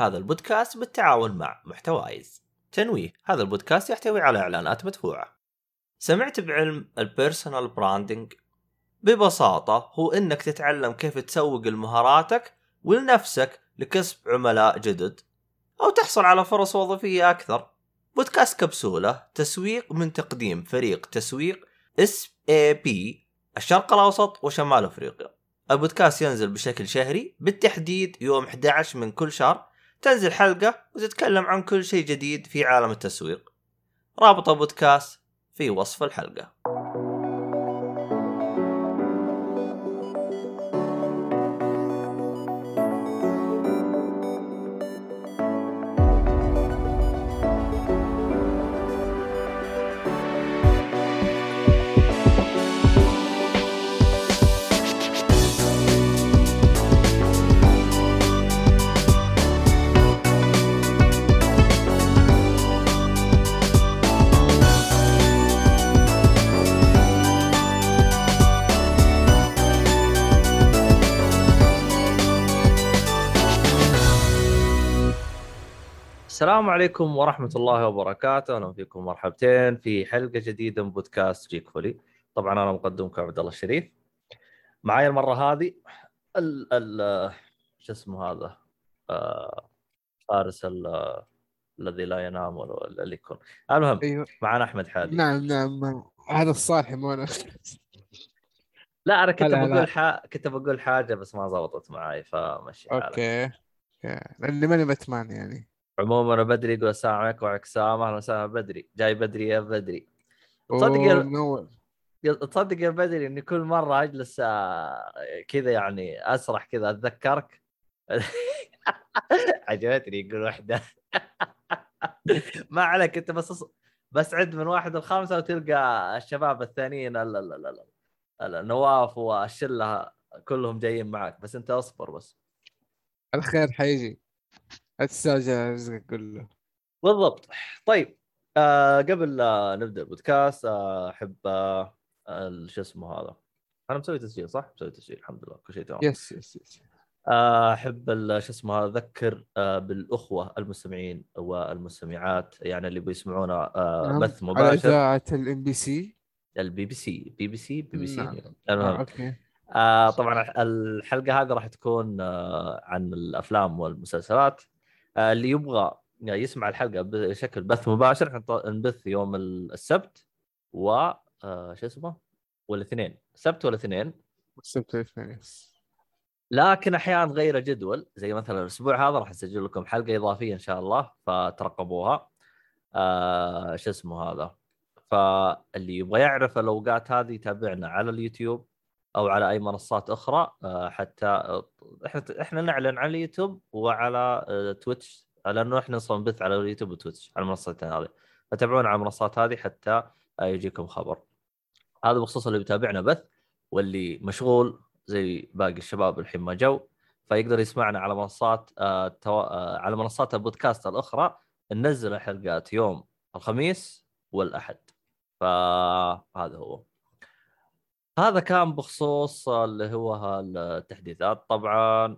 هذا البودكاست بالتعاون مع محتوايز. تنويه هذا البودكاست يحتوي على إعلانات مدفوعة. سمعت بعلم ال personal branding ببساطة هو إنك تتعلم كيف تسوق لمهاراتك ولنفسك لكسب عملاء جدد أو تحصل على فرص وظيفية أكثر. بودكاست كبسولة تسويق من تقديم فريق تسويق SAP الشرق الأوسط وشمال أفريقيا. البودكاست ينزل بشكل شهري بالتحديد يوم 11 من كل شهر تنزل حلقة وتتكلم عن كل شيء جديد في عالم التسويق. رابط البودكاست في وصف الحلقة. السلام عليكم ورحمة الله وبركاته، أهلا فيكم مرحبتين في حلقة جديدة من بودكاست جيك فولي. طبعا أنا مقدمكم عبد الله الشريف. معي المرة هذه ال ال شو اسمه هذا؟ آه فارس الذي لا ينام ولا اللي يكون. المهم أيوه. معنا أحمد حادي. نعم نعم هذا الصالح مو أنا. لا أنا كنت بقول ح... كنت بقول حاجة بس ما زبطت معي فمشي okay. لأني ماني باتمان يعني عموما أنا بدري يقول السلام عليكم وعليكم السلام أهلا وسهلا بدري. جاي بدري يا بدري. تصدق يا تصدق يا بدري إني كل مرة أجلس آه، كذا يعني أسرح كذا أتذكرك؟ عجبتني يقول وحده ما عليك أنت بس بس عد من واحد لخمسة وتلقى الشباب الثانيين النواف والشلة كلهم جايين معك. بس أنت أصبر بس. الخير حيجي. تستاجر رزقك كله. بالضبط. طيب آه قبل لا نبدأ البودكاست آه أحب آه شو اسمه هذا؟ أنا مسوي تسجيل صح؟ مسوي تسجيل الحمد لله كل شيء تمام. yes yes yes آه، أحب شو اسمه هذا؟ أذكر آه بالأخوة المستمعين والمستمعات يعني اللي بيسمعونا آه نعم. بث مباشر. على اذاعه ال MBC. البي بي سي. بي بي سي؟ بي بي سي. نعم. المهم okay. آه طبعا الحلقة هذه راح تكون آه عن الأفلام والمسلسلات. آه، اللي يبغى يسمع الحلقة بشكل بث مباشر إحنا نبث يوم السبت و آه، شو اسمه؟ والاثنين. السبت والاثنين. السبت والاثنين. لكن أحيانا نغير جدول زي مثلا الأسبوع هذا راح أسجل لكم حلقة إضافية إن شاء الله فترقبوها. آه شو اسمه هذا؟ فاللي يبغى يعرف الأوقات هذه يتابعنا على اليوتيوب. أو على أي منصات أخرى آه، حتى إحنا إحنا نعلن على اليوتيوب وعلى آه، تويتش لأنه إحنا أصلا نبث على اليوتيوب وتويتش على المنصتين هذه. فتابعونا على المنصات هذه حتى آه، يجيكم خبر. هذا بخصوص اللي بيتابعنا بث واللي مشغول زي باقي الشباب الحين ما جو فيقدر يسمعنا على منصات على منصات البودكاست الأخرى ننزل الحلقات يوم الخميس والأحد. فهذا هو. هذا كان بخصوص اللي هو التحديثات طبعا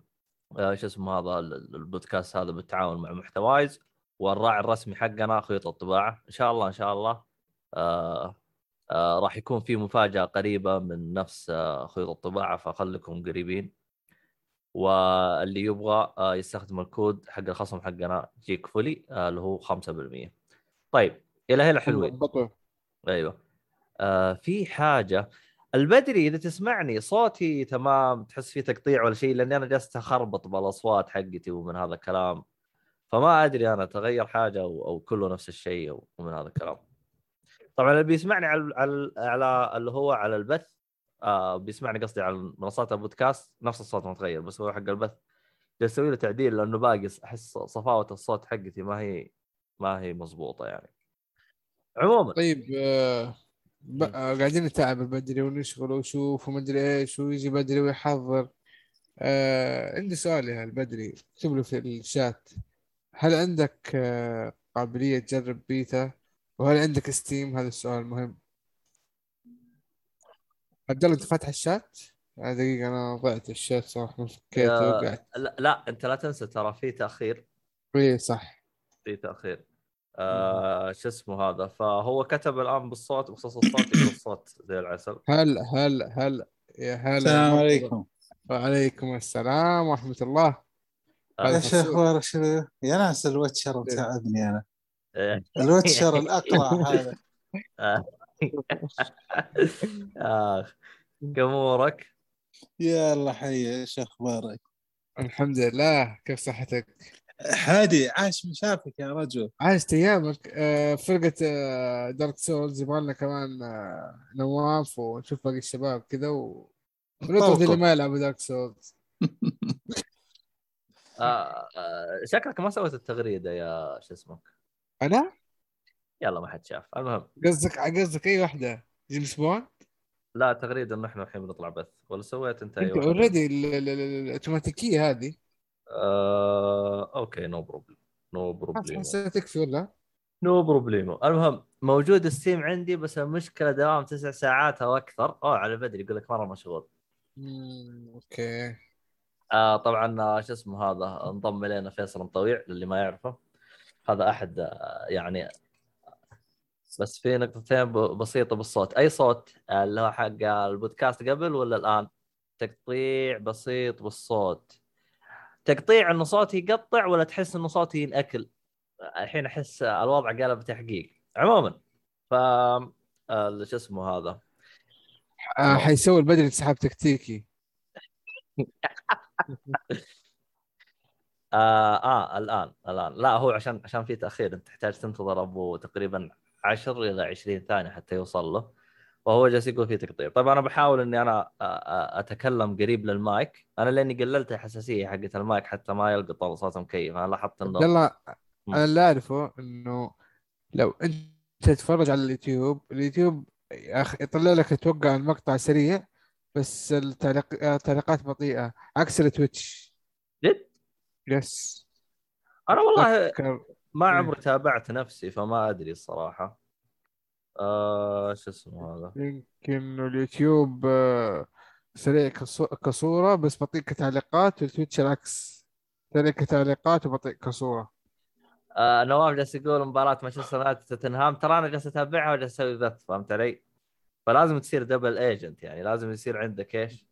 آه، شو اسمه هذا البودكاست هذا بالتعاون مع محتوايز والراعي الرسمي حقنا خيوط الطباعة. إن شاء الله إن شاء الله آه آه راح يكون في مفاجأة قريبة من نفس آه خيوط الطباعة فخليكم قريبين. واللي يبغى آه يستخدم الكود حق الخصم حقنا جيك فولي آه اللي هو 5% طيب إلى هنا حلوين أيوه. آه في حاجة البدري إذا تسمعني صوتي تمام تحس فيه تقطيع ولا شيء لأني أنا جالس أخربط بالأصوات حقتي ومن هذا الكلام. فما أدري أنا تغير حاجة أو, أو كله نفس الشيء ومن هذا الكلام. طبعا اللي بيسمعني على على, اللي هو على البث آه بيسمعني قصدي على منصات البودكاست نفس الصوت متغير بس هو حق البث. جالس أسوي له تعديل لأنه باقي أحس صفاوة الصوت حقتي ما هي ما هي مضبوطة يعني. عموما طيب آه آه، قاعدين نتعب بدري ونشغل ونشوف ومدري إيش ويجي بدري ويحضر. آه عندي سؤال يا البدري اكتب له في الشات. هل عندك آه قابلية تجرب بيتا؟ وهل عندك ستيم؟ هذا السؤال مهم. عبد الله أنت فاتح الشات؟ آه، دقيقة أنا ضعت الشات صراحة فكيته وقعت. لا, لا أنت لا تنسى ترى في تأخير. اي صح. في تأخير. آه شو اسمه هذا؟ فهو كتب الآن بالصوت بخصوص الصوت يقول الصوت زي العسل. هل هل هل يا هلا السلام عليكم. وعليكم السلام ورحمة الله. آه، إيش أخبار شو يا ناس الوتشر إيه. متعبني أنا. إيه. الوتشر الاقرع هذا. آه. آخ كم أمورك؟ يا الله حي إيش أخبارك الحمد لله. كيف صحتك؟ هادي عاش من شافك يا رجل. عاشت أيامك. آه، فرقة دارك سولز يبغى لنا كمان آه، نواف ونشوف باقي الشباب كذا و اللي ما يلعبوا Dark Souls آه آه شكلك ما سويت التغريدة يا شو اسمك؟ أنا؟ يلا ما حد شاف. المهم. قصدك قصدك أي واحدة جيمس بوند؟ لا تغريدة إنه إحنا الحين بنطلع بث. ولا سويت أنت أي؟ already الاوتوماتيكية هذه. آه، okay no problem no problem تكفي ولا؟ no problemo المهم موجود Steam عندي بس المشكلة دوام تسع ساعات أو أكثر. أوه على بدري يقول لك مرة مشغول. أوكي. آه طبعا آه، شو اسمه هذا؟ انضم إلينا فيصل مطويع للي ما يعرفه. هذا أحد آه، يعني بس في نقطتين بسيطة بالصوت. أي صوت؟ آه، اللي هو حق البودكاست قبل ولا الآن؟ تقطيع بسيط بالصوت. تقطيع انه صوتي يقطع ولا تحس انه صوتي ينأكل؟ الحين أحس الوضع قلب تحقيق. عموما ف آه، شو اسمه هذا؟ آه حيسوي البدري انسحاب تكتيكي. آه, آه الآن الآن. لا هو عشان عشان في تأخير أنت تحتاج تنتظر أبو تقريبا 10 إلى 20 ثانية حتى يوصل له. وهو جالس يقول في تقطيع طبعا أنا بحاول إني أنا أتكلم قريب للمايك. أنا لأني قللت الحساسية حقت المايك حتى ما يلقط صوت مكيف. أنا لاحظت إنه مم. أنا اللي أعرفه إنه لو أنت تتفرج على اليوتيوب اليوتيوب يطلع لك أتوقع المقطع سريع بس التعليق التعليقات بطيئة عكس التويتش. جد؟ yes. أنا والله ما إيه. عمري تابعت نفسي فما أدري الصراحة. آه شو اسمه هذا؟ يمكن اليوتيوب آه، سريع كصو- كصورة بس بطيء كتعليقات والتويتش العكس. سريع كتعليقات وبطيء كصورة. آه نواف جالس يقول مباراة مانشستر يونايتد توتنهام ترى أنا جالس أتابعها وجالس أسوي بث فهمت علي؟ فلازم تصير double agent يعني لازم يصير عندك إيش؟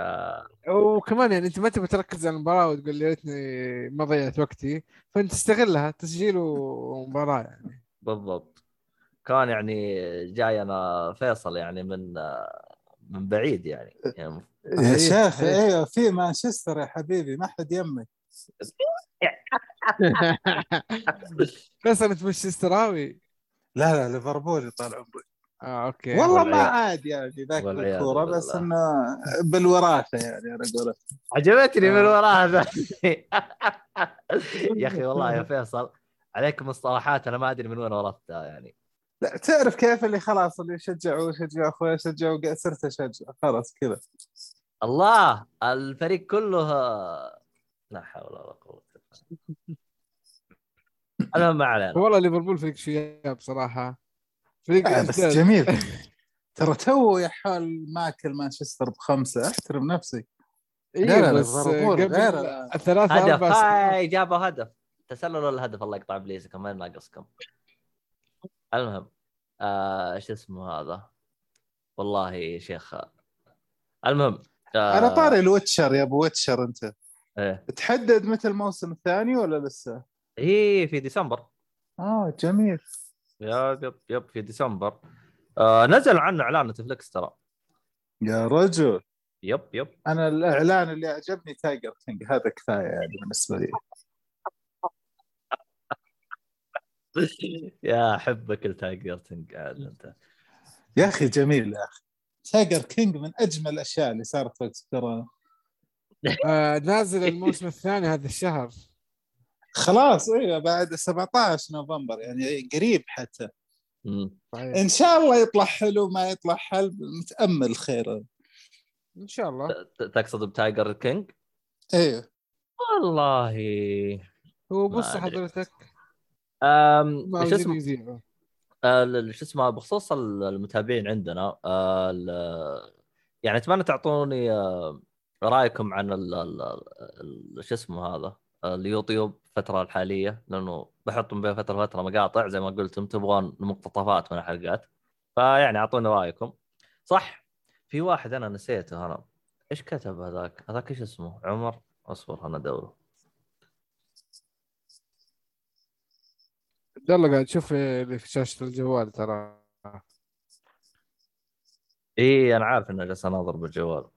آه وكمان يعني أنت ما تبي تركز على المباراة وتقول يا ريتني ما ضيعت وقتي. فأنت تستغلها تسجيل ومباراة يعني. بالضبط. كان يعني جاي أنا فيصل يعني من من بعيد يعني, يعني يا شيخ. أيوه في مانشستر يا حبيبي ما حد يمك. بس انت مش استراوي لا لا ليفربول طال عمري. آه okay. والله ما عاد يعني ذاك الكورة بس. إنه بالوراثة يعني أنا أقول. عجبتني من آه. ذا يا أخي والله يا فيصل عليك مصطلحات أنا ما أدري من وين ورثتها يعني. لا تعرف كيف اللي خلاص اللي يشجعوا يشجعوا أخوي يشجعوا صرت أشجع. خلاص كذا. الله الفريق كله لا حول ولا قوة. المهم ما علينا. والله ليفربول فريق شياب بصراحة. فريق آه، بس. جميل. ترى تو يا حال ماكل مانشستر بخمسة أحترم نفسي. أيوه بس قبل غير. ثلاثة هدف. هاي جابوا هدف. تسلل ولا هدف الله يقطع ابليسكم وين ناقصكم المهم آه شو اسمه هذا؟ والله يا شيخ. المهم آه على طاري ال Witcher يا أبو Witcher أنت. إيه. تحدد متى الموسم الثاني ولا لسه؟ هي في ديسمبر. آه جميل. yep yep yep في ديسمبر. آه نزل عنه إعلان نتفلكس ترى. يا رجل. yep yep. أنا الإعلان اللي عجبني Tiger King هذا كفاية يعني بالنسبة لي. يا حبك ال Tiger تنقعد أنت. يا أخي جميل يا أخي. Tiger King من أجمل الأشياء اللي صارت وقت كورونا آه نازل الموسم الثاني هذا الشهر. خلاص أيوه بعد 17 نوفمبر يعني قريب حتى. صحيح. إن شاء الله يطلع حلو ما يطلع حلو متأمل خير إن شاء الله. تقصد ب Tiger King؟ أيوه والله. هو بص. حضرتك. شو اسمه؟ آه، ال- شو اسمه بخصوص ال- المتابعين عندنا آه، يعني أتمنى تعطوني آه، رأيكم عن شو اسمه هذا؟ اليوتيوب الفترة الحالية لأنه بحط بين فترة وفترة مقاطع زي ما قلتم تبغون مقتطفات من الحلقات. فيعني اعطونا رأيكم. صح في واحد أنا نسيته أنا. إيش كتب هذاك؟ هذاك إيش اسمه؟ عمر؟ أصبر أنا ادوره عبد الله قاعد تشوف اللي في شاشة الجوال ترى. إي أنا عارف اني جالس أناظر بالجوال.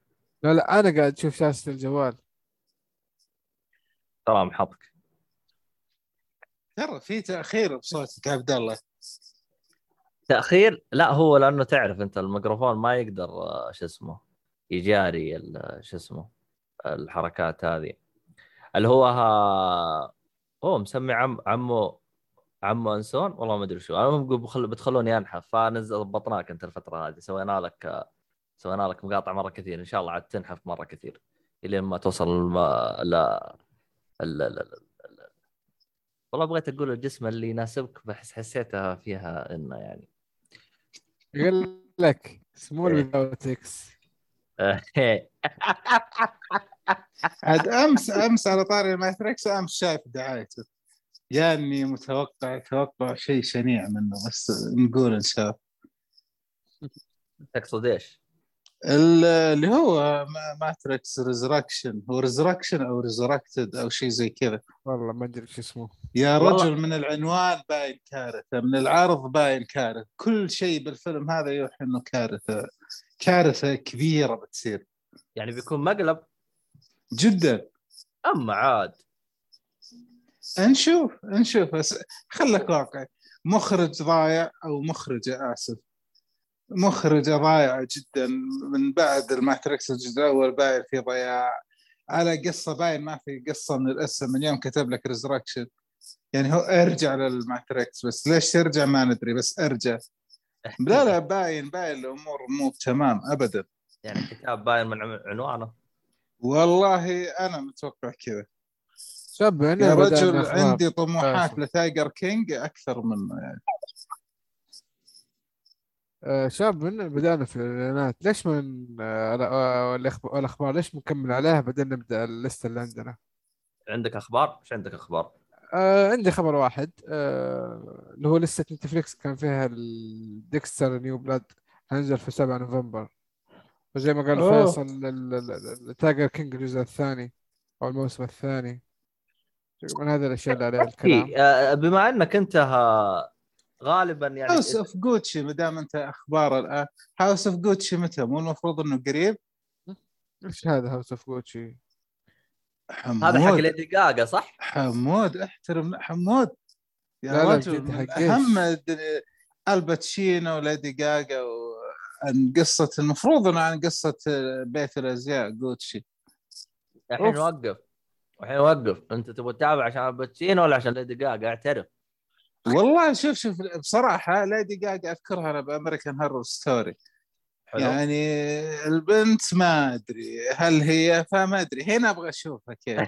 لا لا أنا قاعد أشوف شاشة الجوال. ترى محطك ترى في تأخير بصوتك يا عبد الله. تأخير؟ لا هو لأنه تعرف أنت الميكروفون ما يقدر آه، شو اسمه يجاري ال- شو اسمه الحركات هذه. اللي هو ها هو مسمي عم عمو عمو أنسون؟ والله ما أدري شو. بخل... بتخلوني انحف فنزل ضبطناك أنت الفترة هذه. سوينا لك سوينا لك مقاطع مرة كثير. إن شاء الله عاد تنحف مرة كثير. إلين ما توصل الم... لا. ال... ال... ال... والله بغيت أقول الجسم اللي يناسبك بس حسيتها فيها إنه يعني. يقول لك small without X عاد امس أمس على طاري ال Matrix أمس شايف دعايته جاني متوقع توقع شيء شنيع منه بس نقول إن شاء الله. تقصد إيش؟ ال- اللي هو ما- Matrix Resurrection هو Resurrection أو Resurrected أو شيء زي كذا. والله ما أدري شو اسمه. يا والله- رجل من العنوان باين كارثة من العرض باين كارثة. كل شيء بالفيلم هذا يوحي إنه كارثة كارثة كبيرة بتصير. يعني بيكون مقلب؟ جدا. أما عاد نشوف نشوف. بس خلك واقعي. مخرج ضايع أو مخرجه آسف. مخرجه ضايعه جدا من بعد الماتريكس الجزء الأول باين في ضياع. على قصة باين ما في قصة من الأسم. من يوم كتب لك Resurrection يعني هو ارجع لل Matrix. بس ليش ترجع؟ ما ندري. بس ارجع. لا لا باين باين. الأمور مو تمام ابدا. يعني كتاب باين من عن- عنوانه. والله أنا متوقع كذا. شاب يا رجل أخبار. عندي طموحات. ل Tiger King أكثر منه يعني آه، شاب من بدأنا في الإعلانات ليش من آه، آه، الأخب- الأخبار ليش نكمل عليها بعدين نبدأ الليستة اللي عندنا عندك أخبار؟ إيش عندك أخبار؟ آه عندي خبر واحد آه اللي هو لسه نتفليكس كان فيها ال Dexter New Blood هنزل في 7 نوفمبر وزي ما قال أوه. فيصل ال- ال- ال- ال Tiger King الجزء الثاني أو الموسم الثاني من هذه الأشياء اللي عليها الكلام. إيه، آه، بما أنك أنت ها- غالبا يعني House of Gucci ما دام أنت أخبار الآن. House of Gucci متى؟ مو المفروض إنه قريب؟ إيش هذا House of Gucci حمود. هذا حق ليدي جاجا صح؟ حمود احترم حمود. يا لا رجل؟ أهم الباتشينو وليدي جاجا عن قصة المفروض إنه عن قصة بيت الأزياء جوتشي الحين. وقف. الحين وقف انت تبغى تتابع عشان الباتشينو ولا عشان ليدي جاجا اعترف. والله شوف شوف بصراحة ليدي جاجا أذكرها أنا ب American Horror Story. حلو. يعني البنت ما أدري هل هي فما أدري. هنا أبغى أشوفها كيف.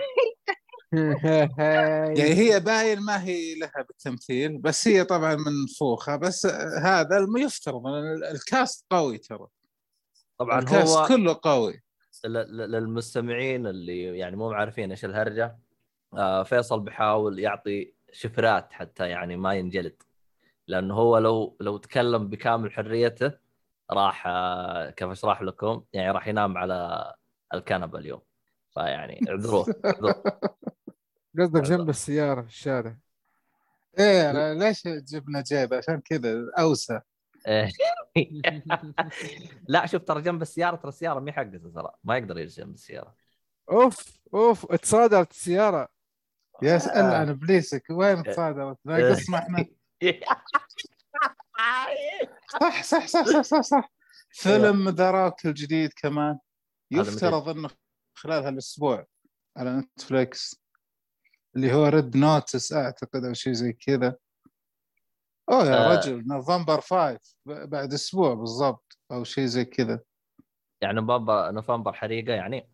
يعني هي باين ما هي لها بالتمثيل بس هي طبعا منفوخه بس هذا يفترض الكاست قوي ترى. طبعا الكاست هو كله قوي. للمستمعين اللي يعني مو عارفين إيش الهرجة. آه، فيصل بيحاول يعطي شفرات حتى يعني ما ينجلد. لأنه هو لو لو تكلم بكامل حريته راح آه، كيف أشرح لكم؟ يعني راح ينام على الكنبة اليوم. فيعني اعذروه. قصدك جنب السيارة في الشارع. إيه ليش جبنا جيب؟ عشان كذا أوسع. إيه. لا شوف ترى جنب السيارة ترى السيارة ما حقته ترى ما يقدر يجلس جنب السيارة. أوف أوف اتصادرت السيارة. يا اسال عن إبليسك وين تصادرت ناقص ما إحنا صح صح صح صح صح, صح. فيلم ذا روك الجديد كمان. يفترض إنه خلال هالأسبوع على نتفليكس اللي هو ريد نوتس أعتقد أو شيء زي كذا. اوه يا آه. رجل نوفمبر 5 ب- بعد أسبوع بالضبط أو شيء زي كذا يعني نوفمبر نوفمبر حريقه يعني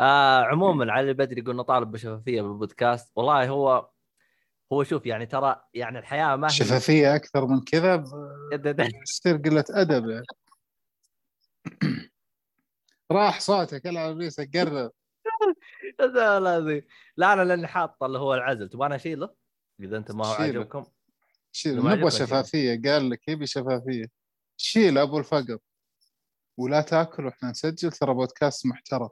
آه عموما علي البدري يقول نطالب بشفافيه بالبودكاست والله هو هو شوف يعني ترى يعني الحياة ما هي شفافيه أكثر من كذا يصير قله ادب يعني راح صوتك العب ابليسك قرب لا لا لا أنا لاني حاط اللي هو العزل تبغى أنا اشيله؟ اذا انت ما هو. عاجبكم شيل ما نبغى. شفافية. قال لك يبي شفافية. شيل أبو الفقر ولا تأكل وإحنا نسجل ترى بودكاست محترم.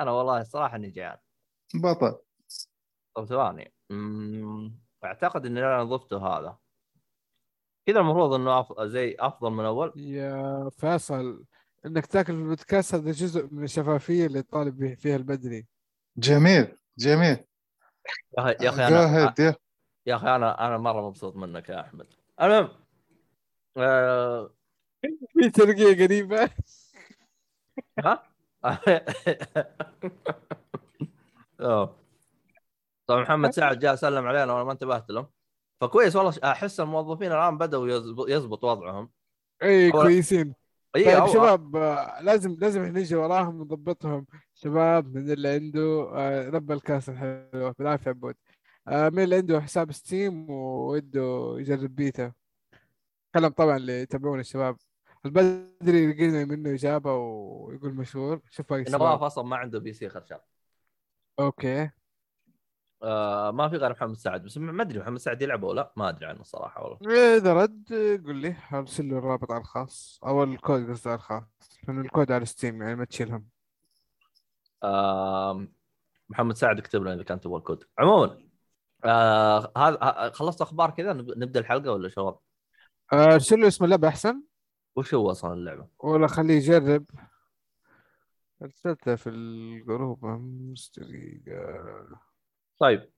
أنا والله الصراحه إني جيعان بطل. طب ثواني. أعتقد إني أنا ضفته هذا. كذا المفروض إنه أف... زي أفضل من أول. يا فيصل إنك تأكل في البودكاست هذا جزء من الشفافية اللي طالب فيها البدري. جميل جميل. يا أخي يا أخي Go أنا يا. أخي أنا أنا مرة مبسوط منك يا أحمد. المهم آه... في ترقية قريبة. ها؟ طبعا محمد سعد جاء سلم علينا وأنا ما انتبهت له فكويس والله أحس الموظفين الآن بدأوا يزب- يزبط وضعهم. اي كويسين. اي طيب أو- شباب آه، لازم لازم إحنا نجي وراهم ونضبطهم. شباب من اللي عنده آه، رب الكاس الحلوة. بالعافية عبود. آه، من اللي عنده حساب Steam ووده يجرب بيتا. كلام طبعا اللي يتابعون الشباب. البدري لقينا منه إجابة ويقول مشهور. شوف باقي نواف أصلا ما عنده PC خرشاب أوكي. آه ما في غير محمد سعد. بس ما أدري محمد سعد يلعب ولا لا؟ ما أدري عنه الصراحه والله. إذا رد قول لي أرسل له الرابط على الخاص. أو الكود قصدي على الخاص. لأن الكود على Steam يعني ما تشيلهم. آه محمد سعد اكتب لنا إذا كان تبغى الكود. عموما آه هذا ه- خلصت أخبار كذا نب- نبدأ الحلقة ولا شو الوضع؟ آه، ارسل له اسم اللعبة أحسن وش هو أصلا اللعبة؟ ولا خليه يجرب ارسلتها في ال group امس دقيقة طيب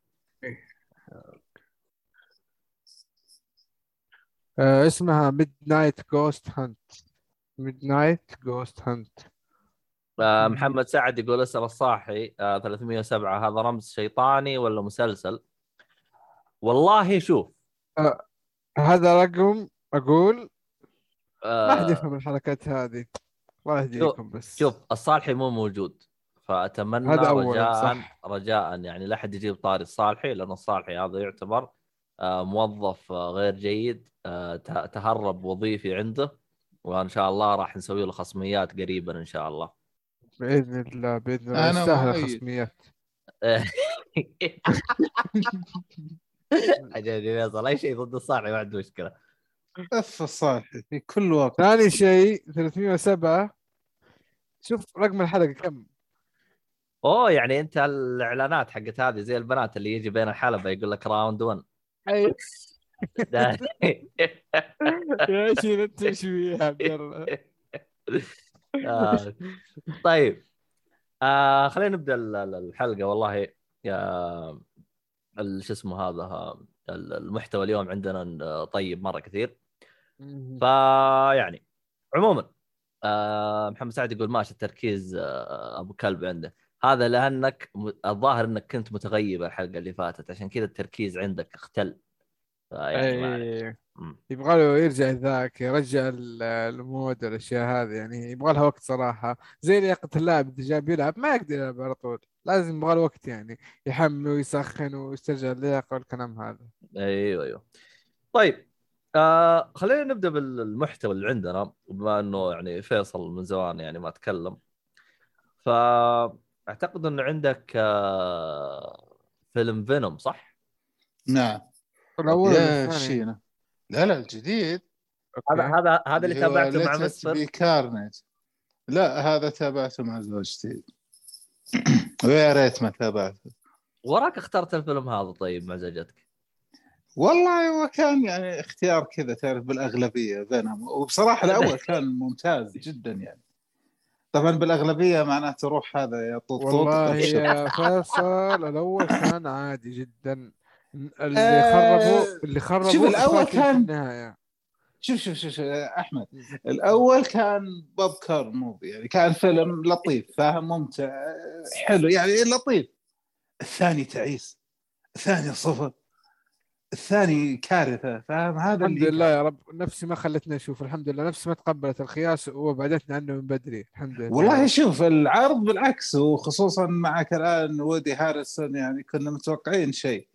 آه اسمها Midnight Ghost Hunt Midnight Ghost Hunt آه. محمد سعد يقول أسأل الصالحي آه 307 هذا رمز شيطاني ولا مسلسل؟ والله شوف. هذا رقم أقول ما حد آه يفهم الحركات هذه. الله يهديكم بس. شوف الصالحي مو موجود. فأتمنى هذا رجاء صح. رجاء يعني لا حد يجيب طاري الصالحي لأن الصالحي هذا يعتبر آه، موظف آه، غير جيد آه، ته- تهرب وظيفي عنده. وإن شاء الله راح نسوي له خصميات قريبا إن شاء الله. بإذن الله بإذن الله يستاهل. الخصميات. عجبني فيصل اي شيء ضد الصالحي ما عنده مشكلة. اف الصالحي في كل وقت ثاني شيء 307 شوف رقم الحلقة كم؟ أوه يعني أنت الإعلانات حقت هذه زي البنات اللي يجي بين الحلبة يقول لك round 1 أي. ده- يا شيخ انت إيش يا عبد الله. آه. طيب. آه خلينا نبدأ ال- ال- الحلقة والله يا شو اسمه هذا المحتوى اليوم عندنا طيب مرة كثير. فيعني عموما آه محمد سعد يقول ماشي التركيز آه أبو كلب عنده. هذا لأنك الظاهر إنك كنت متغيب الحلقة اللي فاتت عشان كذا التركيز عندك اختل. مم. يبغى له يرجع ذاك يرجع ال- المود والاشياء هذه يعني يبغى لها وقت صراحة. زي لياقه اللاعب إذا جاب يلعب ما يقدر يلعب على طول. لازم يبغى له وقت يعني يحمل ويسخن ويسترجع اللياقة والكلام هذا. أيوه أيوه. طيب آه خلينا نبدأ بالمحتوى اللي عندنا بما إنه يعني فيصل من زمان يعني ما تكلم. فأعتقد انه عندك آه فيلم فينوم صح؟ نعم. الأول. شينا لا لا الجديد. هذا. هذا هذا اللي تابعته مع مسفر بكارنج لا هذا تابعته مع زوجتي. ويا ريت ما تابعته. وراك اخترت الفيلم هذا طيب مع زوجتك؟ والله هو كان يعني اختيار كذا تعرف بالأغلبية بينهم. وبصراحة الأول كان ممتاز جدا يعني. طبعا بالأغلبية معناته روح هذا يا طوط. والله. يا فيصل الأول كان عادي جدا. اللي آه، خربوا اللي خربوا شوف، في كان- شوف شوف شوف, أحمد الأول كان popcorn movie يعني كان فيلم لطيف فاهم ممتع حلو يعني لطيف. الثاني تعيس الثاني صفر الثاني كارثة فاهم هذا الحمد اللي لله يا رب. نفسي ما خلتني أشوف الحمد لله. نفسي ما تقبلت الخياس وبعدتنا عنه من بدري. الحمد لله. والله شوف العرض بالعكس وخصوصا معك الان وودي هاريسون يعني كنا متوقعين شيء.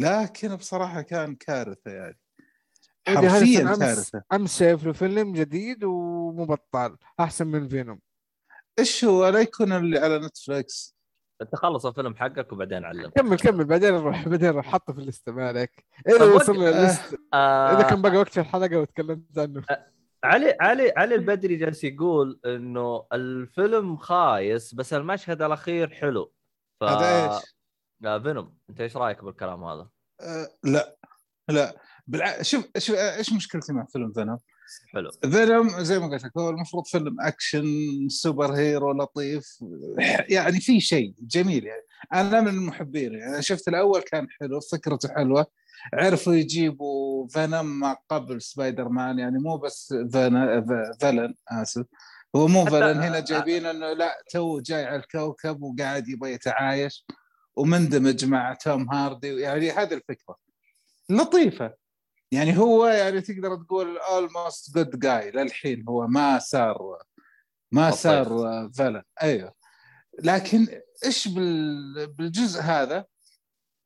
لكن بصراحة كان كارثة يعني. ودي حرفيا كارثة. أمس شايف له فيلم جديد ومبطل أحسن من فينوم. إيش هو؟ لا يكون اللي على Netflix أنت خلص الفيلم حقك وبعدين علم كمل كمل بعدين نروح بعدين نروح. حطه في الليسته ما عليك. طب اذا وقت- وصل ال list. آه إذا كان بقى وقت في الحلقة وتكلمت عنه. علي علي علي البدري جالس يقول إنه الفيلم خايس بس المشهد الأخير حلو. ف... هذا إيش؟ لا فينوم انت إيش رايك بالكلام هذا؟ آه لا لا. بالع... شوف شوف إيش مشكلتي مع فيلم فينوم؟ حلو. فينوم زي ما قلت لك هو المفروض فيلم action superhero لطيف. يعني في شيء جميل يعني. أنا من المحبين يعني. شفت الأول كان حلو فكرته حلوة. عرفوا يجيبوا فينوم ما قبل سبايدر مان يعني مو بس villain آسف. هو مو villain هنا جايبين إنه لا تو جاي على الكوكب وقاعد يبغى يتعايش. ومندمج مع توم هاردي يعني هذه الفكرة. لطيفة. يعني هو يعني تقدر تقول almost good guy للحين هو ما صار ما. صار villain أيوه. لكن إيش بال- بالجزء هذا؟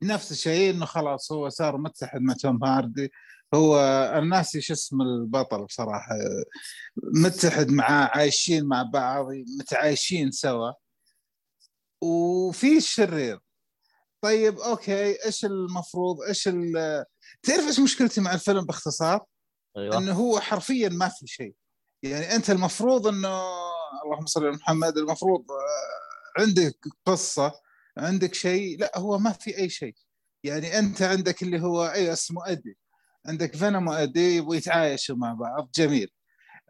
نفس الشيء إنه خلاص هو صار متحد مع توم هاردي. هو الناس شو اسم البطل بصراحة. متحد معاه عايشين مع بعض متعايشين سوا. وفي الشرير طيب أوكي. إيش المفروض؟ إيش ال- تعرف إيش مشكلتي مع الفيلم باختصار؟ أيوه. إنه هو حرفيا ما في شيء. يعني أنت المفروض إنه اللهم صل على محمد المفروض آه، عندك قصة عندك شيء. لا هو ما في أي شيء. يعني أنت عندك اللي هو اي اسمه أدي. عندك فينوم وأدي يبغوا يتعايشوا مع بعض. جميل.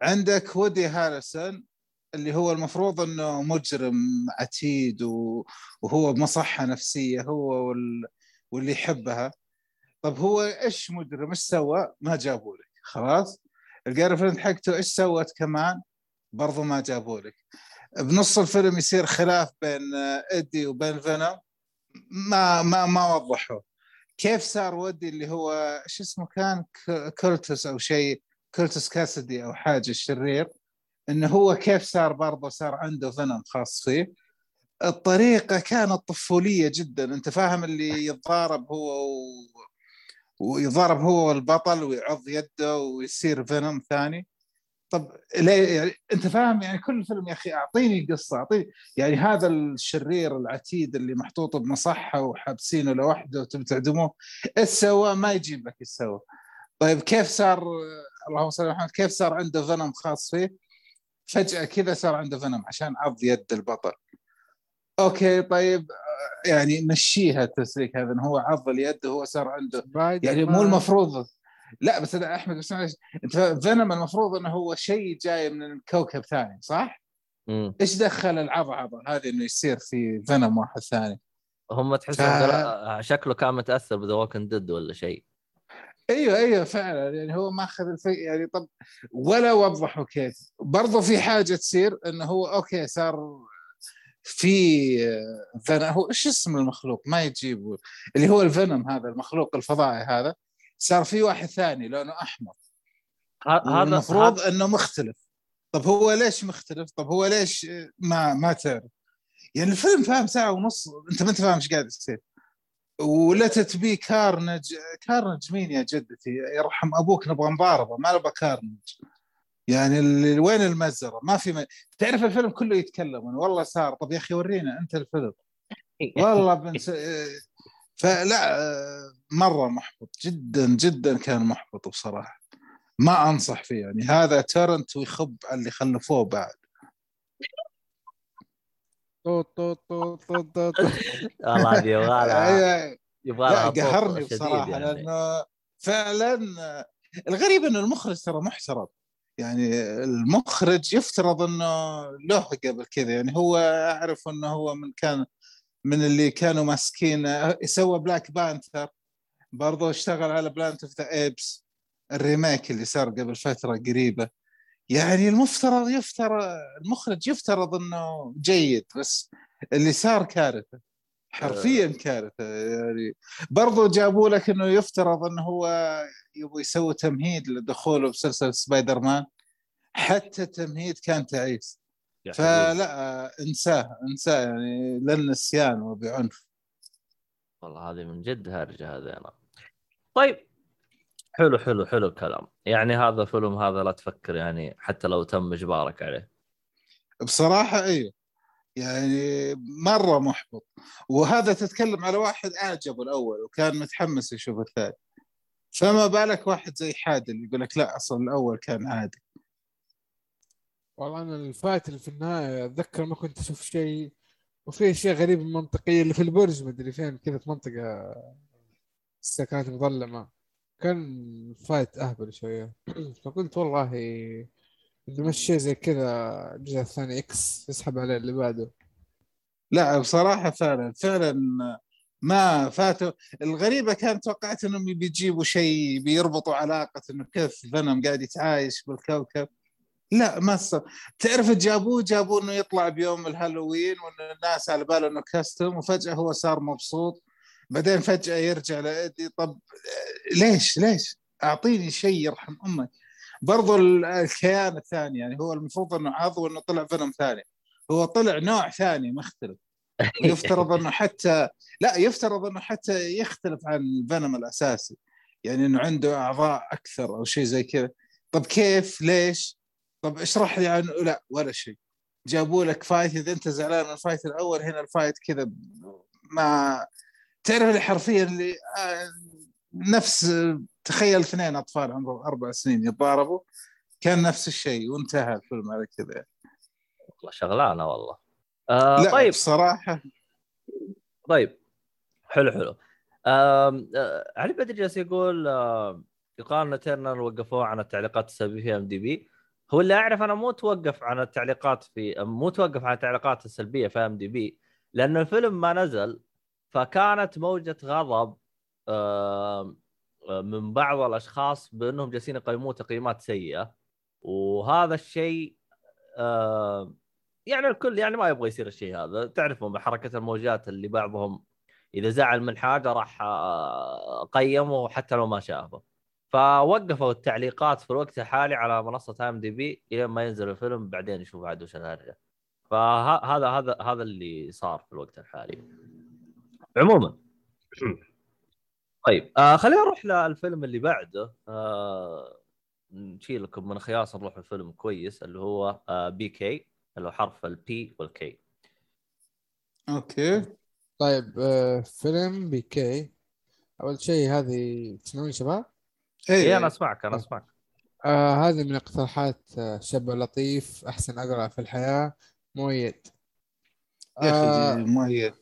عندك وودي هاريسون. اللي هو المفروض إنه مجرم عتيد وهو بمصحه نفسية هو وال... واللي يحبها. طب هو إيش مجرم؟ إيش سوى؟ ما جابوا لك. خلاص؟ ال girlfriend حقته إيش سوت كمان؟ برضو ما جابوا لك. بنص الفيلم يصير خلاف بين إيدي وبين فينوم. ما ما ما وضحوا. كيف صار ودي اللي هو إيش اسمه كان؟ كولتس أو شيء كولتس كاسدي أو حاجة الشرير إنه هو كيف صار برضه صار عنده فينوم خاص فيه. الطريقة كانت طفولية جدا. أنت فاهم اللي يتضارب هو و... ويضارب هو والبطل ويعض يده ويصير فينوم ثاني. طب ليه يعني؟ أنت فاهم يعني كل فيلم يا أخي أعطيني قصة أعطيني يعني هذا الشرير العتيد اللي محطوط بمصحة وحابسينه لوحده وتبي تعدموه. إيش سوى ما يجيب لك إيش سوى طيب كيف صار؟ اللهم صل على محمد كيف صار عنده فينوم خاص فيه؟ فجأة كذا صار عنده فينوم عشان عض يد البطل أوكي طيب يعني مشيها التسليك هذا انه هو عض اليد وهو صار عنده يعني مو المفروض لا بس أنا أحمد بس معلش أنت فينوم المفروض إنه هو شيء جاي من كوكب ثاني صح؟ مم. إيش دخل العضعضه هذه إنه يصير في فينوم واحد ثاني؟ هم تحس ف- شكله كان متأثر ب The Walking Dead ولا شيء أيوه أيوه فعلا. يعني هو ماخذ الفي يعني طب ولا وضحوا كيف؟ برضو في حاجة تصير إنه هو أوكي صار في Venom هو إيش اسم المخلوق؟ ما يجيبه. اللي هو ال Venom هذا المخلوق الفضائي هذا. صار في واحد ثاني لونه أحمر. هذا المفروض إنه مختلف. طب هو ليش مختلف؟ طب هو ليش ما ما تعرف؟ يعني الفيلم فاهم ساعة ونص. أنت ما أنت فاهم إيش قاعد يصير. و Let There Be Carnage Carnage مين يا جدتي؟ يرحم أبوك نبغى مضاربه ما نبغى Carnage. يعني اللي وين المزرة ما في م... تعرف الفيلم كله يتكلم والله صار طب يا أخي ورينا أنت الفيلم. والله بنس... فلا مرة محبط جدا جدا كان محبط بصراحة. ما أنصح فيه يعني. هذا ترنت ويخب على اللي خلفوه بعد. طوط طوط طوط طوط طوط والله هذه يبغى لها يبغى لها قهرني بصراحة يعني. لأنه فعلا الغريب إنه المخرج ترى محترم. يعني المخرج يفترض إنه له قبل كذا. يعني هو أعرف إنه هو من كان من اللي كانوا ماسكين سوى Black Panther برضه اشتغل على Planet of the Apes ال remake اللي صار قبل فترة قريبة. يعني المفترض يفترض المخرج يفترض إنه جيد بس اللي صار كارثة. حرفيا كارثة يعني برضو جابوا لك إنه يفترض إنه هو يبغى يسوي تمهيد لدخوله بسلسله سبايدر مان حتى التمهيد كان تعيس. فلا انساه انساه يعني للنسيان وبعنف. والله هذه من جد هرجة هذه أنا طيب حلو حلو حلو الكلام. يعني هذا فيلم هذا لا تفكر يعني حتى لو تم إجبارك عليه. بصراحة أيوه يعني مرة محبط. وهذا تتكلم على واحد اعجبه الأول وكان متحمس يشوف الثاني. فما بالك واحد زي عادل يقول لك لا أصلا الأول كان عادي. والله أنا ال fight اللي في النهاية أتذكر ما كنت أشوف شيء وفي أشياء غريبة منطقية اللي في البرج مدري فين كذا في منطقة كانت مظلمة. كان fight أهبل شوية. فقلت والله اذا مش شيء زي كذا الجزء الثاني إكس يسحب عليه اللي بعده. لا بصراحة فعلا فعلا ما فاتوا. الغريبة كان توقعت إنهم بيجيبوا شيء بيربطوا علاقة إنه كيف Venom قاعد يتعايش بالكوكب. لا ما صار تعرف جابوه؟ جابوه إنه يطلع بيوم الهالوين وان الناس على باله إنه costume وفجأة هو صار مبسوط. بعدين فجأة يرجع لإيدي طب ليش؟ ليش؟ أعطيني شيء يرحم أمك. برضو الكيان الثاني يعني هو المفروض إنه عضو إنه طلع Venom ثاني. هو طلع نوع ثاني مختلف. ويفترض إنه حتى لا يفترض إنه حتى يختلف عن ال Venom الأساسي. يعني إنه عنده أعضاء أكثر أو شيء زي كذا. طب كيف؟ ليش؟ طب اشرح لي عنه. لا ولا شيء. جابوا لك fight إذا أنت زعلان من ال fight الأول هنا ال fight كذا ما تعرف اللي حرفيا اللي آه، نفس تخيل اثنين أطفال عمرهم أربع سنين يتضاربوا كان نفس الشيء وانتهى الفيلم على كذا. والله شغلانة والله. آه لا طيب. بصراحة. طيب. حلو حلو. آه آه علي بدري جالس يقول آه يقال إن تيرنر وقفوه عن التعليقات السلبية في IMDb. هو اللي أعرف أنا مو توقف عن التعليقات في مو توقف عن التعليقات السلبية في IMDb لأن الفيلم ما نزل فكانت موجة غضب من بعض الأشخاص بأنهم جالسين يقيموه تقييمات سيئة. وهذا الشيء يعني الكل يعني ما يبغى يصير الشيء هذا. تعرفون بحركه الموجات اللي بعضهم إذا زعل من حاجة راح قيمه حتى لو ما شافه. فوقفوا التعليقات في الوقت الحالي على منصة ام دي بي إلى ما ينزل الفيلم بعدين يشوف عاد وش الهرجة. فهذا هذا هذا اللي صار في الوقت الحالي. عموما. طيب آه خلينا نروح للفيلم اللي بعده. آه نشيلكم من خياس نروح الفيلم كويس اللي هو آه PK اللي هو حرف ال P وال K Okay. طيب آه فيلم PK. أول شيء هذه تسمعون شباب؟ اي أنا أسمعك أنا أسمعك. آه هذه من اقتراحات آه، شاب لطيف أحسن أقرع في الحياة مؤيد. يا آه، أخي مؤيد.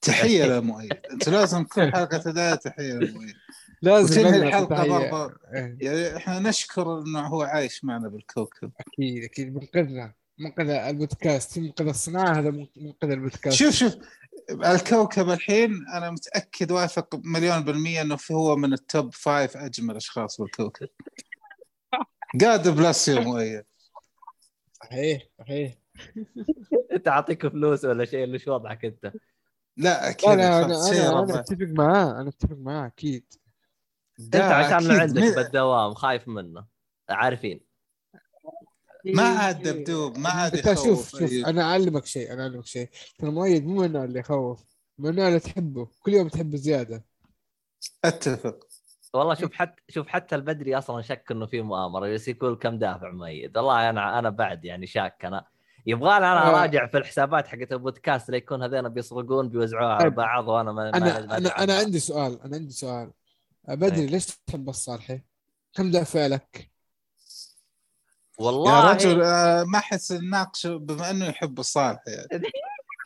تحية لمؤيد أنت لازم كل حلقة تبدأ بتحية لمؤيد لازم وتنهي نقرأ الحلقة. برضه إيه، يعني إحنا نشكر إنه هو عايش معنا بالكوكب. أكيد أكيد. منقذنا منقذ البودكاست. في منقذ الصناعة هذا منقذ البودكاست. شوف شوف. الكوكب الحين أنا متأكد واثق مليون بالمية إنه هو من ال top five أجمل أشخاص بالكوكب. قاد بلس يا مؤيد. صحيح صحيح. أنت أعطيك فلوس ولا شيء؟ اللي شو وضعك أنت؟ لا أكيد أنا أنا أنا, أنا ربع. أتفق معاه أنا أتفق معاه أكيد. أنت لا، عشان أكيد. عندك بالدوام خايف منه. عارفين. ما عاد دبدوب ما عاد شوف يخوف. شوف أيوه. أنا أعلمك شيء أنا أعلمك شيء. ترى مؤيد مو من اللي يخوف من النوع اللي تحبه. كل يوم تحبه زيادة. أتفق. والله شوف حتى شوف حتى البدري أصلا شك إنه في مؤامرة بس يقول كم دافع مؤيد. والله أنا أنا بعد يعني شاك أنا يبغى أنا آه. اراجع في الحسابات حقت البودكاست لا يكون هذين بيسرقون بيوزعوها على طيب. بعض وأنا ما أنا ما أنا عنها. عندي سؤال أنا عندي سؤال بدري إيه. ليش تحب الصالحي؟ كم دافع لك؟ والله يا رجل آه، ما أحس نناقشه بما إنه يحب الصالح يعني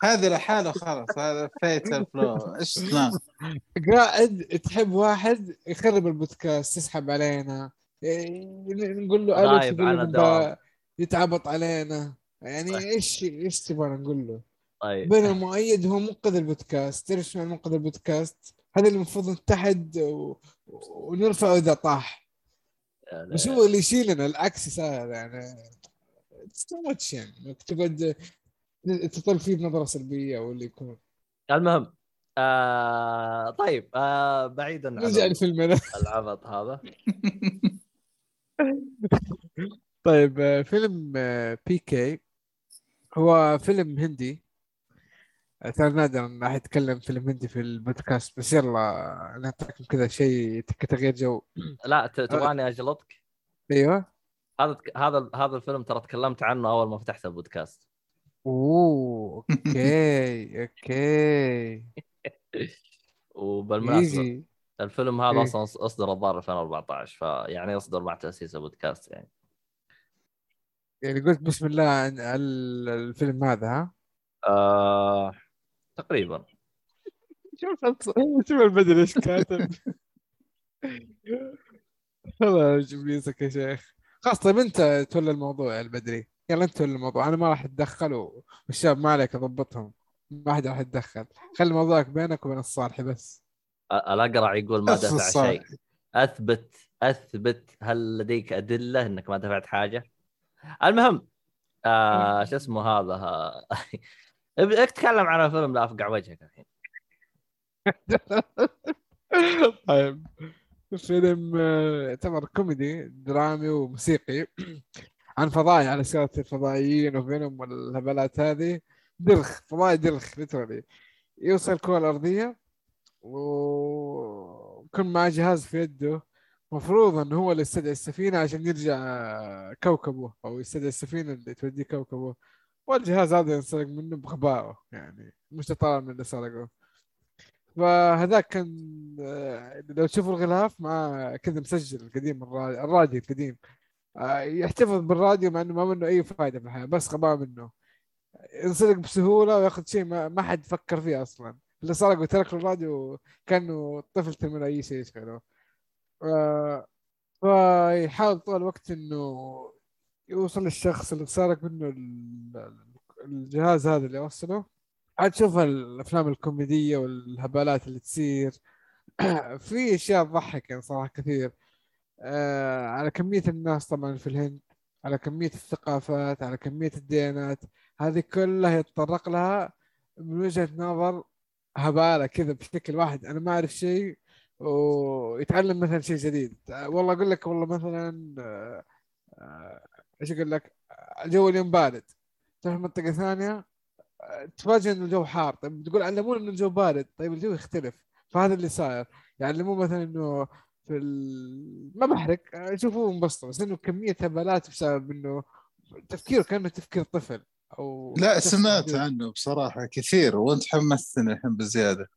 هذه لحاله خلاص هذا fatal flaw إيش قاعد تحب واحد يخرب البودكاست يسحب علينا إيه، نقول له ألو. نبغى يتعبط علينا يعني صح. إيش إيش تبغى نقول له؟ طيب. بين المؤيد هو منقذ البودكاست. تعرف شو يعني منقذ البودكاست؟ هذا اللي المفروض نتحد و... ونرفعه إذا طاح. بس هو اللي يشيلنا العكس صار يعني. Too much يعني. تقعد تطل فيه بنظرة سلبية واللي يكون. المهم آه طيب آه بعيدا عن نرجع لفيلمنا. العبط هذا. طيب آه، فيلم آه، PK هو فيلم هندي. ترى نادر ان راح يتكلم فيلم هندي في البودكاست بس يلا نعطيكم كذا شيء كتغيير جو. لا ت- تبغاني أجلطك؟ أيوه. هذا هذا هذا الفيلم ترى تكلمت عنه أول ما فتحت البودكاست. أوه okay okay. وبالمناسبة الفيلم هذا إيه. أصلا اصدر الظاهر 2014 فيعني يصدر مع تأسيس بودكاست يعني. يعني قلت بسم الله عن ال- الفيلم هذا ها؟ آه... تقريبا. شوف شوف البدل إيش كاتب. الله يجيب يسك يا شيخ. خلاص طيب أنت تولى الموضوع يا البدري يلا أنت تولى الموضوع. أنا ما راح أتدخل والشباب ما عليك أضبطهم. ما حد راح يتدخل. خلي موضوعك بينك وبين الصالحي بس. الاقرع يقول ما دفع. شيء. اثبت أثبت هل لديك أدلة إنك ما دفعت حاجة؟ المهم آه شو اسمه هذا؟ آه، ابدأ تكلم عن الفيلم لا افقع وجهك الحين. طيب. فيلم آه، يعتبر كوميدي درامي وموسيقي. عن فضائي على سيرة الفضائيين و Venom والهبلات هذه. دلخ فضائي دلخ literally يوصل الكرة الأرضية ويكون معه جهاز في يده مفروض إنه هو اللي يستدعي السفينة عشان يرجع كوكبه أو يستدعي السفينة اللي توديه كوكبه. والجهاز هذا ينسرق منه بغبائه يعني مش طالع من اللي سرقه. فهذاك كان آه، لو تشوفوا الغلاف مع كذا مسجل القديم الراديو, القديم. آه، يحتفظ بالراديو مع إنه ما منه أي فائده في الحياة بس غباء منه. ينسرق بسهولة وياخذ شيء ما, حد فكر فيه أصلا. اللي سرق وترك الراديو كأنه طفل له أي شيء يشغله. فيحاول طول الوقت إنه يوصل للشخص اللي سرق منه ال- الجهاز هذا اللي وصله عاد تشوف الأفلام الكوميدية والهبالات اللي تصير. في أشياء تضحك يعني صراحة كثير. آه على كمية الناس طبعا في الهند على كمية الثقافات على كمية الديانات هذه كلها يتطرق لها من وجهة نظر هبالة كذا بشكل واحد. أنا ما أعرف شيء ويتعلم مثلا شيء جديد. آه، والله أقول لك والله مثلا آه، آه، إيش أقول لك؟ الجو اليوم بارد. تروح منطقة ثانية تفاجئ إنه الجو حار. طيب تقول علمونا إنه الجو بارد. طيب الجو يختلف. فهذا اللي صاير. يعلموه مثلا إنه في ال... ما بحرق. شوفوه انبسطوا بس إنه كمية هبالات بسبب إنه تفكيره كأنه تفكير طفل أو لا سمعت. عنه بصراحة كثير وأنت حمستني الحين بزيادة.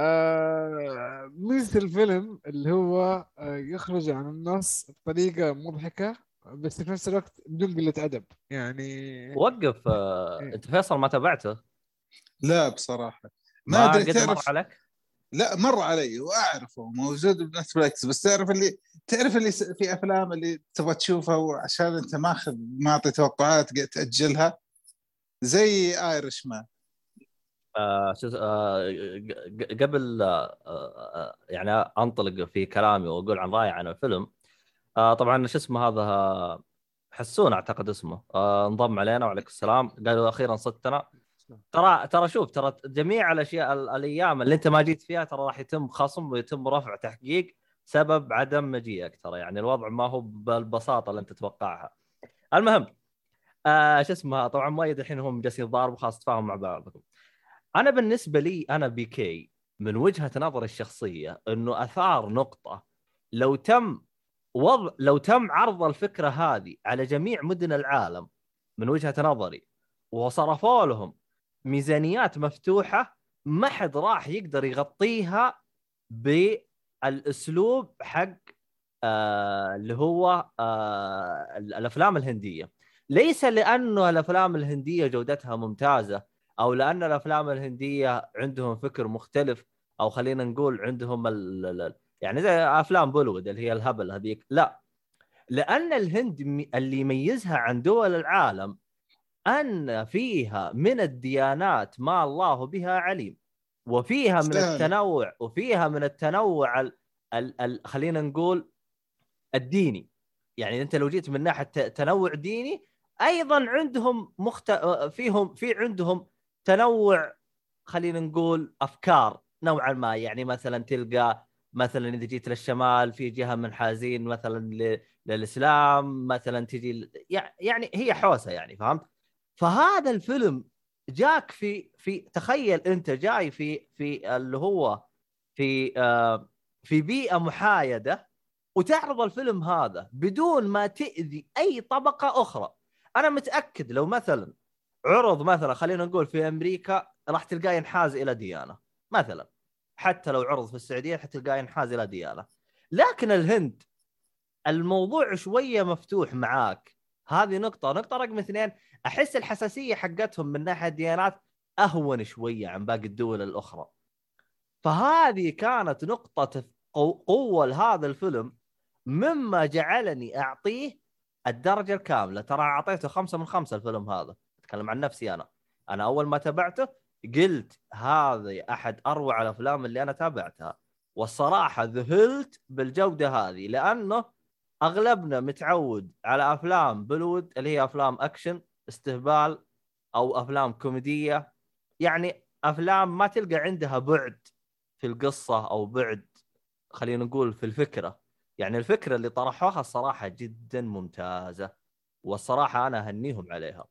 آه ميزة الفيلم اللي هو آه يخرج عن النص بطريقة مضحكة بس في نفس الوقت بدون قلة أدب. يعني وقف آه... إيه. أنت فيصل ما تابعته؟ لا بصراحة. ما ما أدري قد مر تعرف عليك؟ لا مر علي وأعرفه موجود بنتفلكس بس تعرف اللي تعرف اللي في أفلام اللي تبغى تشوفها وعشان أنت ماخذ معطي توقعات قاعد تأجلها؟ زي ايرش مان آه آه قبل آه آه يعني أنطلق في كلامي وأقول عن رأيي عن الفيلم آه طبعا شو اسمه هذا حسون أعتقد اسمه آه انضم علينا وعليكم السلام قالوا أخيرا صدتنا ترى ترى شوف ترى جميع الأشياء ال- الأيام اللي أنت ما جيت فيها ترى راح يتم خصم ويتم رفع تحقيق سبب عدم مجيئك ترى يعني الوضع ما هو بالبساطة اللي أنت تتوقعها. المهم آه شو اسمه طبعا مؤيد الحين هم جالسين يتضاربوا خلاص تفاهم مع بعضكم. أنا بالنسبة لي أنا بيكي من وجهة نظري الشخصية إنه أثار نقطة. لو تم وضع لو تم عرض الفكرة هذه على جميع مدن العالم من وجهة نظري وصرفوا لهم ميزانيات مفتوحة ما حد راح يقدر يغطيها بالأسلوب حق آه اللي هو آه الأفلام الهندية. ليس لأنه الأفلام الهندية جودتها ممتازة أو لأن الأفلام الهندية عندهم فكر مختلف أو خلينا نقول عندهم ال ال- يعني زي أفلام بوليوود اللي هي الهبل هذيك لا لأن الهند اللي يميزها عن دول العالم أن فيها من الديانات ما الله بها عليم وفيها من. التنوع وفيها من التنوع ال ال ال خلينا نقول الديني يعني أنت لو جيت من ناحية تنوع ديني أيضا عندهم مخت... فيهم في عندهم تنوع خلينا نقول أفكار نوعا ما يعني مثلا تلقى مثلا إذا جيت للشمال في جهة منحازين مثلا. للإسلام مثلا تجي يعني هي حوسة يعني فهمت؟ فهذا الفيلم جاك في في تخيل أنت جاي في في اللي هو في آه في بيئة محايدة وتعرض الفيلم هذا بدون ما تأذي أي طبقة أخرى أنا متأكد لو مثلا عرض مثلا خلينا نقول في أمريكا راح تلقاه ينحاز إلى ديانة مثلا. حتى لو عرض في السعودية حتلقاه ينحاز إلى ديانة. لكن الهند الموضوع شوية مفتوح معاك. هذه نقطة. نقطة رقم اثنين أحس الحساسية حقتهم من ناحية الديانات أهون شوية عن باقي الدول الأخرى. فهذه كانت نقطة قوة لهذا الفيلم مما جعلني أعطيه الدرجة الكاملة. ترى أعطيته خمسة من خمسة الفيلم هذا. أتكلم عن نفسي أنا. أنا أول ما تابعته قلت هذا أحد أروع الأفلام اللي أنا تابعتها. والصراحه ذهلت بالجودة هذه لأنه أغلبنا متعود على أفلام بوليوود اللي هي أفلام أكشن استهبال أو أفلام كوميدية. يعني أفلام ما تلقى عندها بعد في القصة أو بعد خلينا نقول في الفكرة. يعني الفكرة اللي طرحوها الصراحه جدا ممتازة والصراحه أنا أهنيهم عليها.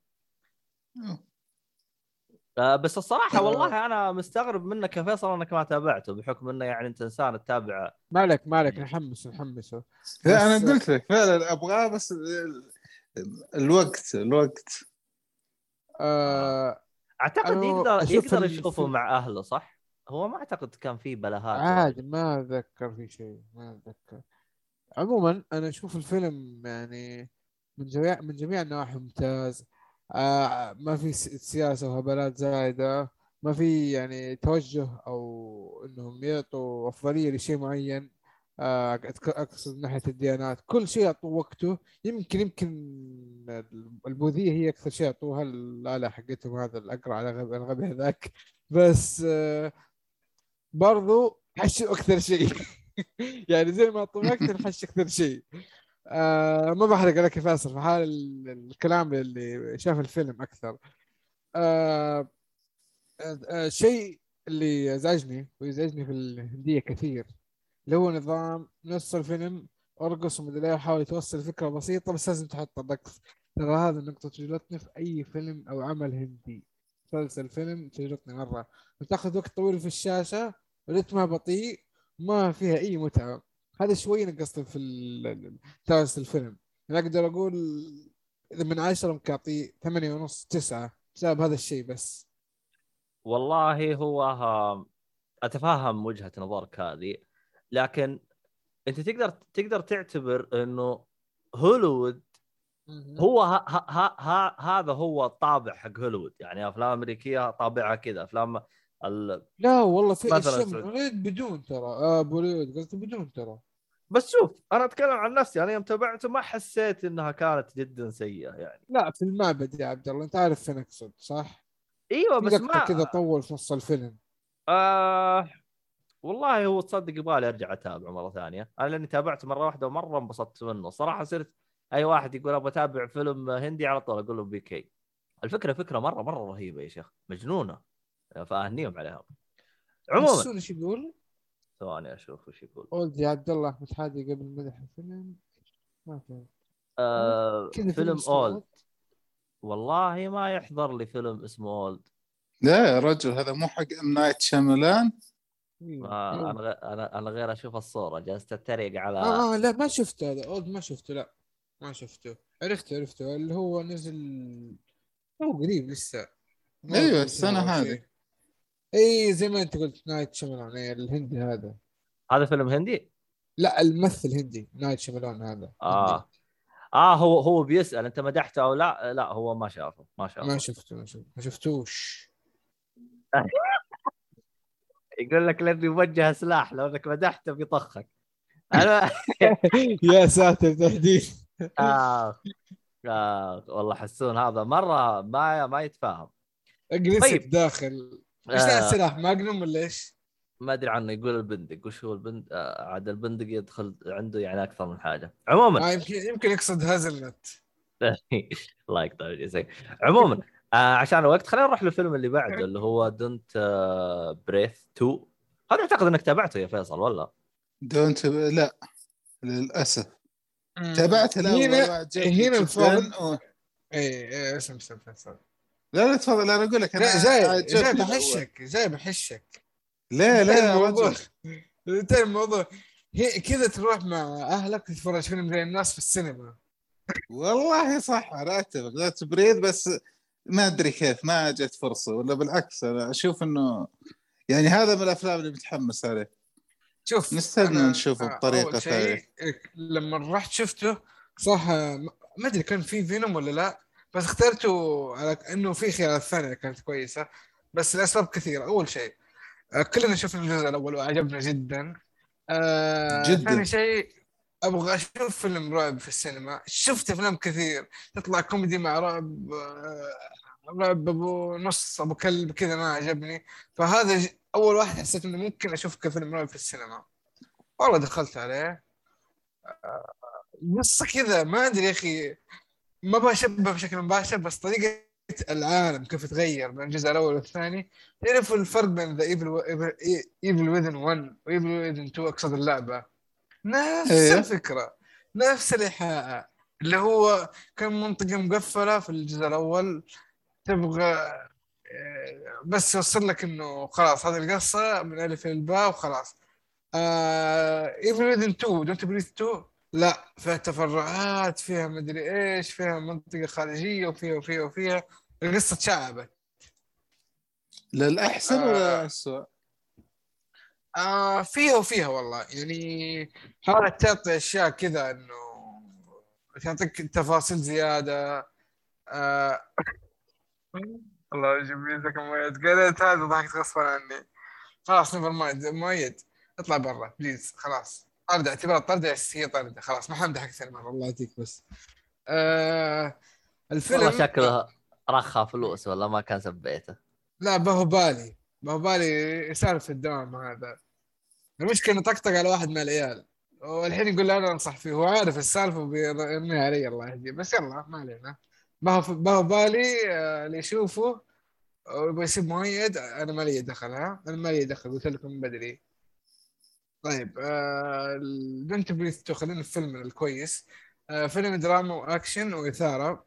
بس الصراحة والله أنا مستغرب منك يا فيصل إنك ما تابعته بحكم إنه يعني أنت إنسان تتابع مالك مالك نحمس نحمسه. لا أنا قلت لك فعلا أبغاه بس الوقت الوقت. آه أعتقد يقدر يقدر يشوفه مع أهله صح؟ هو ما أعتقد كان في بلاهات عادي ما أتذكر في شيء ما أتذكر. عموما أنا أشوف الفيلم يعني من جميع من جميع النواحي ممتاز. آه ما في سياسة وهبلات زايدة. ما في يعني توجه أو إنهم يعطوا أفضلية لشيء معين. آه أقصد من ناحية الديانات. كل شيء يعطوا وقته. يمكن يمكن البوذية هي أكثر شيء يعطوها. الاله حقتهم هذا الاقرع على الغبي هذاك. بس آه برضو حشوا أكثر شيء. يعني زي ما طمقت نحش أكثر شيء. آه ما بحرق لك يا في حال الكلام اللي شاف الفيلم أكثر. آه آه الشيء اللي ازعجني ويزعجني في الهندية كثير اللي هو نظام نص الفيلم أرقص ومدري إيه حاول توصل فكرة بسيطة بس لازم تحط الرقص ترى هذا النقطة تجلطني في أي فيلم أو عمل هندي. مسلسل فيلم تجلطني مرة. وتاخذ وقت طويل في الشاشة رتمها بطيء ما فيها أي متعة. هذا شوي نقصت في تاس الفيلم. أنا أقدر أقول إذا من عشرة ممكن اعطيه ثمانية ونص تسعة بسبب هذا الشيء بس. والله هو أتفهم وجهة نظرك هذه لكن أنت تقدر تقدر تعتبر إنه هوليوود هو ها ها ها هذا هو الطابع حق هوليوود. يعني أفلام أمريكية طابعها كذا أفلام ال... لا والله في أشياء بدون ترى آه بوليوود قصدي بدون ترى. بس شوف أنا أتكلم عن نفسي أنا يوم تابعته ما حسيت إنها كانت جدا سيئة يعني. لا في المعبد يا عبد الله أنت عارف فين أقصد صح؟ إيوه بس ما كذا طول في نص الفيلم. آه والله هو تصدق يبغالي أرجع أتابعه مرة ثانية. أنا لأني تابعته مرة واحدة ومرة انبسطت منه. صراحة صرت أي واحد يقول أبغى أتابع فيلم هندي على طول أقول له بي كي. الفكرة فكرة مرة مرة رهيبة يا شيخ. مجنونة. فأهنيهم عليها. عموما إيش يقول؟ ثواني أشوف وش يقول. اولد يا عبد الله أحمد حادي قبل مدح الفيلم. ما فهمت آه فيلم Old. والله ما يحضر لي فيلم اسمه Old. لا يا رجل هذا مو حق ام نايت شاملان آه أنا أنا أنا غير أشوف الصورة جالس أتريق على آه, آه لا ما شفته هذا. Old ما شفته لا. ما شفته. عرفته عرفته. اللي هو نزل هو قريب لسه. أيوه السنة هذه. اي زي ما أنت قلت نايت شملون الهندي هذا. هذا فيلم هندي؟ لا الممثل هندي نايت شملون هذا. آه. هندي. آه هو هو بيسأل أنت مدحته أو لا؟ لا هو ما شافه ما شافه. ما شفته ما شفته. ما شفتوش. يقول لك لأني موجه سلاح لو أنك مدحته بيطخك. أنا يا ساتر تحديد آه. آه. والله حسون هذا مرة ما ما يتفاهم. طيب. داخل. إيش السلاح Magnum ولا إيش؟ ما أدري عنه يقول البندق. وش هو البند؟ آه عاد البندق يدخل عنده يعني أكثر من حاجة. عموما. آه يمكن يمكن يقصد hazelnut الله يقطع جزاك عموما آه عشان الوقت خلينا نروح للفيلم اللي بعده اللي هو Don't آه Breathe 2 هذا أعتقد إنك تابعته يا فيصل ولا؟ Don't لا للأسف. تابعته لا هنا هنا الفضل اي اي اسم اسم فيصل لا لا تفضل أنا أقول لك أنا جاي جاي بحشك جاي بحشك لا لا الموضوع انتهى الموضوع كذا تروح مع أهلك تتفرج فيلم زي الناس في السينما. والله صح أنا أتفق لا تبريد بس ما أدري كيف ما جت فرصة ولا بالعكس أنا أشوف انه يعني هذا من الأفلام اللي متحمس عليه. شوف نستنى نشوفه أول شيء ثانية. لما رحت شفته صح ما أدري كان في فينوم ولا لا بس اخترته على إنه في خيارات ثانية كانت كويسة بس الاسباب كثيرة. أول شيء آه، كلنا شفنا الجزء الأول وعجبنا جدا. آه، جداً. ثاني شيء أبغى أشوف فيلم رعب في السينما. شفت أفلام كثير. تطلع كوميدي مع رعب آه، رعب أبو نص أبو كلب كذا ما عجبني. فهذا أول واحد حسيت إنه ممكن أشوف كفيلم رعب في السينما. والله دخلت عليه. قصه كذا ما أدري يا أخي. ما بشبه بشكل مباشر بس طريقة العالم كيف تغير من الجزء الأول والثاني. تعرفوا الفرق بين The Evil Evil Within 1 و Evil Within 2 أقصد اللعبة؟ نفس إيه. الفكرة نفس الإيحاء اللي هو كان منطقة مقفلة في الجزء الأول تبغى آه، بس يوصل لك إنه خلاص هذه القصة من ألف إلى الباء وخلاص. Evil Within 2 Don't Breathe 2 لا فيها تفرعات فيها مدري إيش فيها منطقة خارجية وفيها وفيها وفيها القصة تشعبت. للأحسن آه. ولا الاسوء؟ آه فيها وفيها والله. يعني حاولت تعطي أشياء كذا إنه تعطيك تفاصيل زيادة. آه. الله يجيب مؤيد قريت هذا ضحكت غصبا عني. خلاص never mind مؤيد. اطلع برا please خلاص. طردة اعتبرها طردة هي طردة خلاص ما حمدح أكثر مرة. الله يهديك بس. آه الفيلم والله شكله رخى فلوس ولا ما كان سبيته. لا باهو بالي. باهو بالي يسالف في الدوام هذا. المشكلة إنه طقطق على واحد من العيال. والحين يقول أنا أنصح فيه. هو عارف السالفة وبيرميها علي الله يهديه. بس يلا ما علينا. باهو باهو بالي آه، اللي يشوفه ويبغى يسيب مؤيد. أنا ما لي دخل ها؟ أنا ما لي دخل. قلت لكم من بدري. طيب آه Don't Breathe Two خلينا في الفيلم الكويس. آه فيلم دراما وأكشن وإثارة.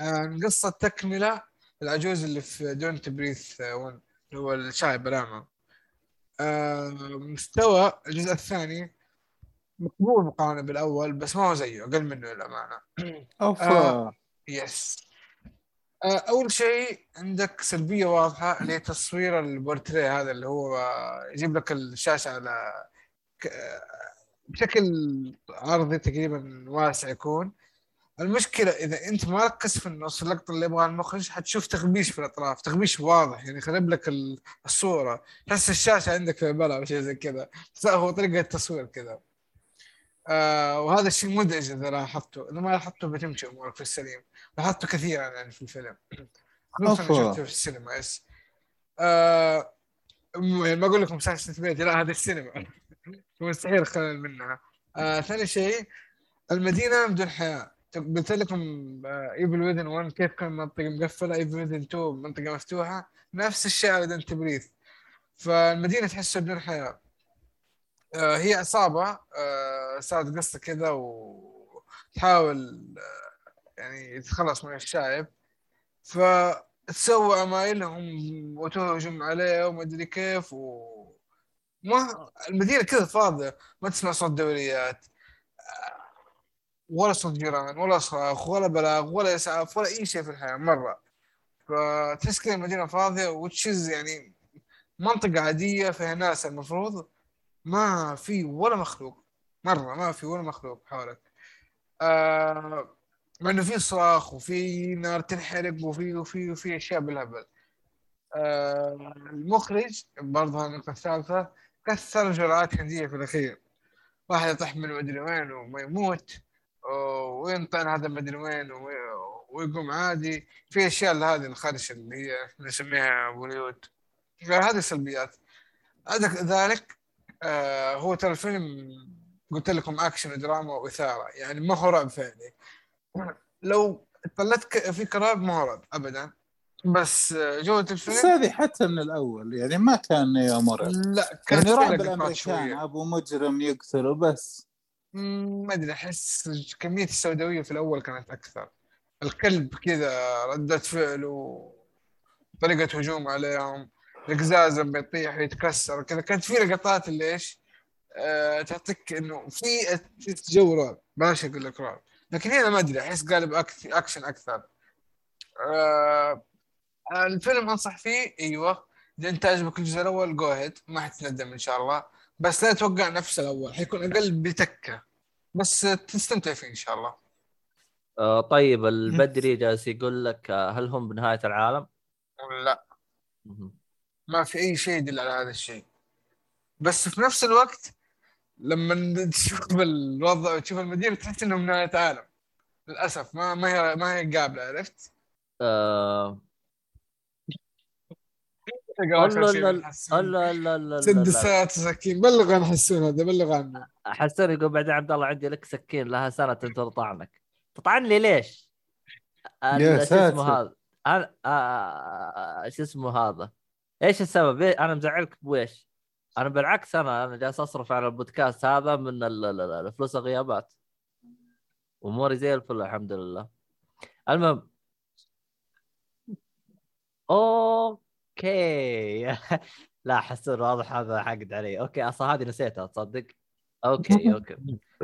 آه قصة تكملة العجوز اللي في Don't Breathe 1 اللي هو الشايب الاعمى مستوى الجزء الثاني مقبول مقارنة بالأول بس ما هو زيه أقل منه للأمانة. أوفا. آه. يس آه، أول شيء عندك سلبية واضحة اللي هي تصوير البورتريه هذا اللي هو يجيب لك الشاشة على بشكل عرضي تقريبا واسع يكون. المشكلة إذا أنت ما ركزت في النص اللقطة اللي يبغاها المخرج حتشوف تخبيش في الأطراف تخبيش واضح يعني يخرب لك ال- الصورة. تحس الشاشة عندك في بلا أو شيء زي كذا. هو طريقة التصوير كذا. آه وهذا الشيء مزعج إذا لاحظته. إذا ما لاحظته بتمشي أمورك في السليم. لاحظته كثيرا يعني في الفيلم. شفته في السينما yes آه يعني ما أقول لكم سالفه بيتي لا هذا السينما. مستحيل اخلل منها. آه ثاني شيء المدينة بدون حياه قلت لكم Evil Within 1 كيف كان منطقة مقفلة؟ Evil Within 2 منطقة مفتوحة. نفس الشيء على Don't Breathe. فالمدينة تحسها بدون حياه آه هي عصابة. آه صارت قصة كذا وتحاول آه يعني تتخلص من الشايب فتسوى عمايلهم وتهجم عليه وما ادري كيف و ما المدينة كذا فاضية ما تسمع صوت دوريات. ولا صوت جيران ولا صراخ ولا بلاغ ولا اسعاف ولا أي شيء في الحياة مرة. فتحس كذا المدينة فاضية وتشز يعني منطقة عادية فيها ناس المفروض. ما في ولا مخلوق. مرة ما في ولا مخلوق حولك. آه مع إنه في صراخ وفي نار تنحرق وفي وفي وفي أشياء بالهبل. آه المخرج برضه النقطة الثالثة كثر جرعات هنديه في الأخير. واحد يطيح من مدري وين وما يموت وينطعن هذا مدري وين ويقوم عادي. في أشياء هذه الخرش اللي هي نسميها بوليود فهذه سلبيات ذلك آه هو ترى الفيلم قلت لكم أكشن ودراما وإثارة. يعني ما هو رعب فعلي. لو طلعت ك- فيك رعب ما هو رعب ابدا. بس جوده بس الفيلم هذه حتى من الأول يعني ما كان يا مرعب لا كانت يعني فيها رعب لقطات الامريكان شوية. أبو مجرم يقتل وبس مم، ما أدري أحس كمية السوداوية في الأول كانت أكثر. الكلب كذا ردة فعل وطريقة هجوم عليهم القزاز لما يطيح ويتكسر كذا كانت في لقطات اللي إيش آه تعطيك إنه في جو رعب بلاش أقول لك رعب. لكن هنا ما أدري أحس قالب أكشن أكثر. آه الفيلم أنصح فيه أيوه اذا انت عجبك الجزء الأول go ahead ما حتندم إن شاء الله. بس لا تتوقع نفس الأول حيكون أقل بتكه بس تستمتع فيه إن شاء الله. آه طيب البدري جالس يقول لك آه، هل هم بنهاية العالم؟ لا. ما في أي شيء يدل على هذا الشيء. بس في نفس الوقت لما تشوف الوضع تشوف المدينة تحس إنه من نهايه عالم. للأسف ما ما هي ما هي قابلة عرفت؟ آه... لا لا لا لا لا لا سدسات سكين بلغ عن حسون هذا بلغ عنه حسون يقول بعدين عبد الله عندي لك سكين لها سنه تنتظر طعنك تطعن لي ليش؟ يا شو اسمه ساتر. هذا أنا آه... شو اسمه هذا إيش السبب؟ إيه؟ أنا مزعلك بويش؟ أنا بالعكس أنا أنا جالس أصرف على البودكاست هذا من ال- ال- ال- الفلوس الغيابات أموري زي الفل الحمد لله المهم okay. لا حسون واضح هذا حقد علي okay أصلا هذه نسيتها تصدق؟ okay okay.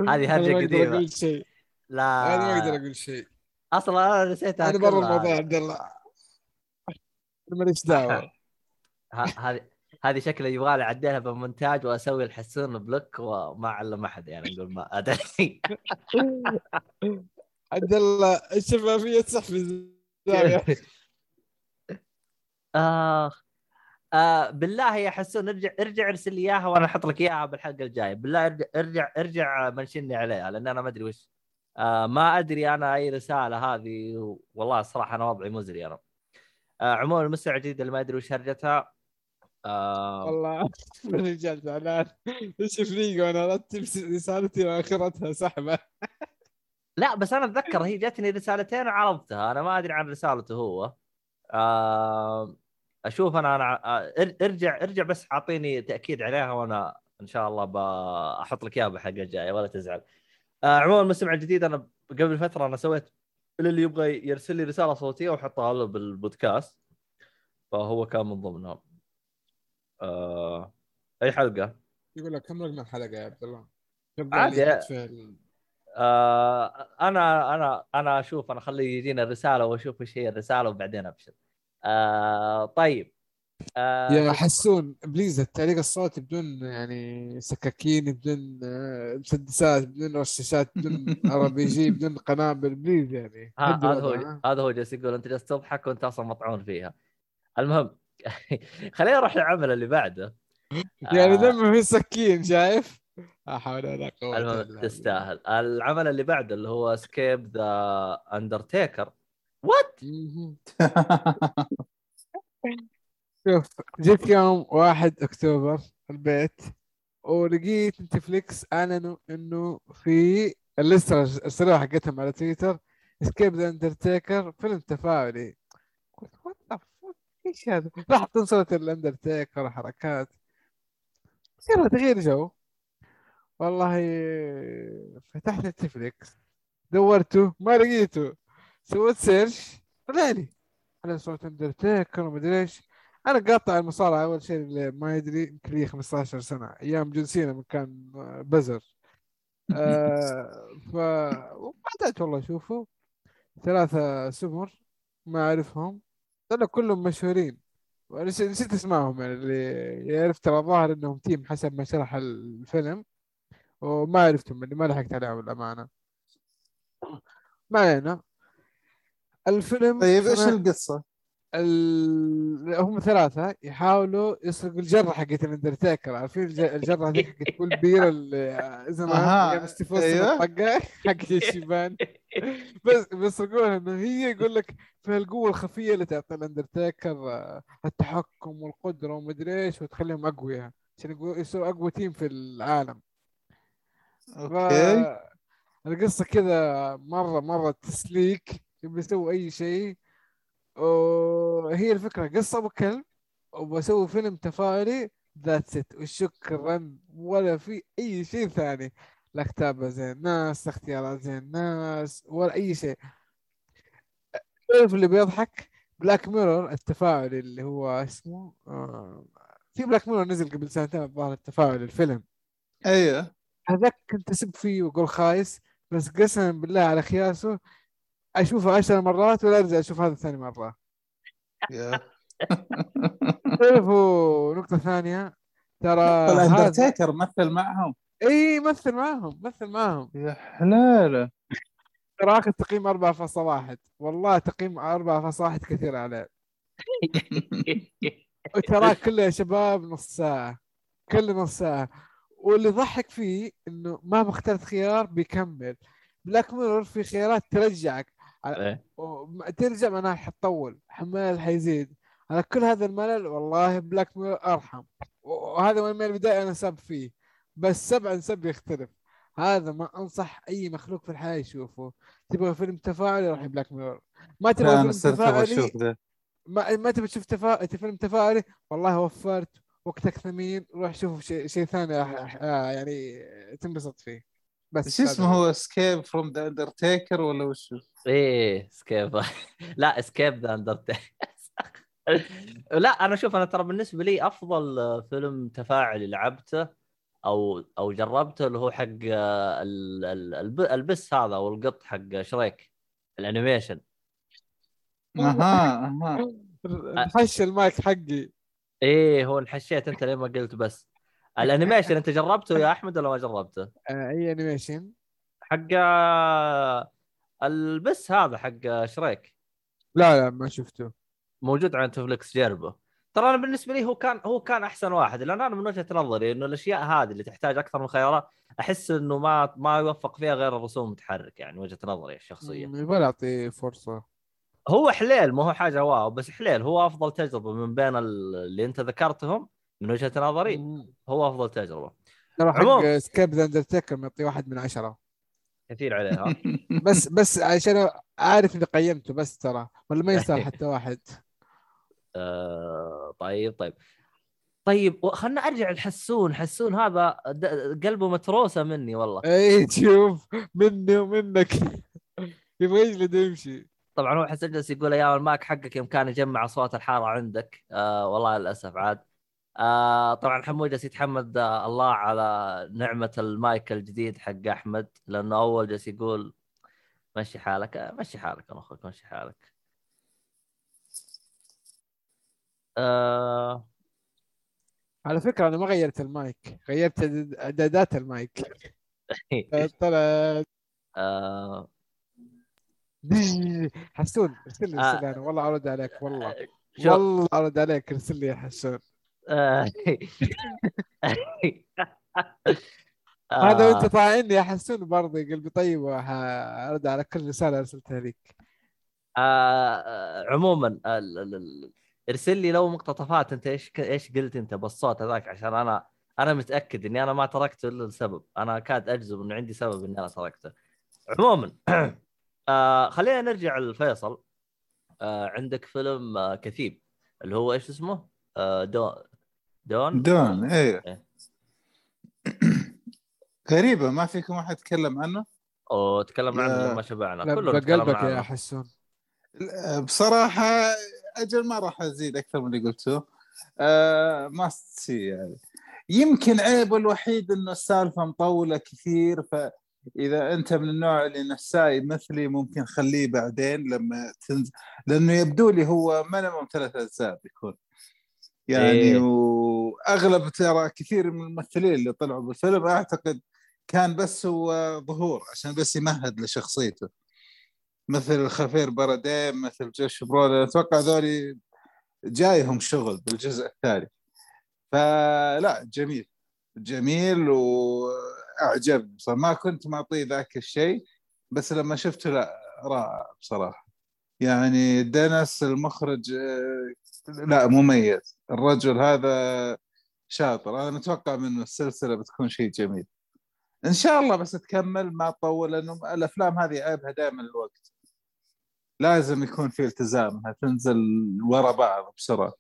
هذه هرجة قديمة. شيء. أنا ما أقدر لا أقول شيء. أصلا أنا نسيتها أنا برا. الموضوع عبد الله. ماليش دعوة. هذه هذه شكله يبغى لي أعدلها بالمونتاج وأسوي الحسون block وما اعلم أحد يعني نقول ما أدري. عبد الله الشفافيه تصح في الزاوية. آخ. آه بالله يا حسون ارجع ارجع ارسل لي إياها وأنا أحط لك إياها بالحلقة الجاية. بالله ارجع ارجع ارجع منشني عليها لأن أنا ما أدري وش. آه ما أدري أنا أي رسالة هذه والله الصراحة أنا وضعي مزري أنا. آه عموما المستمع الجديد اللي ما أدري وش هرجتها. آه والله الرجال زعلان إيش فريق وأنا رتب رسالتي وآخرتها سحبة. لا بس أنا أتذكر هي جتني رسالتين وعرضتها. أنا ما أدري عن رسالته هو. أشوف أنا أنا آه، إر- إرجع إرجع بس اعطيني تأكيد عليها وأنا إن شاء الله بحط لك إياها بالحلقة الجاية ولا تزعل آه عموما المستمع الجديد أنا قبل فترة أنا سويت اللي يبغى يرسل لي رسالة صوتية وأحطها له بالبودكاست فهو كان من ضمنها آه أي حلقة يقول لك كم رقم الحلقة يا عبد الله؟ عادي. في آه أنا أنا أنا أشوف أنا خلي يجينا الرسالة وأشوف إيش هي الرسالة وبعدين أبشر. آه طيب. آه يا حسون please التعليق الصوتي بدون يعني سكاكين بدون آه، مسدسات بدون رشاشات بدون RPG بدون قنابل please يعني هذا هو؟ هذا هو جالس يقول أنت جالس تضحك وأنت أصلا مطعون فيها. المهم خلينا نروح للعمل اللي بعده. يعني آه، دمه في سكين شايف؟ قوة إلا المهم. تستاهل العمل اللي بعده اللي هو Escape the Undertaker What. شوف جيت يوم 1 أكتوبر البيت ولقيت نتفليكس أعلنوا إنه في الليستة ارسلوها حقتهم على تويتر Escape the Undertaker فيلم تفاعلي. قلت what the fuck إيش هذا؟ راح صورة الأندرتيكر وحركات. يلا تغيير جو. والله فتحت نتفليكس دورته ما لقيته سويت search طلع لي على صورة اندرتيكر ومدري إيش. أنا قاطع المصارعة أول شيء اللي ما يدري يمكن لي 15 سنة أيام جون سينا كان بزر. آه ف وبدأت والله اشوفه ثلاثة سمر ما أعرفهم. طلعوا كلهم مشهورين. نسيت اسمائهم يعني اللي عرفت ترى ظاهر إنهم team حسب ما شرح الفيلم. وما عرفتهم اللي ما لحقت عليهم الأمانة. ما علينا. الفيلم طيب إيش القصة؟ ال... هم ثلاثة يحاولوا يسرقوا الجرة حقت الاندرتيكر عارفين الج- الجرة هذيك حقت Paul Bearer اللي زمان ستيفوس. الطقة حقت الشيبان. بس بيسرقوها انه هي يقول لك فيها القوة الخفية اللي تعطي الاندرتيكر آه، التحكم والقدرة ومدري إيش وتخليهم أقوياء. عشان يصيروا أقوى team في العالم. Okay. القصة كذا مرة مرة تسليك يبي يسوي أي شيء. وهي الفكرة قصة وكلب وبسوي فيلم تفاعلي that's it وشكرا ولا في أي شيء ثاني. لا كتابة زي الناس لا اختيارات زي الناس ولا أي شيء. تعرف اللي بيضحك Black Mirror التفاعلي اللي هو اسمه آه في Black Mirror نزل قبل سنتين الظاهر التفاعلي الفيلم. أيوه. هذاك كنت اسب فيه واقول خايس بس قسما بالله على خياسه أشوفه عشر مرات ولا أرجع أشوف هذا ثاني مرة. تعرفوا نقطة ثانية. ترى الأندرتيكر مثل معهم. إي مثل معهم مثل معهم. يا حلالة. ترى اخذ تقييم 4.1 والله تقييم 4.1 كثير عليه. وترى كله يا شباب نص ساعة. كله نص ساعة. واللي ضحك فيه إنه مهما اخترت خيار بيكمل. Black Mirror في خيارات ترجعك. إيه. وم- ترجع معناها حتطول. الملل حيزيد. على كل هذا الملل والله Black Mirror أرحم. وهذا من البدايه أنا سب فيه. بس سب عن سب يختلف. هذا ما أنصح أي مخلوق في الحياة يشوفه. تبغى فيلم تفاعلي روح Black Mirror ما تبغى أنا فيلم تفاعلي ما, ما تبي تشوف تفا... فيلم تفاعلي والله وفرت. وقتك ثمين روح شوف شيء شيء ثاني آه آه يعني تنبسط فيه. بس شو اسمه هو Escape from the Undertaker ولا وش؟ هو؟ إيه Escape لا Escape the Undertaker لا أنا شوف أنا ترى بالنسبة لي أفضل فيلم تفاعلي لعبته أو أو جربته اللي هو حق ال- ال- الب- البس هذا أو القط حق شريك ال animation. أها أها. حش المايك حقي. إيه هو انحشيت أنت ليه ما قلت بس. ال animation أنت جربته يا أحمد ولا ما جربته؟ آه أي animation؟ حق البس هذا حق شريك. لا لا ما شفته. موجود على نتفلكس جربه ترى أنا بالنسبة لي هو كان هو كان أحسن واحد لأن أنا من وجهة نظري إنه الأشياء هذه اللي تحتاج أكثر من خيارات أحس إنه ما ما يوفق فيها غير الرسوم المتحرك يعني وجهة نظري الشخصية. يبغى اعطيه فرصة. هو حليل ما هو حاجة واو بس حليل هو أفضل تجربة من بين ال- اللي أنت ذكرتهم من وجهة نظري. هو أفضل تجربة. ترى حق. Escape the Undertaker معطيه واحد من عشرة. كثير عليها بس بس عشان عارف إني قيمته بس ترى ولا ما يستاهل حتى واحد؟ آه طيب طيب. طيب خلنا أرجع لحسون. حسون هذا د- قلبه متروسة مني والله. اي شوف مني ومنك. يبغى يجلد ويمشي. طبعا هو حسن جالس يقول أيام الماك حقك يوم كان يجمع أصوات الحارة عندك. آه والله للأسف عاد. آه طبعا حمود جالس يتحمد آه الله على نعمة المايك الجديد حق أحمد لأنه أول جالس يقول مشي حالك آه، مشي حالك يا أخوك مشي حالك. آه على فكرة أنا ما غيرت المايك غيرت اعدادات المايك. طلع آه حسون ارسل لي آه. ارسل لي أنا. والله أرد عليك والله. شوف والله أرد عليك ارسل لي يا حسون. آه. هذا آه. وانت طاعني يا حسون برضه قلبي طيب وارد على كل رسالة أرسلتها لك. آه عموما ارسل لي لو مقتطفات أنت إيش إيش قلت أنت بالصوت هذاك؟ عشان أنا أنا متأكد إني أنا ما تركته إلا لسبب. أنا كاد أجزم إنه عندي سبب إني أنا تركته. عموما آه خلينا نرجع لفيصل آه عندك فيلم آه كثيب اللي هو إيش اسمه؟ آه دون دون؟ دون إيه. إيه. غريبة ما فيكم أحد يتكلم عنه؟ وتكلمنا عنه يا- لما شبعنا. تكلمنا بقلبك يا عنه. حسون. بصراحة أجل ما راح أزيد أكثر من اللي قلته. آه ما سي يعني. يمكن عيبه الوحيد إنه السالفة مطولة كثير فاذا أنت من النوع اللي نساي مثلي ممكن خليه بعدين لما تنزل لأنه يبدو لي هو minimum ثلاث أجزاء بيكون. يعني إيه. وأغلب ترى كثير من الممثلين اللي طلعوا بالفيلم أعتقد كان بس هو ظهور عشان بس يمهد لشخصيته. مثل خافيير بارديم مثل جوش برولين. أتوقع ذولي جايهم شغل بالجزء الثاني. فلا جميل. جميل واعجبني بصراحة. ما كنت معطيه ذاك الشيء بس لما شفته لا رائع بصراحة. يعني دينيس المخرج آه، لا مميز الرجل هذا شاطر. أنا متوقع منه السلسلة بتكون شيء جميل. إن شاء الله بس تكمل ما تطول لأنه الأفلام هذه عيبها دائما الوقت. لازم يكون في التزام انها تنزل ورا بعض بسرعة.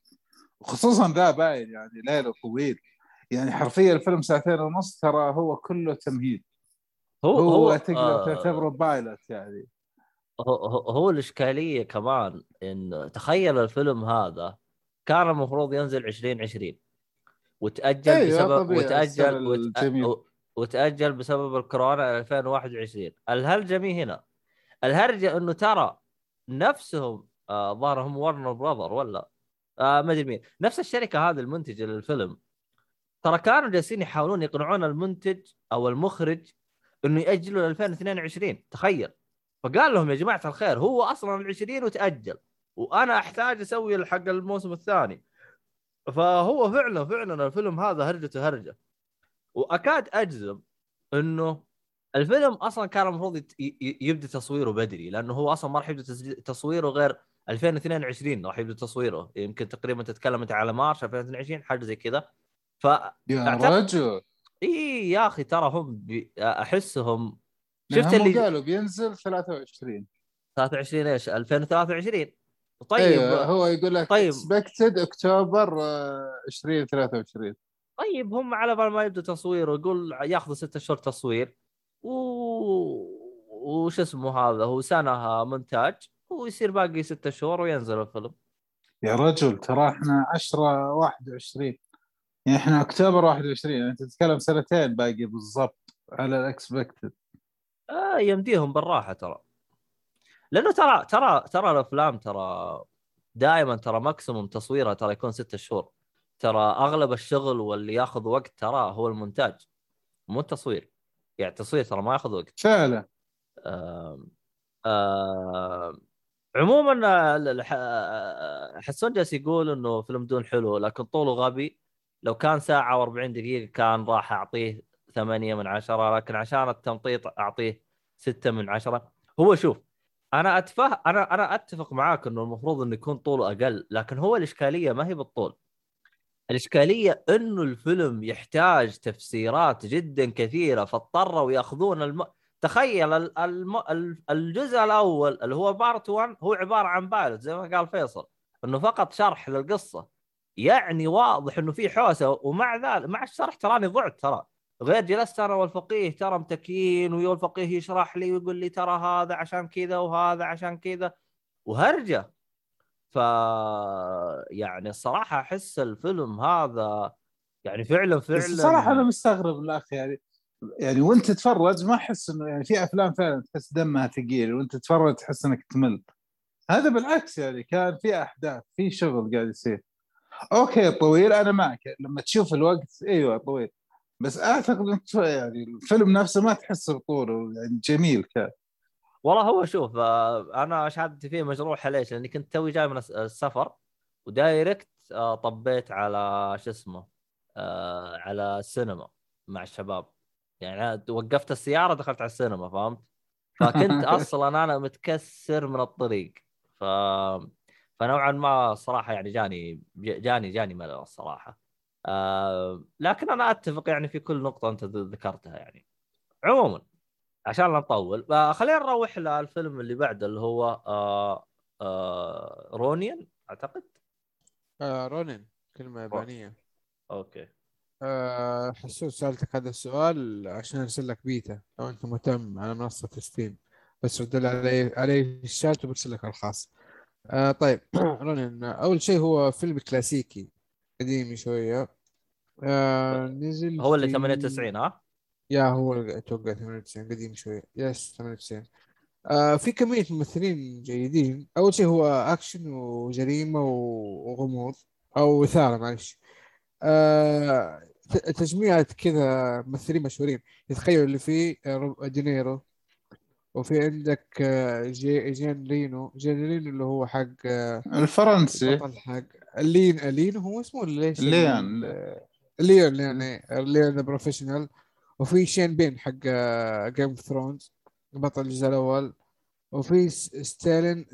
وخصوصا ذا باين يعني ليلة طويل يعني حرفيا الفيلم ساعتين ونص ترى هو كله تمهيد. هو هو, هو تقدر آه، تعتبره بايلوت يعني. هو, هو هو الإشكالية كمان إن تخيل الفيلم هذا كان المفروض ينزل 2020 وتأجل أيوة، بسبب وتاجل وت... الجميل. وتأجل بسبب الكورونا 2021 الهلجمي هنا. الهرجة إنه ترى نفسهم آه، ظهر هم ورنر براذر ولا؟ آه ما أدري مين. نفس الشركة هذه المنتجة للفيلم. ترى كانوا جالسين يحاولون يقنعون المنتج أو المخرج إنه يأجلوا ل 2022 تخيل. فقال لهم يا جماعة الخير هو أصلا ال 20 وتأجل وأنا أحتاج أسوي حق الموسم الثاني. فهو فعلا فعلا الفيلم هذا هرجته هرجه وأكاد أجزم إنه الفيلم أصلا كان المفروض يبدأ تصويره بدري لأنه هو أصلا ما راح يبدأ تصويره غير 2022 راح يبدأ تصويره. يمكن تقريبا تتكلم أنت على March 2022 حاجة زي كذا. ف يا رجل. إي يا أخي ترى هم بي... احسهم شفت اللي قالوا بينزل 23 23 إيش؟ 2023 طيب. أيوه هو يقول لك طيب. expected October 2023 طيب هم على بال ما يبدأ تصويره يقول ياخذوا ستة شهور تصوير. و وش اسمه هذا؟ هو سنه مونتاج. ويصير باقي ستة شهور وينزل الفيلم. يا رجل ترى إحنا 10 21 يعني إحنا أكتوبر 21 يعني أنت تتكلم سنتين باقي بالضبط على الأكسبكتد. آه يمديهم بالراحة ترى. لأنه ترى ترى ترى الأفلام ترى دائما ترى ماكسيموم تصويرها ترى يكون ستة شهور. ترى أغلب الشغل واللي ياخذ وقت ترى هو المونتاج مو التصوير. يعني التصوير ترى ما ياخذ وقت. فعلا. آه آه عموما حسون جالس يقول إنه فيلم دون حلو لكن طوله غبي. لو كان ساعة و40 دقيقة كان راح أعطيه ثمانية من عشرة لكن عشان التمطيط أعطيه ستة من عشرة. هو شوف أنا اتفهم أنا أنا أتفق معاك إنه المفروض إنه يكون طوله أقل لكن هو الإشكالية ما هي بالطول. الإشكالية إنه الفيلم يحتاج تفسيرات جدا كثيرة فاضطروا يأخذون الم... تخيل الم... الجزء الأول اللي هو part 1 هو عبارة عن pilot زي ما قال فيصل إنه فقط شرح للقصة. يعني واضح إنه في حوسة ومع ذلك مع الشرح تراني ضعت ترى. غير جلست أنا والفقيه ترى متكين والفقيه يشرح لي ويقول لي ترى هذا عشان كذا وهذا عشان كذا. وهرجة. ف يعني الصراحة أحس الفيلم هذا يعني فعلا فعلا الصراحة أنا مستغرب الأخ يعني يعني وأنت تتفرج ما أحس إنه يعني في أفلام فعلا تحس دمها ثقيل وأنت تتفرج تحس إنك تمل. هذا بالعكس يعني كان في أحداث في شغل قاعد يصير. okay طويل أنا معك. لما تشوف الوقت أيوه طويل. بس أعتقد إنك يعني الفيلم نفسه ما تحس بطوله يعني جميل كان. والله هو شوف آه، أنا شهادتي فيه مجروحة ليش؟ لأني كنت توي جاي من السفر و direct آه، طبيت على شو اسمه آه، على السينما مع الشباب. يعني وقفت السيارة دخلت على السينما فهمت؟ فكنت أصلا أنا متكسر من الطريق. ف فنوعا ما الصراحه يعني جاني جاني جاني ملل الصراحة. آه لكن أنا أتفق يعني في كل نقطة أنت ذكرتها يعني. عموما عشان لا نطول آه خلينا نروح للفيلم اللي بعده اللي هو آه آه رونين أعتقد؟ آه رونين كلمة يابانية. okay. أه حسون سألتك هذا السؤال عشان أرسل لك بيتا لو أنت مهتم على منصة Steam. بس رد علي علي في الشات وبرسل لك الخاص. أه طيب رونين أول شيء هو فيلم كلاسيكي قديم شوية. أه نزل هو اللي 98 ها؟ يا هو أتوقع 98 قديم شوية. يس 98 آه في كمية ممثلين جيدين. أول شيء هو أكشن وجريمة وغموض أو إثارة معلش. آه تجميعة كذا ممثلين مشهورين. يتخيلوا اللي فيه دينيرو. وفي عندك آه، جي جين رينو جين رينو اللي هو حق آه، الفرنسي. حق لين لين هو اسمه ولا ليش؟ ليون ليون يعني ليون بروفيشنال وفي شين بين حق جيم اوف ثرونز بطل الجزء الأول. وفي ستالين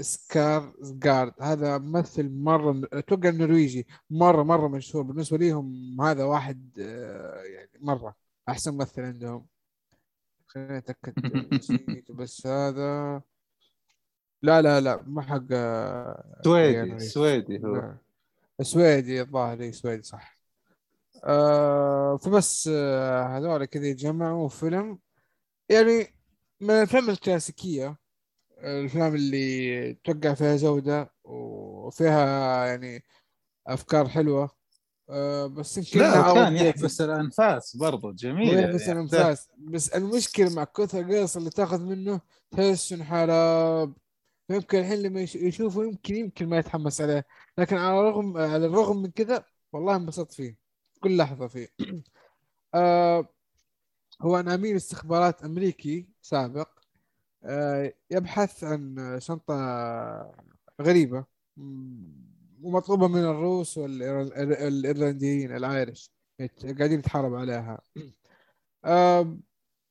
سكار جارد هذا ممثل مرة أتوقع النرويجي مرة مرة مشهور. بالنسبة ليهم هذا واحد آه، يعني مرة أحسن ممثل عندهم. خليني اتاكد بس هذا لا لا لا ما حق آه، سويدي سويدي هو. سويدي الظاهر سويدي صح. آه فبس آه هذول كذا يتجمعوا فيلم. يعني من الأفلام الكلاسيكية الأفلام اللي توقع فيها جوده وفيها يعني أفكار حلوة. آه بس يمكن لا outdated. يحبس الأنفاس برضه جميل يعني يحبس يعني الأنفاس. بس المشكلة مع كثر القصص اللي تاخذ منه تحس إنه حلب يمكن الحين لما يش- يشوفه يمكن يمكن ما يتحمس عليه. لكن على الرغم على الرغم من كذا والله انبسطت فيه. كل لحظة فيه. آه هو عن امين استخبارات أمريكي سابق. آه يبحث عن شنطه غريبة. ومطلوبة من الروس والايرلنديين ال Irish قاعدين يتحارب عليها.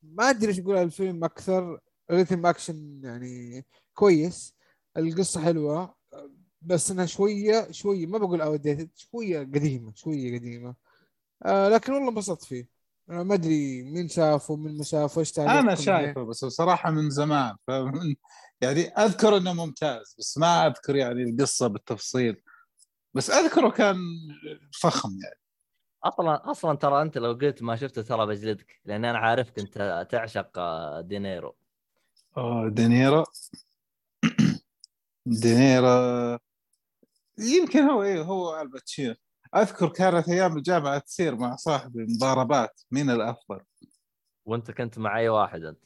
ما أدري إيش أقول الفيلم أكثر. rhythm action يعني كويس. القصة حلوة. بس إنها شوية شوية ما بقول out شوية قديمة شوية قديمة. آه لكن والله انبسطت فيه. أنا ما أدري مين شافه مين ما شافه إيش أنا؟ شايفه بس بصراحة من زمان. فمن يعني أذكر إنه ممتاز بس ما أذكر يعني القصة بالتفصيل. بس أذكره كان فخم يعني. أصلا أصلا ترى أنت لو قلت ما شفته ترى بجلدك لأن أنا عارفك أنت تعشق آه، دينيرو. أوه دينيرو. دينيرو. يمكن هو إيه هو الباتشينو. أذكر كانت أيام الجامعة تصير مع صاحبي مضاربات مين الأفضل؟ وأنت كنت مع أي واحد أنت؟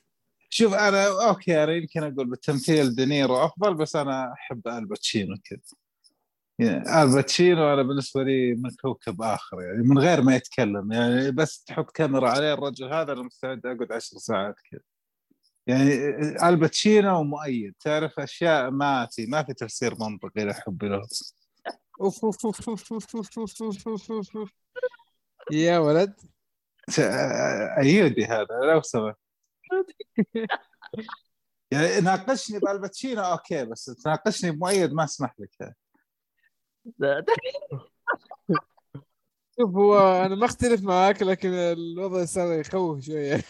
شوف أنا okay أنا يمكن أقول بالتمثيل دينيرو أفضل بس أنا أحب الباتشينو كذا. الباتشينو أنا بالنسبة لي من كوكب اخر يعني من غير ما يتكلم يعني بس تحط كاميرا عليه الرجل هذا أنا مستعد اقعد عشر ساعات كذا يعني الباتشينو ومؤيد تعرف اشياء ما في ما في تفسير منطقي لحبي له أوف أوف أوف أوف أوف أوف أوف أوف أوف أوف. يا ولد ايودي هذا لو سمحت يعني ناقشني بالباتشينو okay بس تناقشني بمؤيد ما اسمح لك شوف هو أنا ما أختلف معاك لكن الوضع صار يخوف شوية.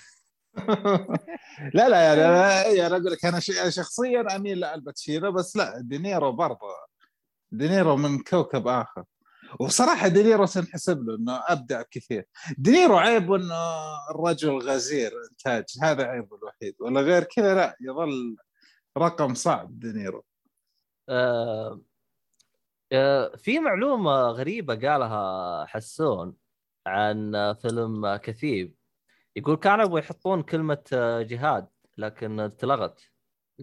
لا لا يعني يعني أقول لك أنا ش- شخصيا اميل لالباتشينو بس لا دينيرو برضه دينيرو من كوكب آخر. وبصراحه دينيرو سنحسب له إنه أبدع كثير. دينيرو عيب إنه الرجل غزير إنتاج. هذا عيبه الوحيد. ولا غير كذا لا يظل رقم صعب دينيرو. آه، في معلومة غريبة قالها حسون عن آه، فيلم آه، كثيب. يقول كانوا يبغوا يحطون كلمة آه، جهاد لكن اتلغت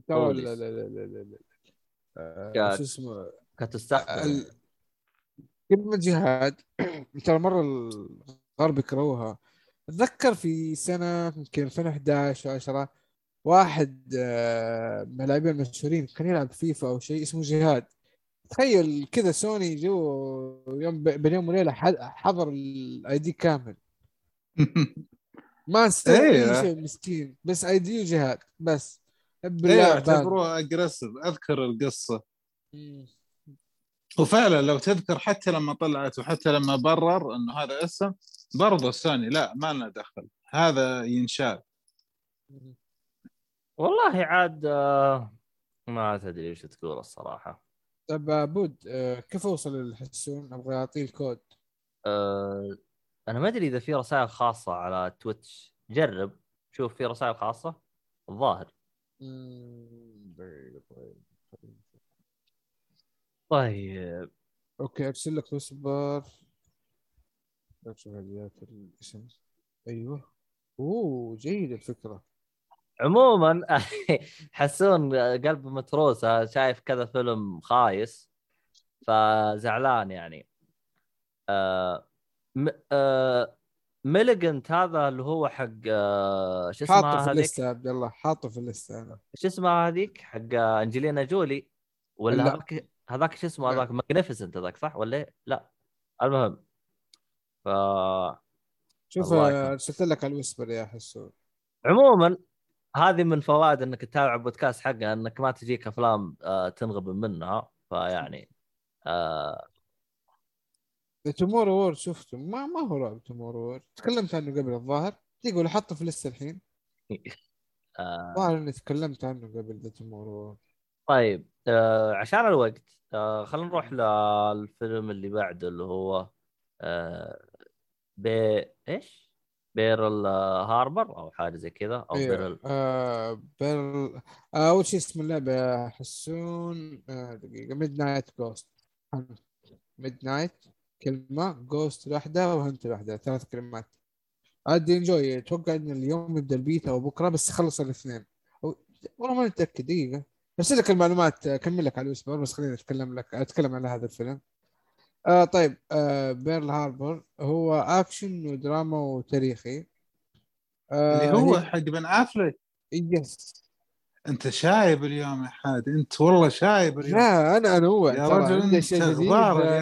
لا. لا لا لا لا لا. آه،. شو اسمه؟ كانت تستخدم كلمة جهاد ترى مرة الغرب يكرهوها. أتذكر في سنة يمكن 2011 أو 10 واحد آه، من اللاعبين المشهورين كان يلعب فيفا أو شيء اسمه جهاد. تخيل كذا سوني جو يوم بين يوم وليلة حد- حظر ال ID كامل. ما سوى. اي شيء مسكين بس ID وجهاد بس. أيوه بالله أعتبروه aggressive أذكر القصة. وفعلا لو تذكر حتى لما طلعت وحتى لما برر إنه هذا اسم برضه سوني لا ما لنا دخل. هذا ينشال. والله عاد آه، ما تدري إيش تقول الصراحة. طب بود آه، كيف اوصل للحسون؟ أبغى أعطيه الكود. آه، أنا ما أدري إذا في رسائل خاصة على تويتش. جرب شوف في رسائل خاصة. الظاهر. طيب. okay أرسل لك اصبر أرسل هديات الإسم. أيوه. أوه جيد الفكرة. عموما حسون قلب متروسه شايف كذا فيلم خايس فزعلان يعني. آه م... آه ميليجنت هذا اللي هو حق آه شو حاطه اسمها في هذيك؟ الليسته يا عبد الله حاطه في الليسته أنا شو اسمها هذيك؟ حق آه، أنجلينا جولي. ولا لا. هذاك هذاك شو اسمه. هذاك ماجنيفيسنت هذاك صح؟ ولا؟ لا؟ المهم. ف شوف آه،. ارسلت لك على الويسبر يا حسون. عموما هذه من فوائد إنك تتابع بودكاست حقه إنك ما تجيك أفلام آه، تنغبن منها فيعني آه The Tomorrow War شفته؟ ما ما هو رعب Tomorrow War تكلمت عنه قبل الظاهر. يقول حطه في الليسته الحين. آه. الظاهر إني تكلمت عنه قبل The Tomorrow War طيب آه عشان الوقت آه خلينا نروح للفيلم اللي بعده اللي هو آه بي إيش؟ بيرل آه، هاربر أو حاجة زي كذا أو أيوه بيرل. آه بيرل آه أول شيء اسم اللعبة حسون آه دقيقة Midnight Ghost Midnight كلمة Ghost واحدة و Hunt واحدة ثلاث كلمات. عادي enjoy أتوقع إن اليوم يبدأ البيتا أو بكرة بس خلص الاثنين. والله ما متأكد دقيقة. بس لك المعلومات أكمل لك على الأسبوع بس خليني أتكلم لك أتكلم على هذا الفيلم. آه طيب آه بيرل هاربر هو اكشن ودراما وتاريخي. آه اللي هو هي- حق بن أفلك. يس أنت شايب اليوم يا حاد. أنت والله شايب اليوم. لا أنا انوع يا رجل عندي أشياء اليوم.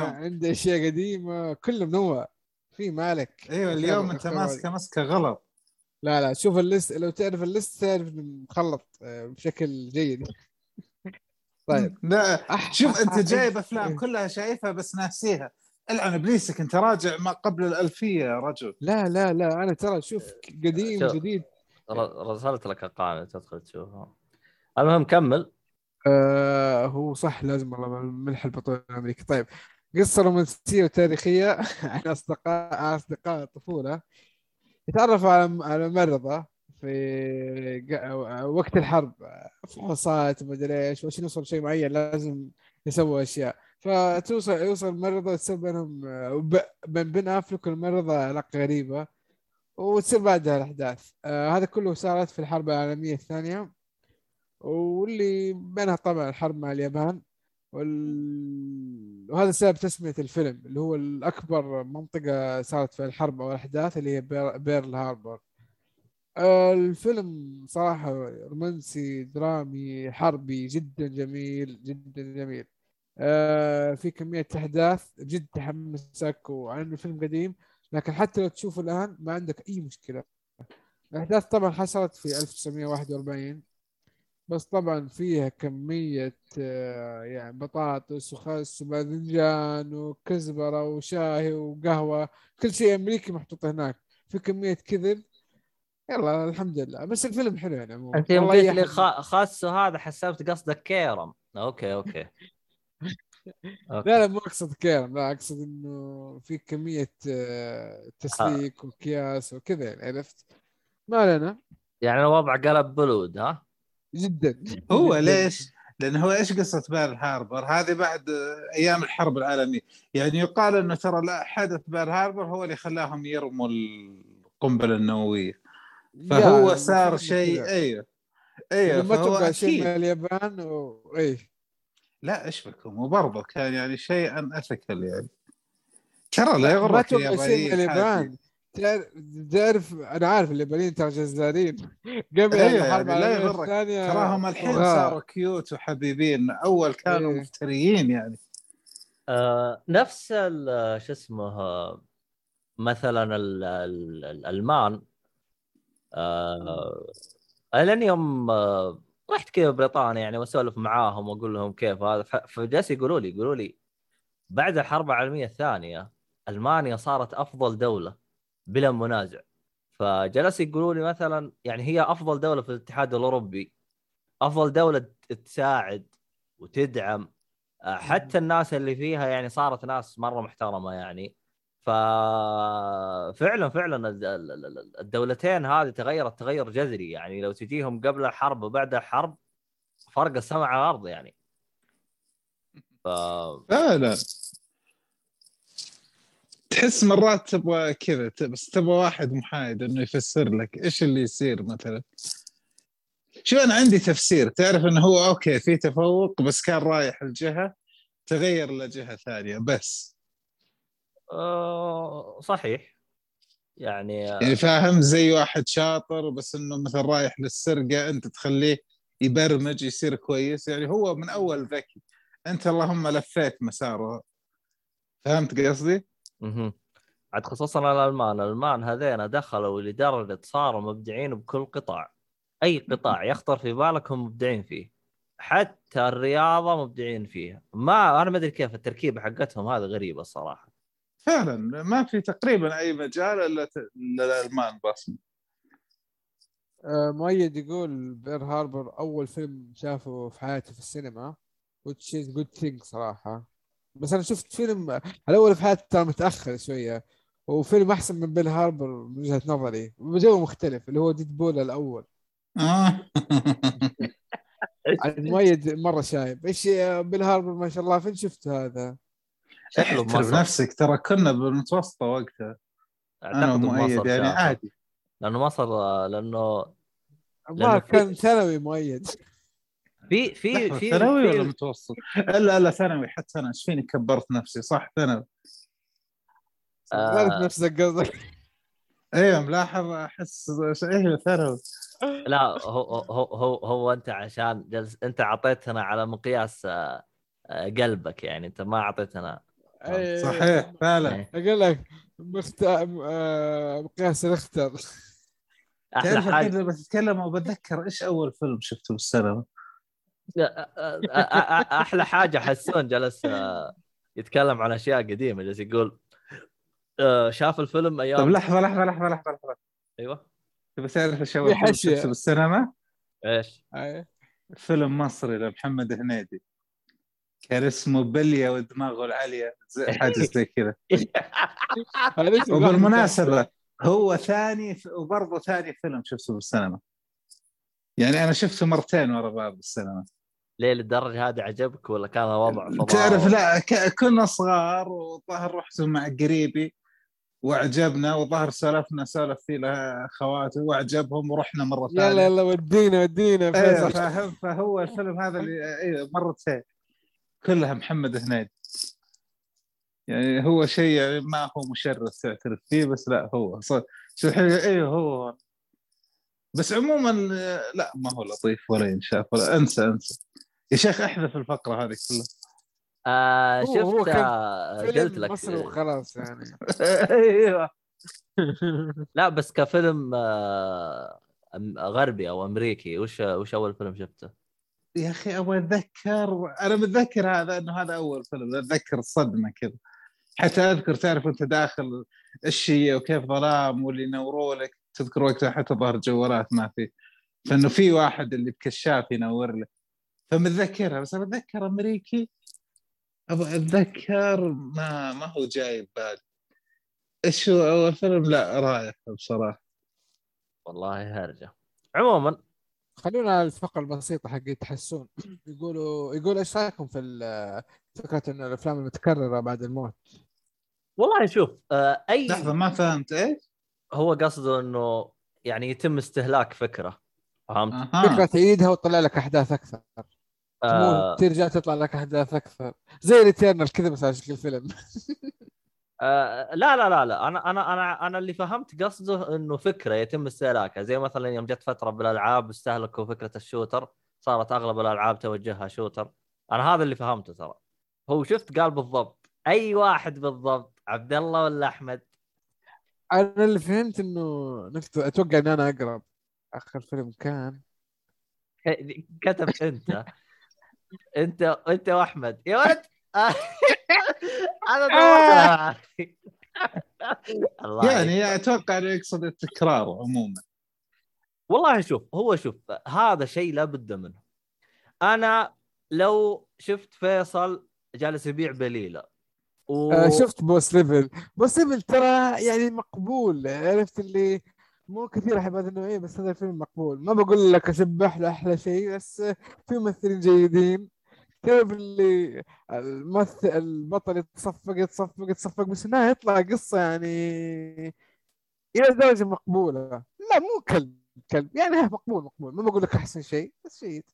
عندي أشياء قديمة كله منوع في مالك. أيوه اليوم أنت ماسكه ماسكه غلط. لا لا شوف الليست لو تعرف الليست تعرف مخلط آه، بشكل جيد. طيب. لا شوف أنت جايب أفلام كلها شايفها بس ناسيها. العن إبليسك أنت راجع ما قبل الألفية يا رجل. لا لا لا أنا ترى شوف قديم شوف. جديد. رسلت لك القائمه تدخل تشوفها. المهم كمل. آه هو صح لازم والله ملح البطولة الامريكي طيب قصة رومانسية وتاريخية عن اصدقاء أصدقاء الطفولة. يتعرفوا على على ممرضة في وقت الحرب فحوصات ومدري إيش وعشان يوصل شيء معين لازم يسووا أشياء. فتوصل يوصل الممرضة وتصير بينهم بين بن افلك والممرضة علاقة غريبة وتصير بعدها الأحداث. آه هذا كله صارت في الحرب العالمية الثانية واللي بينها طبعا الحرب مع اليابان وال... وهذا سبب تسمية الفيلم اللي هو الأكبر منطقة صارت في الحرب أو الأحداث اللي هي بير... بيرل هاربر الفيلم صراحة رومانسي درامي حربي جدا جميل جدا جميل. آه، في كمية أحداث جد تحمسك وعن إنه فيلم قديم لكن حتى لو تشوفه الآن ما عندك أي مشكلة. الأحداث طبعا حصلت في 1941 بس طبعا فيها كمية آه، يعني بطاطس وخس وباذنجان وكزبرة وشاي وقهوة كل شيء أمريكي محطوط هناك. في كمية كذب يلا الحمد لله بس الفيلم حلو يعني عموما أنت يوم قلت لي يحمد. خ- خاص هذا حسبت قصدك كيرم أوكي أوكي أوكي. لا لا مو أقصد كيرم لا أقصد إنه في كمية آه، تسليك وكياس وكذا يعني عرفت ما علينا يعني الوضع قلب بلود ها جدا هو. ليش؟ لأن هو إيش قصة بير هاربر؟ هذه بعد آه، أيام الحرب العالمية، يعني يقال إنه ترى لا حدث بير هاربر هو اللي خلاهم يرموا القنبلة النووية، فهو يا، صار شيء. أيوه أيوه فهو تبغى شيء من اليابان و... إيه لا إيش بكم وبرضه كان يعني شيء أن اثيكال يعني ترى لا ما يغرك. اليابان تعرف أنا عارف اليابانيين ترى جزارين قبل أيوة، الحرب يعني لا العالمية يغرك. الثانية تراهم الحين طغاة. صاروا كيوت وحبيبين أول كانوا إيه. مفتريين يعني آه نفس ال- شو اسمه آه، مثلا ال- ال- الألمان آه لأن يوم آه رحت كذا بريطانيا يعني وأسولف معاهم وأقول لهم كيف هذا فجالس يقولوا لي يقولوا لي بعد الحرب العالمية الثانية ألمانيا صارت أفضل دولة بلا منازع. فجلس يقولوا لي مثلا يعني هي أفضل دولة في الاتحاد الأوروبي أفضل دولة تساعد وتدعم. آه، حتى الناس اللي فيها يعني صارت ناس مرة محترمة يعني. ففعلا فعلا الد- ال- ال- ال- الدولتين هذه تغيرت تغير جذري يعني لو تجيهم قبل الحرب وبعد الحرب فرق السماء على الأرض يعني. ف فعلا تحس مرات تبغى كذا بس تبغى واحد محايد إنه يفسر لك إيش اللي يصير مثلا. شو أنا عندي تفسير. تعرف إنه هو أوكي في تفوق بس كان رايح الجهه تغير لجهة ثانية بس. آه، صحيح. يعني يعني فاهم زي واحد شاطر بس إنه مثلا رايح للسرقة أنت تخليه يبرمج يصير كويس. يعني هو من أول ذكي. أنت اللهم لفيت مساره. فهمت قصدي؟ مهم. عاد خصوصا الألمان. الألمان هذين دخلوا لدرجة صاروا مبدعين بكل قطاع. أي قطاع يخطر في بالك هم مبدعين فيه. حتى الرياضة مبدعين فيها. ما أنا ما أدري كيف التركيبة حقتهم هذه غريبة الصراحة. فعلا ما في تقريبا أي مجال إلا الألمان بس آه، مؤيد يقول بير هاربر أول فيلم شافه في حياته في السينما which is good thing صراحة. بس أنا شفت فيلم الأول في حياتي ترى متأخر شوية وفيلم أحسن من بير هاربر من وجهة نظري. بجو مختلف اللي هو Deadpool الأول. آه. مؤيد مرة شايب. إيش بيل هاربر ما شاء الله فين شفت هذا؟ شكله احترم بمصر نفسك ترى كنا بالمتوسطة وقتها. أنا اعتقد بمصر يعني. عادي. لأنه مصر لأنه لأنه ما في- كان ثانوي مؤيد. في في في ثانوي ولا متوسط؟ لا لا ثانوي حتى أنا إيش فيني كبرت نفسي؟ صح ثانوي. آه. عارف نفسك قصدك. أيوه ملاحظ أحس أيوه ثانوي. لا هو هو هو, هو أنت عشان جلس أنت اعطيتنا على مقياس آه، قلبك يعني أنت ما اعطيتنا إيه. صحيح فعلا. أقول لك مخت... آه، مقياس الاختر أحلى تعرف الحين حاجة لما تتكلم وبتذكر إيش أول فيلم شفته بالسينما آه، آه، آه، آه، أحلى حاجة حسون جلس آه، يتكلم عن أشياء قديمة جالس يقول آه، شاف الفيلم طيب أيام لحظة لحظة لحظة لحظة لحظة أيوه تبي تعرف إيش أول في فيلم. شفته بالسينما؟ إيش. فيلم مصري لمحمد هنيدي كان اسمه بلية ودماغه العاليه حاجة زي كذا. وبالمناسبة هو ثاني وبرضه ثاني فيلم شفته بالسينما. يعني أنا شفته مرتين ورا بعض بالسينما. ليه للدرجة هذه عجبك ولا كان وضع فضاء تعرف لا ك- كنا صغار وظهر رحت مع قريبي وأعجبنا وظهر سولفنا سولف فيه لاخواته وأعجبهم ورحنا مرة يلا ثانية. يلا ودينا ودينا. أيوه فيصل فاهم فهو الفيلم هذا اللي أيوه مرتين. كلها محمد هنيدي. يعني هو شيء يعني ما هو مشرف تعترف فيه بس لا هو شو أيوه هو. بس عموما لا ما هو لطيف ولا ينشاف ولا انسى انسى. يا شيخ احذف الفقرة هذه كلها. آه شفت آه، قلت لك. مصري وخلاص يعني. أيوه. لا بس كفيلم آه غربي أو أمريكي. وش وش أول فيلم شفته؟ يا أخي أبغى أتذكر أنا متذكر هذا إنه هذا أول فيلم أتذكر الصدمه كذا. حتى أذكر تعرف أنت داخل الشيء وكيف ظلام واللي ينوروا لك تذكر وقتها حتى ظهر جوالات ما في. فإنه في واحد اللي بكشاف ينور لك فمتذكرها بس أنا أتذكر أمريكي. أبغى أتذكر ما ما هو جاي ببالي إيش هو أول فيلم؟ لا رايح بصراحة. والله هرجة. عموما خلونا على الفقرة البسيطة حق تحسون يقولوا يقول إيش رأيكم في فكرة انه الأفلام المتكررة بعد الموت؟ والله شوف آه أي لحظة ما فهمت. إيش؟ هو قصده إنه يعني يتم استهلاك فكرة فهمت؟ أها. فكرة تعيدها وتطلع لك أحداث أكثر. آه. ترجع تطلع لك أحداث أكثر. زي Returnal كذا بس على شكل فيلم آه لا لا لا لا. أنا أنا أنا أنا اللي فهمت قصده إنه فكرة يتم استهلاكها. زي مثلا يوم جت فترة بالألعاب استهلكوا فكرة ال shooter صارت أغلب الألعاب توجهها شوتر. أنا هذا اللي فهمته ترى. هو شفت قال بالضبط. أي واحد بالضبط عبد الله ولا أحمد؟ أنا اللي فهمت إنه نفت... أتوقع ان أنا اقرب آخر فيلم كان. كتبت أنت. أنت أنت وأحمد. يا ولد! أنا يعني أتوقع إنه يقصد التكرار عموما. والله شوف هو شوف هذا شيء لابد منه. أنا لو شفت فيصل جالس يبيع بليلة و... آه شفت Boss Level. Boss Level ترى يعني مقبول عرفت اللي مو كثير أحب هذا النوعية بس هذا الفيلم مقبول. ما بقول لك أسبح له أحلى شيء بس في ممثلين جيدين. تعرف اللي الممثل البطل يتصفق يتصفق يتصفق بس النهايه يطلع قصة يعني إلى درجة مقبولة. لا مو كلب كلب. يعني مقبول مقبول. ما بقول لك أحسن شيء بس شيء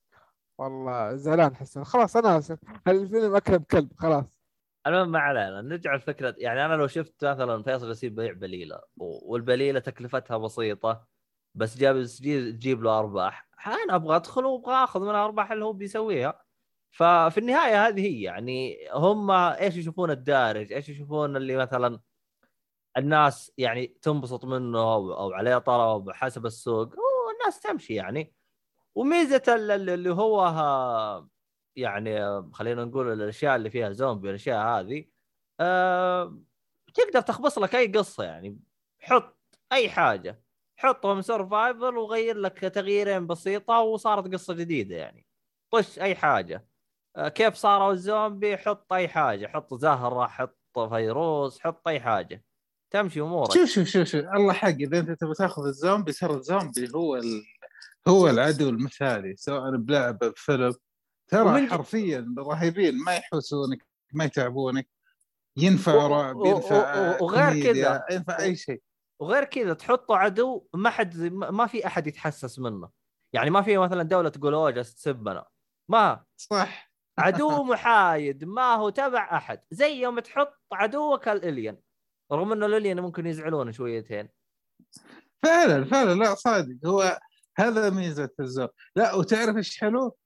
والله زعلان حسن. خلاص أنا آسف. الفيلم اكلب كلب. خلاص. المهم ما علينا. نرجع لفكرة يعني أنا لو شفت مثلا فيصل يصير بيع بليلة والبليلة تكلفتها بسيطة بس جاب تجي- تجيب له أرباح. أنا أبغى أدخل وأبغى أخذ من الارباح اللي هو بيسويها. ففي النهاية هذه هي يعني هم إيش يشوفون الدارج؟ إيش يشوفون اللي مثلا الناس يعني تنبسط منه أو عليه طلب حسب السوق؟ والناس تمشي يعني. وميزة ال- ال- اللي هو يعني خلينا نقول الأشياء اللي فيها زومبي والأشياء هذه أه تقدر تخبص لك أي قصة يعني. حط أي حاجة حطهم سرفايفل وغير لك تغييرين بسيطة وصارت قصة جديدة يعني. طش أي حاجة. كيف صاروا الزومبي؟ حط أي حاجة حط زهرة حط فيروس حط أي حاجة. تمشي أمورك. شوف شوف شوف شوف. الله حق إذا أنت تبغى تاخذ الزومبي ترى الزومبي هو ال... هو العدو المثالي سواء بلعبه بفيلم. ترى حرفيا رهيبين ما يحوسونك ما يتعبونك. ينفع و- رعب ينفع و- وغير كذا. ينفع أي شيء. وغير كذا تحطه عدو ما حد ما ما في أحد يتحسس منه. يعني ما في مثلا دولة تقول أوه جالس تسبنا ما. صح. عدو محايد ما هو تبع أحد. زي يوم تحط عدوك الالين رغم إنه الالين ممكن يزعلون شويتين. فعلا فعلا. لا صادق. هو هذا ميزة الزو لا وتعرف إيش حلو؟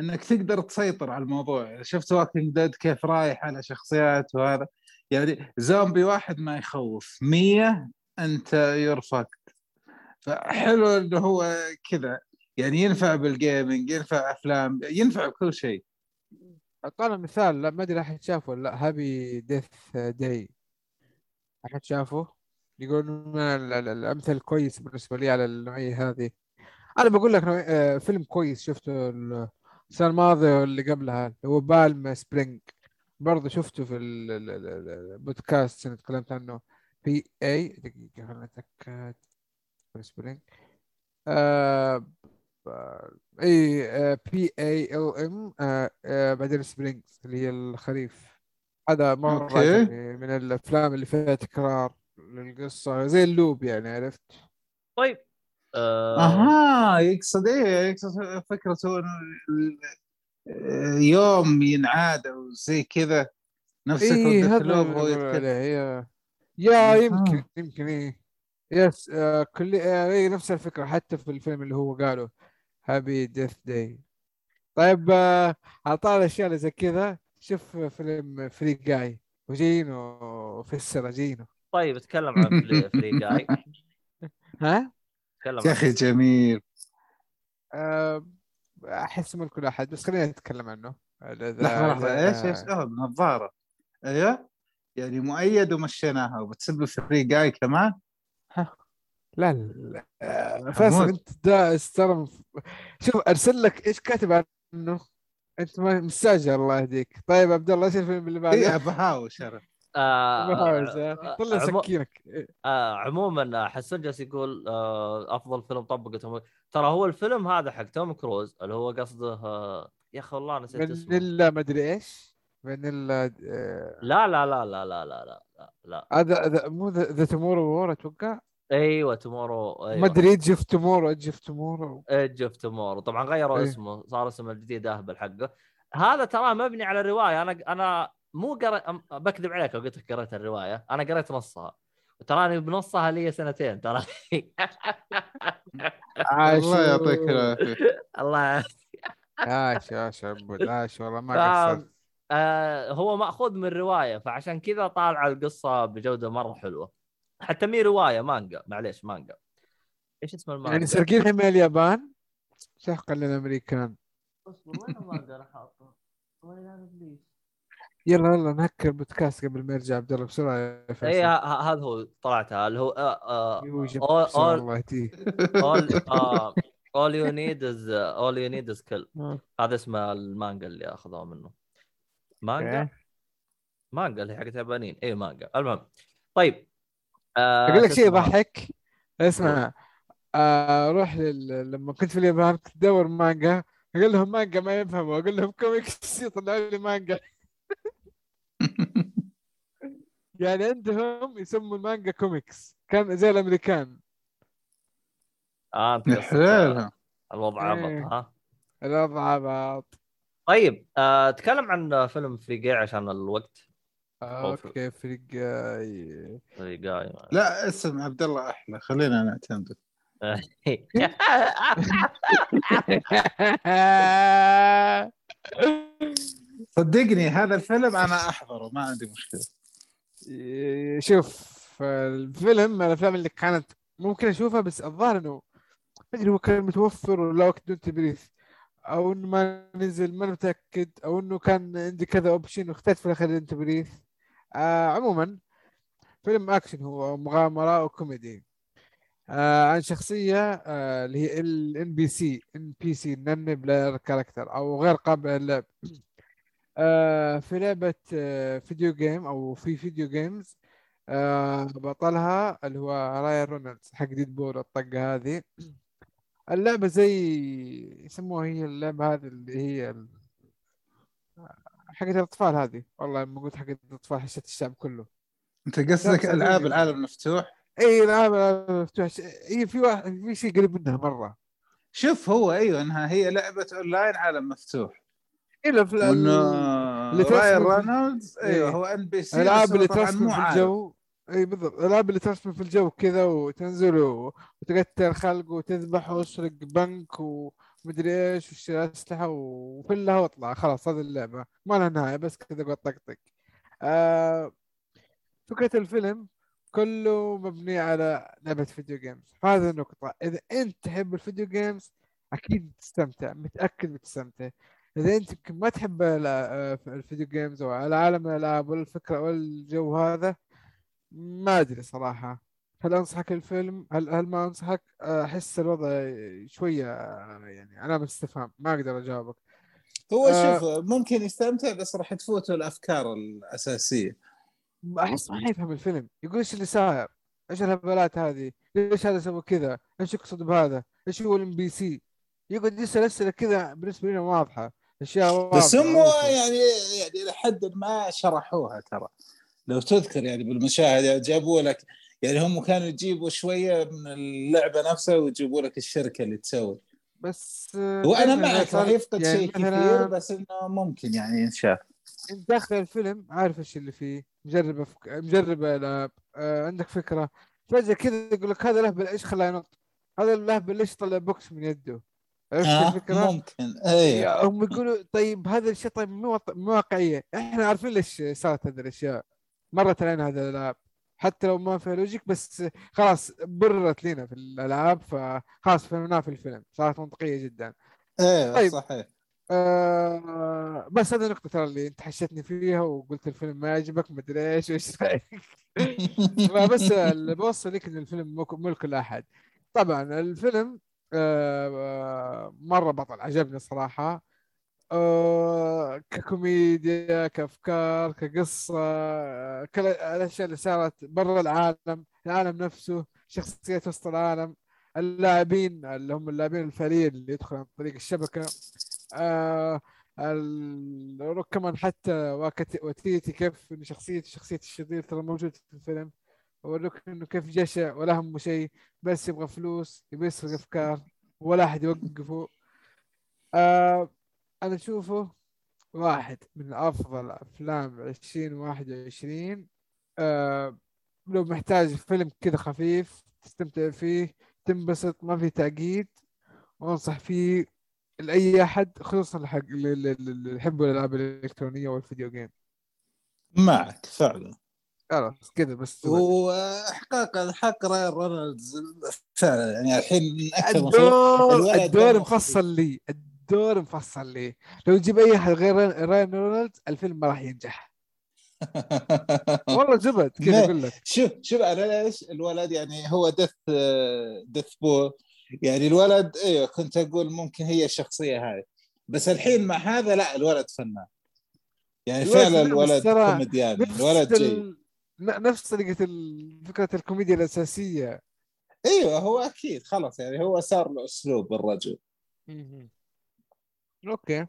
إنك تقدر تسيطر على الموضوع. شفت واكينج ديد كيف رايح على شخصيات وهذا؟ يعني زومبي واحد ما يخوف. مية أنت يرفقت فحلو إنه هو كذا. يعني ينفع بال gaming ينفع أفلام ينفع بكل شيء. اعطانا مثال لا ما أدري احد شافه ولا لأ. Happy Death Day أحد شافه؟ يقول من ال- ال- الامثله الكويس بالنسبة لي على النوعية هذه. أنا بقول لك آه، فيلم كويس شفته ال- السنة الماضية واللي قبلها اللي هو Palm Springs برضه شفته في ال- ال- ال- ال- البودكاست اللي تكلمت عنه. P A دقيقة خليني أتأكد. Spring آه، A P A L M بعدين Springs اللي هي الخريف. هذا مرة okay. عجبني من الأفلام اللي فيها تكرار للقصة زي ال loop يعني عرفت؟ طيب. آه أها يقصد إيه؟ يقصد فكرته ال- يوم ينعاد أو زي كذا نفس فكرة هذا يا. يمكن يمكن إيه. يس آه كل آه إيه نفس الفكرة حتى في الفيلم اللي هو قاله. هابي ديث داي طيب آه على طار الأشياء اللي زي كذا شوف فيلم فري جاي وجينه في السنة جينه طيب اتكلم عن فري, جاي ها؟ اتكلم يا أخي جميل. آه، أحس ملك كل أحد بس خلينا نتكلم عنه. لحظه لحظة إيش إيش نظارة. أيوه؟ يعني مؤيد ومشيناها وبتسب فري جاي كمان؟ لا لا آه، فيصل حمود. انت دا استلم. شوف ارسل لك إيش كاتب عنه؟ انت ما مستعجل الله يهديك. طيب عبد الله إيش الفيلم اللي إيه بعده؟ بهاوش أنا بحاول، آه. طلع عمو- سكينك. آه عموما حسن جالس يقول آه أفضل فيلم طبقه توم ترى هو الفيلم هذا حق توم كروز اللي هو قصده آه يا أخي والله نسيت اسمه. فانيلا ما أدري إيش. فانيلا آه، لا لا لا لا لا لا لا لا, لا. هذا هذا مو The Tomorrow War أتوقع. أيوه Tomorrow ما أيوه أدري Edge of Tomorrow Edge of Tomorrow Edge of Tomorrow طبعا غيروا إيه. اسمه صار اسمه الجديد أهبل حقه. هذا ترى مبني على روايه أنا أنا مو قرأ أم- بكذب عليك لو قلت لك قريت الرواية. أنا قريت نصها. تراني بنصها لي سنتين ترى. الله يعطيك العافية. الله عاش عاش عبود عاش والله ما قصرت آه هو مأخوذ من روايه فعشان كذا طالعه القصة بجودة مرة حلوة. حتى مي رواية مانجا معليش مانجا. إيش اسم المانجا؟ يعني سارقين من اليابان؟ سحقا للامريكان اصبر وين المانجا أنا حاطه؟ وين أنا إبليس؟ يلا يلا نهكر البودكاست قبل ما يرجع عبد الله بسرعة يا فيصل. اي هذا هو طلعتها اللي هو all you need is all you need is kill. آه. هذا اسم المانجا اللي اخذوها منه. مانجا؟ أوكي. مانجا اللي حقت يابانيين. اي مانجا. المهم طيب. آه أقول لك شيء؟ يضحك اسمع. آه روح لل... لما كنت في اليابان كنت أدور مانجا. أقول لهم مانجا ما يفهموا. أقول لهم كوميكس يطلعوا لي مانجا. يعني عندهم يسموا المانجا كوميكس. كان زي الأمريكان. آه قصدك حلال الوضع إيه. عبط ها؟ الوضع بعض طيب آه تكلم عن فيلم Free Guy عشان الوقت. أوكي Free Guy Free Guy لا اسم عبد الله أحلى. خلينا نعتمد صدقني هذا الفيلم أنا أحضره ما عندي مشكلة. شوف الفيلم من الأفلام اللي كانت ممكن أشوفها بس الظاهر إنه ما أدري هو كان متوفر ولا وقت دون تبريث أو إنه ما نزل ما أنا متأكد. أو إنه كان عندي كذا اوبشن واخترت في الأخير دون تبريث آه عموما فيلم أكشن هو مغامرة وكوميدي. آه عن شخصية آه اللي هي الان بي سي إن بي سي نن بلاير كاركتر أو غير قابل للعب. آه في لعبة آه video game أو في video games آه بطلها اللي هو رايان رونالدز حق Deadpool الطقة هذه. اللعبة زي يسموها هي اللعبة هذه اللي هي حقت الأطفال هذه. والله لما قلت حقت الأطفال حسيت الشعب كله. أنت قصدك ألعاب. العالم المفتوح؟ إي العاب العاب مفتوح هي في واحد في شيء قريب منها مرة. شوف هو أيوه إنها هي لعبة أونلاين عالم مفتوح. الا في اللي راين رينولدز أيوه. هو NPC الالعاب اللي ترسم في. الجو. إي بالضبط. الالعاب اللي ترسم في الجو كذا وتنزل و- وتقتل خلق وتذبح وتسرق بنك ومدري إيش وتشتري أسلحة وفلها واطلع خلاص هذه اللعبة. ما لها نهاية بس كذا قعد طقطق آه فكرة الفيلم كله مبني على لعبة video games هذا النقطة. إذا أنت تحب ال video games أكيد تستمتع. متأكد بتستمتع. إذا أنت يمكن ما تحب آه، ال video games أو عالم الألعاب ولا الفكرة ولا الجو هذا ما أدري صراحة. هل أنصحك الفيلم؟ هل هل ما أنصحك؟ أحس الوضع شوية يعني علامه استفهام ما أقدر أجاوبك. هو آه. شوف ممكن يستمتع بس راح تفوته الأفكار الأساسية. احس ما يفهم الفيلم. يقول إيش اللي صاير؟ إيش الهبلات هذه؟ ليش هذا سوى كذا؟ إيش يقصد بهذا؟ إيش هو ال NPC يقعد يسأل أسئلة كذا بالنسبة لنا واضحة. أشياء واضحة بس هم. يعني يعني إلى حد ما شرحوها ترى. لو تذكر يعني بالمشاهده جابوا لك يعني هم كانوا يجيبوا شوية من اللعبة نفسها ويجيبوا لك الشركة اللي تسوي. بس آه، وأنا معك راح يفقد يعني شيء كثير بس إنه ممكن يعني ينشاف انت داخل الفيلم عارف إيش اللي فيه؟ مجرب أفك... مجرب ألعاب. آه عندك فكرة. فجأة كذا يقول لك هذا لهبل إيش خلاه ينط؟ هذا اللهبل ليش طلع بوكس من يده؟ عرفت آه الفكرة؟ ممكن. يا- هم يقولوا طيب هذا الشيء طيب مو واقعية. إحنا عارفين ليش صارت هذه الأشياء. مرت علينا هذه الألعاب. حتى لو ما فيها لوجيك بس خلاص بررت لنا في الألعاب فخلاص فهمناها في الفيلم. صارت منطقية جدا. إيه طيب. صحيح. آه بس هذه النقطة ترى اللي انت حشتني فيها وقلت الفيلم ما يعجبك مدري إيش وايش رأيك؟ فبس اللي بوصل لك إن الفيلم مو مو لكل أحد. طبعا الفيلم آه آه، مرة بطل عجبني صراحة. ككوميديا كأفكار كقصة آه، كل الأشياء اللي صارت برا العالم العالم نفسه شخصيات وسط العالم اللاعبين اللي هم اللاعبين الفعليين اللي يدخلوا عن طريق الشبكة آه كمان حتى وتيتي كيف انه شخصية شخصية الشرير ترى موجودة في الفيلم وروك إنه كيف جشع ولا همه شيء بس يبغى فلوس يبي يسرق أفكار ولا أحد يوقفه. آه أنا أشوفه واحد من أفضل أفلام 2021 آه لو محتاج فيلم كذا خفيف تستمتع فيه تنبسط ما في تعقيد وأنصح فيه لأي أحد خصوصا الحق اللي يحبوا الالعاب الإلكترونية والفيديو جيم معك فعلا. خلاص كذا بس. وإحقاق الحق راين رونالدز فعلا يعني الحين من أكثر الدور الدور مفصل لي. الدور مفصل لي. لو تجيب أي احد غير راين رونالدز الفيلم ما راح ينجح. والله زبد كذا أقول لك. شوف شوف أنا ليش الولد يعني هو دث دث بو يعني الولد أيوه كنت أقول ممكن هي الشخصية هاي. بس الحين مع هذا لا الولد فنان. يعني فعلا الولد نفس الولد جيد. نفس طريقة ال- فكرة الكوميديا الأساسية. إيوه هو أكيد خلاص يعني هو صار له أسلوب الرجل. أوكي.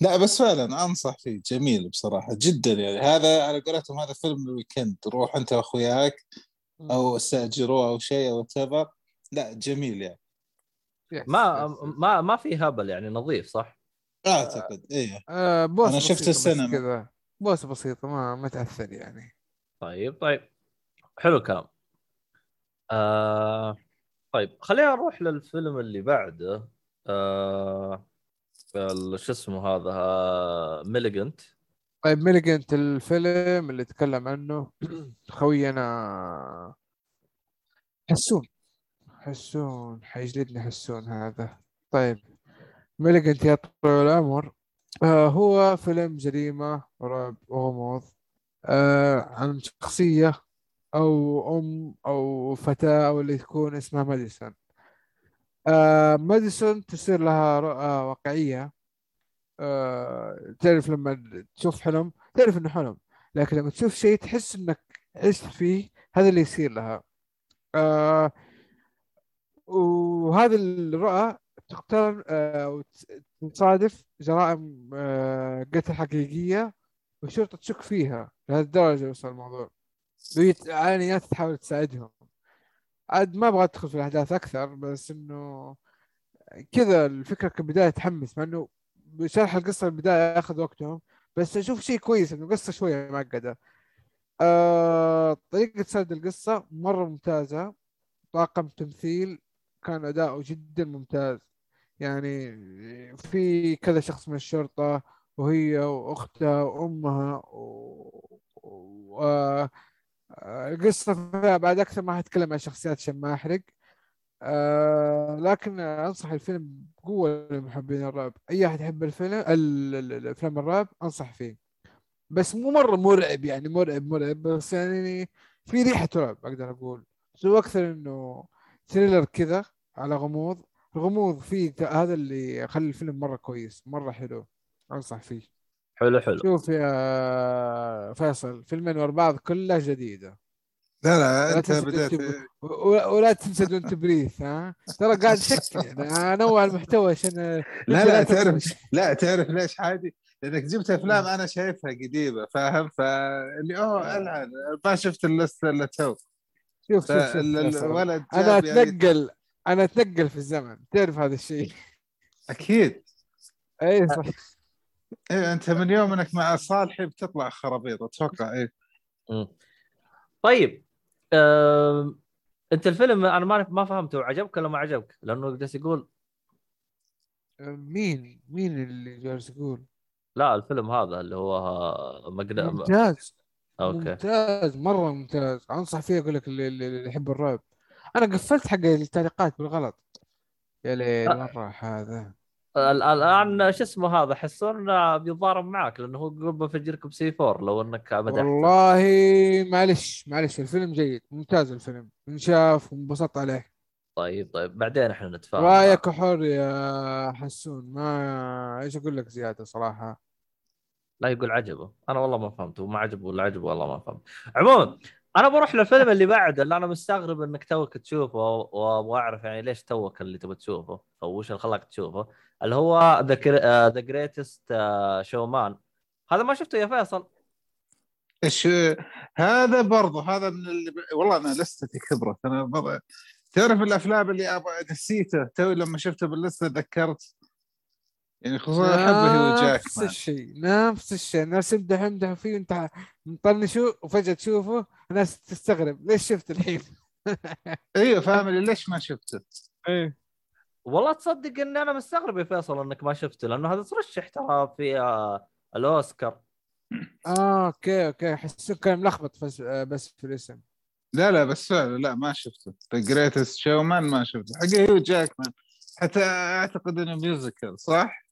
لا بس فعلا أنصح فيه. جميل بصراحة جدا يعني. هذا على قولتهم هذا فيلم ال weekend. روح أنت وأخوياك أو استأجروه أو شيء أو تبر لا جميل يعني. ما. ما ما في هبل يعني نظيف صح؟ أعتقد إيه. آه بوس أنا شفت السينما. كذا. بوس بسيطة ما ما تأثر يعني. طيب طيب. حلو الكلام. آه طيب خلينا نروح للفيلم اللي بعده. آه شو اسمه هذا Malignant طيب Malignant الفيلم اللي تكلم عنه خوينا حسون. حسون حيجلدني حسون هذا. طيب ميليجنت يا طويل العمر. آه هو فيلم جريمة رعب وغموض. آه عن شخصية أو أم أو فتاة أو اللي تكون اسمها ماديسون آه ماديسون تصير لها رؤى واقعية. آه تعرف لما تشوف حلم تعرف إنه حلم لكن لما تشوف شيء تحس إنك عشت فيه هذا اللي يصير لها. آه وهذه الرؤى تقترن آه، وتصادف جرائم آه، قتل حقيقية والشرطة تشك فيها لهذه الدرجة وصل الموضوع. عينيات تحاول تساعدهم. عاد ما أبغى أدخل في الأحداث أكثر بس إنه كذا الفكرة كبداية تحمس مع إنه بشرح القصة البداية ياخذ وقتهم بس أشوف شيء كويس إنه قصه شوية معقدة. آه طريقة سرد القصة مرة ممتازة. طاقم تمثيل كان أداؤه جدا ممتاز. يعني في كذا شخص من الشرطة وهي وأختها وأمها و... و... القصة بعد أكثر ما حتكلم عن شخصيات عشان ما أحرق. آه لكن أنصح الفيلم بقوة لمحبين الرعب. أي أحد يحب الفيلم الأفلام الرعب أنصح فيه. بس مو مرة مرعب يعني مرعب مرعب. بس يعني في ريحة رعب أقدر أقول. هو أكثر إنه thriller كذا على غموض؟ الغموض فيه هذا اللي يخلي الفيلم مرة كويس مرة حلو. أنصح فيه. حلو حلو. شوف يا فيصل فيلمين ورا بعض كلها جديدة. لا لا أنت Don't ولا تنسى Don't Breathe ها؟ ترى قاعد شك يعني. أنوع المحتوى عشان لا لا تعرف لا تعرف ليش عادي؟ لأنك جبت أفلام أنا شايفها قديمة فاهم؟ فاللي أوه ألعن. ما شفت اللسته إلا تو. شوف شوف شوف. الولد أنا يعني- اتنقل أنا أتنقل في الزمن. تعرف هذا الشيء؟ أكيد. أي صح. إيه أنت من يوم إنك مع صالحي بتطلع خرابيط أتوقع إيه. طيب آم، أنت الفيلم أنا ما ما فهمته عجبك ولا ما عجبك؟ لأنه جالس يقول. مين؟ مين اللي جالس يقول؟ لا الفيلم هذا اللي هو مقد... ممتاز. أوكي. ممتاز مرة ممتاز. أنصح فيه أقول لك اللي, اللي يحب الرعب. أنا قفلت حق التعليقات بالغلط. يا ليل أه. وين راح هذا؟ الآن شو اسمه هذا؟ حسون بيتضارب معك لأنه هو يقول بفجركم C4 لو إنك مدحته والله معلش معلش الفيلم جيد ممتاز الفيلم. انشاف وانبسطت عليه. طيب طيب بعدين إحنا نتفاهم. رأيك حر يا حسون؟ ما إيش أقول لك زيادة صراحة؟ لا يقول عجبه. أنا والله ما فهمته ما عجبه ولا عجبه والله ما فهمت. عموما أنا بروح للفيلم اللي بعده اللي أنا مستغرب إنك توك تشوفه وابغى اعرف يعني ليش توك اللي تبغى تشوفه أو وش اللي خلاك تشوفه. اللي هو ذا The Greatest Showman هذا ما شفته يا فيصل. إيش هذا برضو هذا من اللي. والله أنا لستي كبرت أنا برضو... تعرف الأفلام اللي أبغى نسيته؟ توي لما شفته باللستة تذكرت؟ يعني خصوصا أحبه هو نفس جاكمان. الشيء نفس الشيء. الناس يمدح يمدح فيه وأنت مطنشه وفجأة تشوفه الناس تستغرب. ليش شفت الحين؟ أيوه فاهم ليش ما شفته؟ إيه. والله تصدق إني أنا مستغرب يا فيصل إنك ما شفته لأنه هذا ترشح ترى في آه، الأوسكار. آه أوكي أوكي. حسيت كان ملخبط بس آه، بس في الاسم. لا لا بس فعلا لا ما شفته. The Greatest Showman ما شفته. حق هيو جاكمان. حتى أعتقد إنه musical صح؟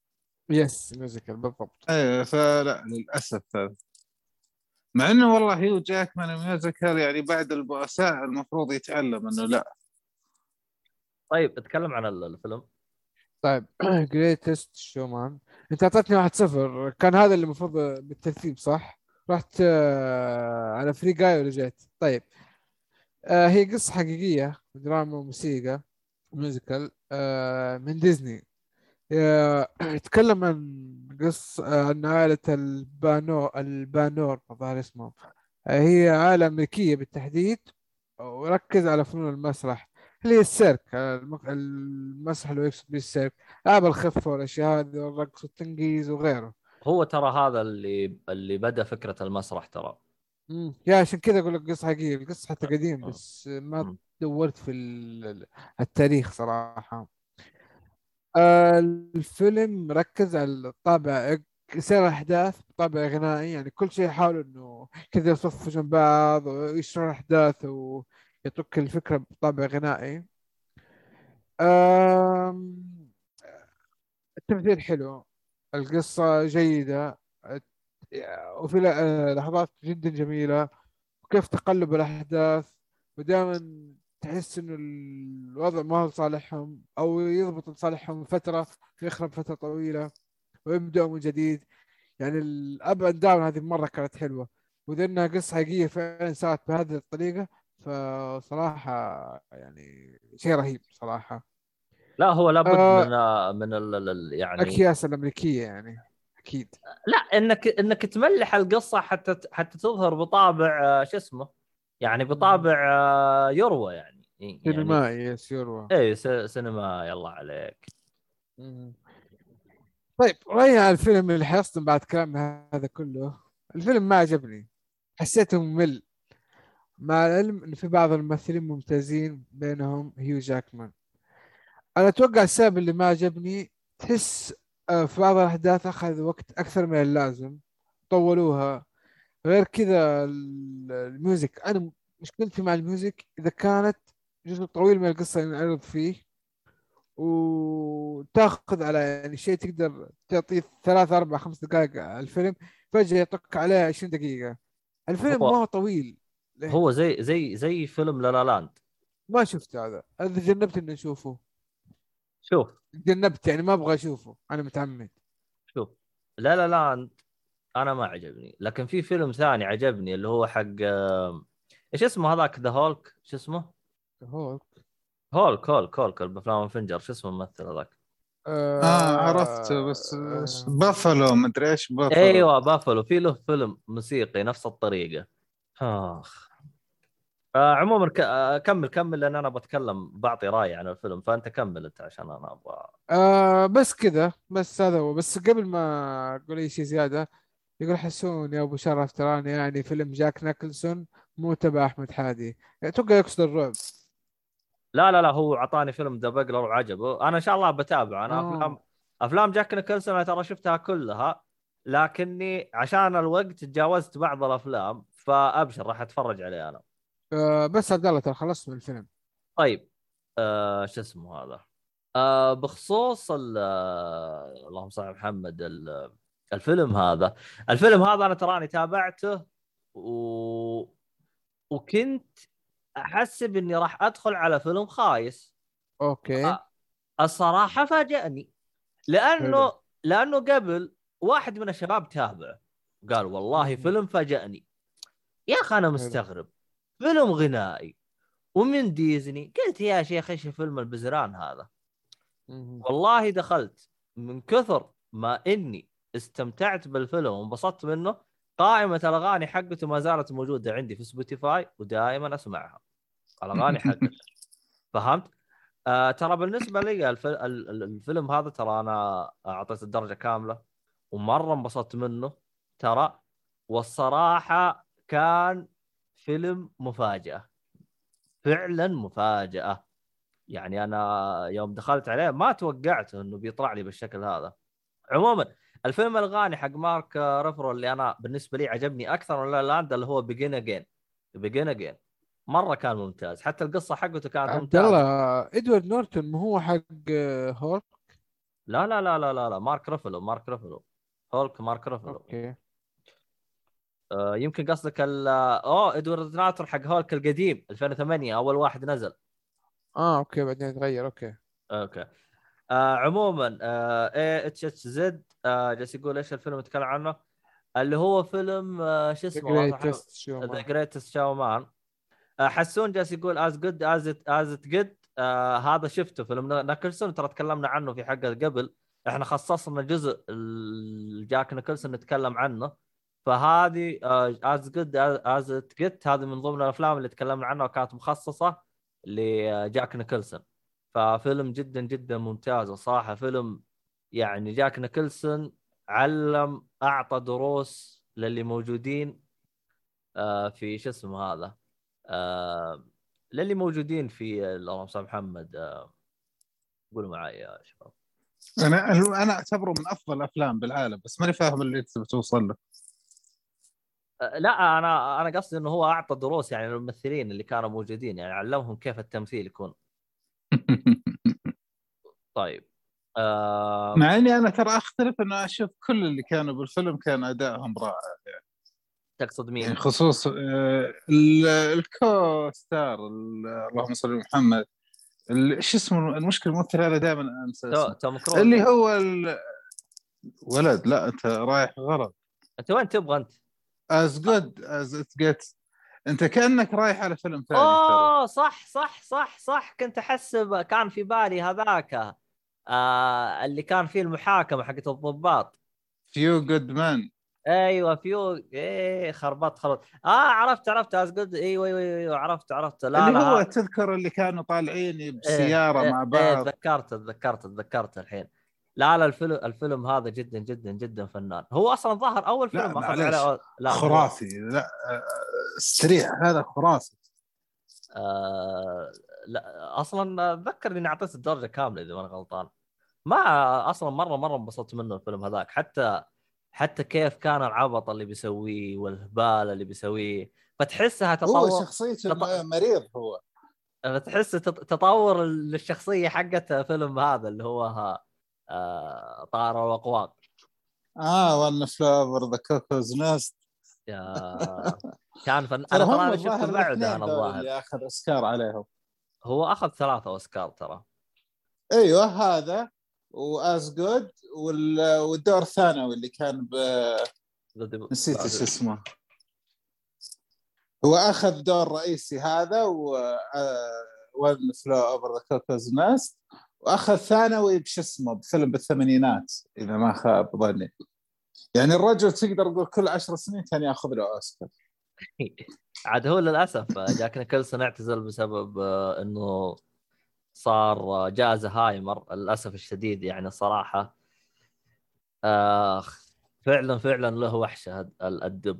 yes musical بالضبط. أيوه فلا للأسف هذا. مع إنه والله هيو جاكمان musical يعني بعد البؤساء المفروض يتعلم إنه لا. طيب اتكلم عن ال- الفيلم. طيب Greatest Showman انت اعطيتني واحد صفر. كان هذا اللي المفروض بالترتيب صح؟ رحت آه، على Free Guy ورجعت طيب. آه، هي قصة حقيقية دراما وموسيقى musical آه، من ديزني. يتكلم عن قصة عن عائلة البانو البانور الظاهر اسمهم آه، هي عائلة أمريكية بالتحديد وركز على فنون المسرح. اللي هي السيرك آه، المسرح اللي يقصد به السيرك. ألعاب الخفة والأشياء هذه والرقص والتنقيز وغيره. هو ترى هذا اللي اللي بدأ فكرة المسرح ترى. مم. يا عشان كذا أقول لك قصة حقيقية. القصة حتى قديم بس ما. دورت في ال- التاريخ صراحة. آه، الفيلم ركز على الطابع سير الأحداث بطابع غنائي. يعني كل شيء يحاول إنه كذا يصفوا جنب بعض ويشرح الأحداث ويترك الفكرة بطابع غنائي. التمثيل حلو. القصة جيدة. وفي ل- لحظات جدا جميلة. وكيف تقلب الأحداث؟ ودائما تحس إنه الوضع ما هو لصالحهم أو يضبط لصالحهم فترة ويخرب فترة طويلة ويبدأوا من جديد. يعني الأب أند داون هذه مرة كانت حلوة. وإذا إنها قصة حقيقية فعلا سوت بهذه الطريقة فصراحة يعني شيء رهيب صراحة. لا هو لابد آه. من من ال ال- يعني الاكياس الأمريكية يعني أكيد. لا إنك إنك تملح القصة حتى حتى تظهر بطابع آه، شو اسمه؟ يعني بطابع آه، يروى يعني يعني سينمائي يس يروى إي سينما يلا عليك. مم. طيب رأيي على الفيلم اللي حيصدم بعد كلامنا هذا كله؟ الفيلم ما عجبني. حسيته ممل. مع العلم إن في بعض الممثلين ممتازين بينهم هيو جاكمان. أنا أتوقع السبب اللي ما عجبني تحس آه، في بعض الأحداث اخذ وقت أكثر من اللازم طولوها. غير كذا ال- ال music. أنا مشكلتي مع ال music إذا كانت جزء طويل من القصة ينعرض فيه. وتأخذ على يعني شيء تقدر تعطيه ثلاث أربع خمس دقائق الفيلم فجأة يعطيك عليه 20 دقيقة. الفيلم ما هو طويل. ليه؟ هو زي زي زي فيلم La La Land. ما شفت هذا. هذا جنبت إني أشوفه. شوف. جنبت يعني ما أبغى أشوفه. أنا متعمد. شوف. La La Land أنا ما عجبني. لكن في فيلم ثاني عجبني اللي هو حق آه، إيش اسمه هذاك؟ The Hulk شو اسمه؟ هولك هولك هولك هولك بافلام Avengers شو اسمه الممثل هذاك؟ آه, آه عرفت بس آه بافلو مدري إيش بافلو أيوه بافلو في له فيلم موسيقي نفس الطريقة. آخ. آه عموما آه، كمل كمل لأن أنا بتكلم بعطي راي عن الفيلم فأنت كمل أنت عشان أنا أبغى آه بس كذا بس هذا هو. بس قبل ما أقول أي شيء زيادة يقول حسون يا أبو شرف تراني يعني فيلم جاك نيكلسون مو تبع أحمد حادي. أتوقع يقصد الرعب. لا لا لا هو اعطاني فيلم ذا بقلر وعجبه. أنا إن شاء الله بتابعه. أنا آه. أفلام أفلام جاك نيكلسون أنا ترى شفتها كلها لكني عشان الوقت تجاوزت بعض الأفلام فأبشر راح أتفرج عليه أنا. آه بس عبد الله ترى خلصت من الفيلم. طيب آه شو اسمه هذا؟ آه بخصوص آه اللهم صل على محمد ال- الفيلم هذا. الفيلم هذا أنا تراني تابعته و... وكنت احسب اني راح أدخل على فيلم خايس. أوكي. آه. الصراحة فاجأني. لأنه حلو. لأنه قبل واحد من الشباب تابعه. قال والله. فيلم فاجأني. يا أخي أنا مستغرب. فيلم غنائي. ومن ديزني. قلت يا شيخ إيش فيلم البزران هذا. والله دخلت. من كثر ما إني استمتعت بالفيلم وانبسطت منه قائمة الأغاني حقته ما زالت موجودة عندي في سبوتيفاي ودائما أسمعها. الأغاني حقته. فهمت؟ آه ترى بالنسبة لي الف... ال- ال- الفيلم هذا ترى أنا اعطيت الدرجة كاملة ومرة انبسطت منه. ترى والصراحة كان فيلم مفاجأة. فعلا مفاجأة. يعني أنا يوم دخلت عليه ما توقعت إنه بيطلع لي بالشكل هذا. عموما الفيلم الغنائي حق مارك ريفلو اللي أنا بالنسبة لي عجبني أكثر من La Land اللي هو Begin Again Begin Again مرة كان ممتاز. حتى القصة حقته كانت عبد ممتازة. الله إدوارد نورتون ما هو حق هولك؟ لا لا لا لا لا لا. مارك ريفلو مارك ريفلو هولك مارك ريفلو أوكي. آه يمكن قصدك ال اوه إدوارد نورتون حق هولك القديم 2008 أول واحد نزل. آه أوكي بعدين يتغير أوكي. أوكي. آه عموما اي اتش اتش زد جالس يقول إيش الفيلم نتكلم عنه؟ اللي هو فيلم آه شو اسمه The Greatest Showman حسون جالس يقول As Good As As Good هذا شفته فيلم نيكلسون ترى تكلمنا عنه في حلقه قبل. إحنا خصصنا جزء جاك نيكلسون نتكلم عنه. فهذه As Good As It Gets هذه من ضمن الأفلام اللي تكلمنا عنها وكانت مخصصة لجاك نيكلسون. ففيلم جدا جدا ممتاز وصراحة فيلم يعني جاك نيكلسون علم أعطى دروس للي موجودين آه، في شو اسمه هذا آه، للي موجودين في اللهم صل محمد آه، قولوا معي يا شباب. أنا أنا أعتبره من أفضل الأفلام بالعالم بس ماني فاهم اللي أنت بتوصل له. لا أنا أنا قصدي إنه هو أعطى دروس يعني للممثلين اللي كانوا موجودين يعني علمهم كيف التمثيل يكون. طيب آه مع إني أنا ترى أختلف إنه أشوف كل اللي كانوا بالفيلم كان أدائهم رائع تقصد يعني مين؟ خصوص آه، ال- الكو ستار ال- اللهم صل على محمد شو اسمه المشكلة الممثل هذا دائما أنسى توم كروز. اللي هو ال... ولد لا أنت رايح غلط. أنت وين تبغى أنت؟ As Good as It Gets انت كأنك رايح على فيلم ثاني اوه صح صح صح صح. كنت احسب كان في بالي هذاك آه اللي كان فيه المحاكمة حقت الضباط. Few Good Men أيوه Few إيه خربط خربط. آه عرفت عرفت. As Good أيوه أيوه أيوه عرفت عرفت. لا اللي لا هو ها- تذكر اللي كانوا طالعين إيه، بسيارة إيه، مع إيه بعض. تذكرت تذكرت تذكرت الحين. لا لا الفيلم الفيلم هذا جدا جدا جدا فنان. هو أصلا ظهر أول لا، فيلم اخذ. عليه لا هو- خرافي. لا استريح هذا خرافي. آه لا أصلا أتذكر إني أعطيت الدرجة كاملة إذا ما أنا غلطان. ما أصلا مرة مرة انبسطت منه الفيلم هذاك. حتى حتى كيف كان العبط اللي بيسويه والهبال اللي بيسويه. فتحسها هو تطور شخصيته تط- مريض هو. فتحس تط- تطور للشخصية حقت فيلم هذا اللي هو آه طار واقواق آه One Flew Over the Cuckoo's Nest يا كان فن... أنا ترى أنا شفته بعده أنا الظاهر. اللي أخذ أوسكار عليهم. هو أخذ ثلاثة أوسكار ترى. أيوه هذا و As Good والدور الثانوي اللي كان ب... نسيت إيش اسمه. هو أخذ دور رئيسي هذا و One Flew Over the Cuckoo's Nest وأخذ ثانوي بش اسمه بفيلم بالثمانينات إذا ما خاب ظني يعني الرجل تقدر تقول كل عشر سنين كان يأخذ له أوسكار. عاد هو للأسف جاك نيكلسون اعتزل بسبب آه، إنه صار آه، جاء زهايمر للأسف الشديد يعني صراحة. اخ فعلا فعلا له وحشة الدب.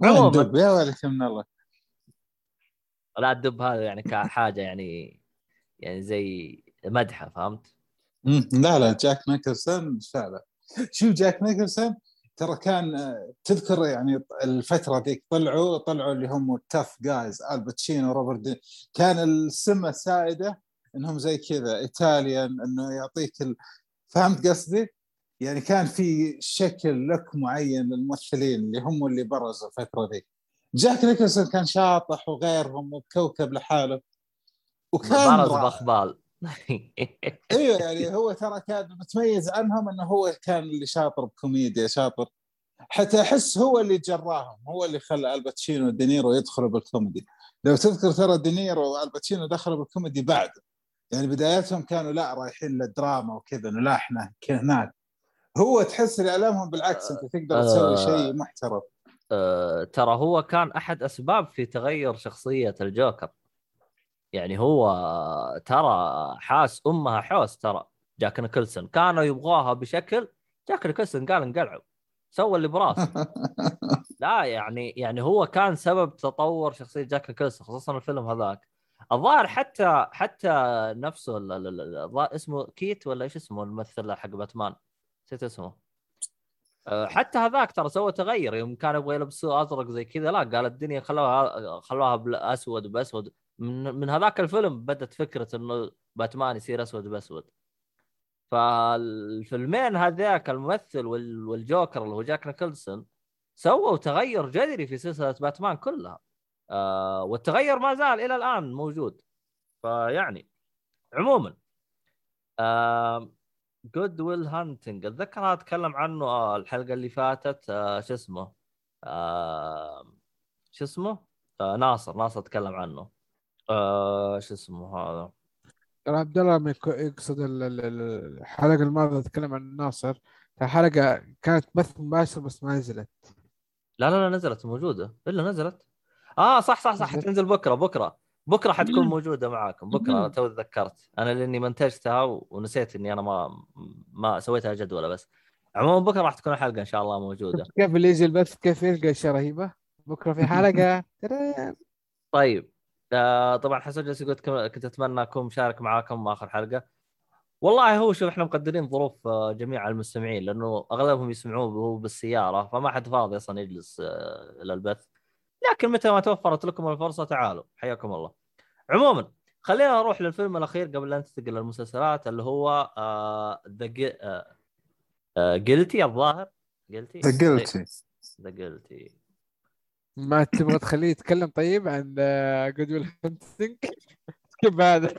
وين عموماً. دب يا ولك من الله. لا الدب هذا يعني كحاجة يعني يعني زي مدحه فهمت؟ لا لا جاك نيكلسون فعلا شوف جاك نيكلسون ترى كان تذكر يعني الفترة ذيك طلعوا طلعوا اللي هم ال tough guys الباتشينو روبرت دي كان السمة السائده إنهم زي كذا Italian إنه يعطيك ال... فهمت قصدي؟ يعني كان في شكل لك معين للممثلين اللي هم اللي برزوا الفترة ذيك جاك نيكلسون كان شاطح وغيرهم وكوكب لحاله وكان برز. باخبال أيوه يعني هو ترى كان متميز عنهم إنه هو كان اللي شاطر بكوميديا شاطر. حتى أحس هو اللي جراهم هو اللي خلى الباتشينو ودينيرو يدخلوا بالكوميدي. لو تذكر ترى دينيرو والباتشينو دخلوا بالكوميدي بعده يعني بداياتهم كانوا لا رايحين للدراما وكذا إنه لا إحنا هناك. هو تحس ان اعلامهم بالعكس أنت تقدر تسوي آه. شيء محترم. آه، ترى هو كان أحد أسباب في تغير شخصية الجوكر. يعني هو ترى حاس أمها حوس ترى. جاك نيكلسون. كانوا يبغاها بشكل جاك نيكلسون قال انقلعوا. سوى اللي براسه لا يعني يعني هو كان سبب تطور شخصية جاك نيكلسون خصوصا الفيلم هذاك. الظاهر حتى حتى نفسه اسمه كيت ولا إيش اسمه الممثل حق باتمان؟ نسيت اسمه. أه، حتى هذاك ترى سوى تغير. يوم كان يبغى يلبسوه أزرق زي كذا لا قال الدنيا خلوها خلوها باسود بأسود. من من هذاك الفيلم بدت فكرة إنه باتمان يصير أسود بأسود. فالفيلمين هذاك الممثل وال- والجوكر اللي هو جاك نيكلسون سووا تغير جذري في سلسلة باتمان كلها. آه والتغير ما زال إلى الآن موجود. فيعني عموما آه Good Will Hunting أتذكر اتكلم عنه آه الحلقة اللي فاتت آه شو اسمه؟ آه شو اسمه؟ آه ناصر ناصر تكلم عنه. آه شو اسمه هذا؟ ترى عبد الله يقصد ال- ال- ال- الحلقة الماضية تكلم عن ناصر. الحلقة كانت بث مباشر بس ما نزلت. لا لا لا نزلت موجودة. إلا نزلت. آه صح صح صح. حتنزل بكرة بكرة. بكرة حتكون. موجودة معاكم. بكرة. أنا تو تذكرت. أنا لأني منتجتها ونسيت إني أنا ما ما سويتها جدولة بس. عموما بكرة راح تكون الحلقة إن شاء الله موجودة. كيف اللي يجي البث؟ كيف يلقى اشياء رهيبه بكرة في حلقة. طيب. آه طبعا حسن جالس يقول كنت أتمنى أكون مشارك معاكم آخر حلقة. والله هو شوف إحنا مقدرين ظروف آه، جميع المستمعين لأنه أغلبهم يسمعوه وهو بالسيارة فما حد فاضي أصلا يجلس آه، للبث لكن متى ما توفرت لكم الفرصة تعالوا. حياكم الله. عموما خلينا نروح للفيلم الأخير قبل لا ننتقل للمسلسلات اللي هو The Guilty الظاهر؟ Guilty The Guilty The Guilty ما تبغى تخليه يتكلم طيب عن Good Will Hunting؟ كيف هذا؟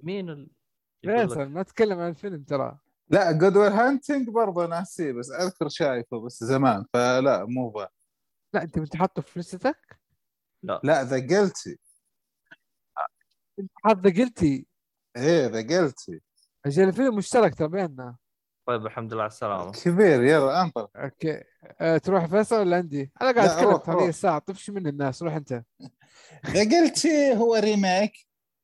مين ال... فيصل ما تتكلم عن الفيلم ترى. لا Good Will Hunting برضه ناسيه بس أذكر شايفه بس زمان فلا مو ذا لا أنت حاطه في list ك؟ لا. The Guilty أنت حاط The Guilty إيه The Guilty أجل الفيلم مشترك ترى بيننا. طيب الحمد لله على السلامة. كبير يلا أنطر. Okay. أه تروح فيصل ولا عندي؟ أنا قاعد أتكلم روح، 80 روح. ساعة طفش من الناس روح أنت. The Guilty هو remake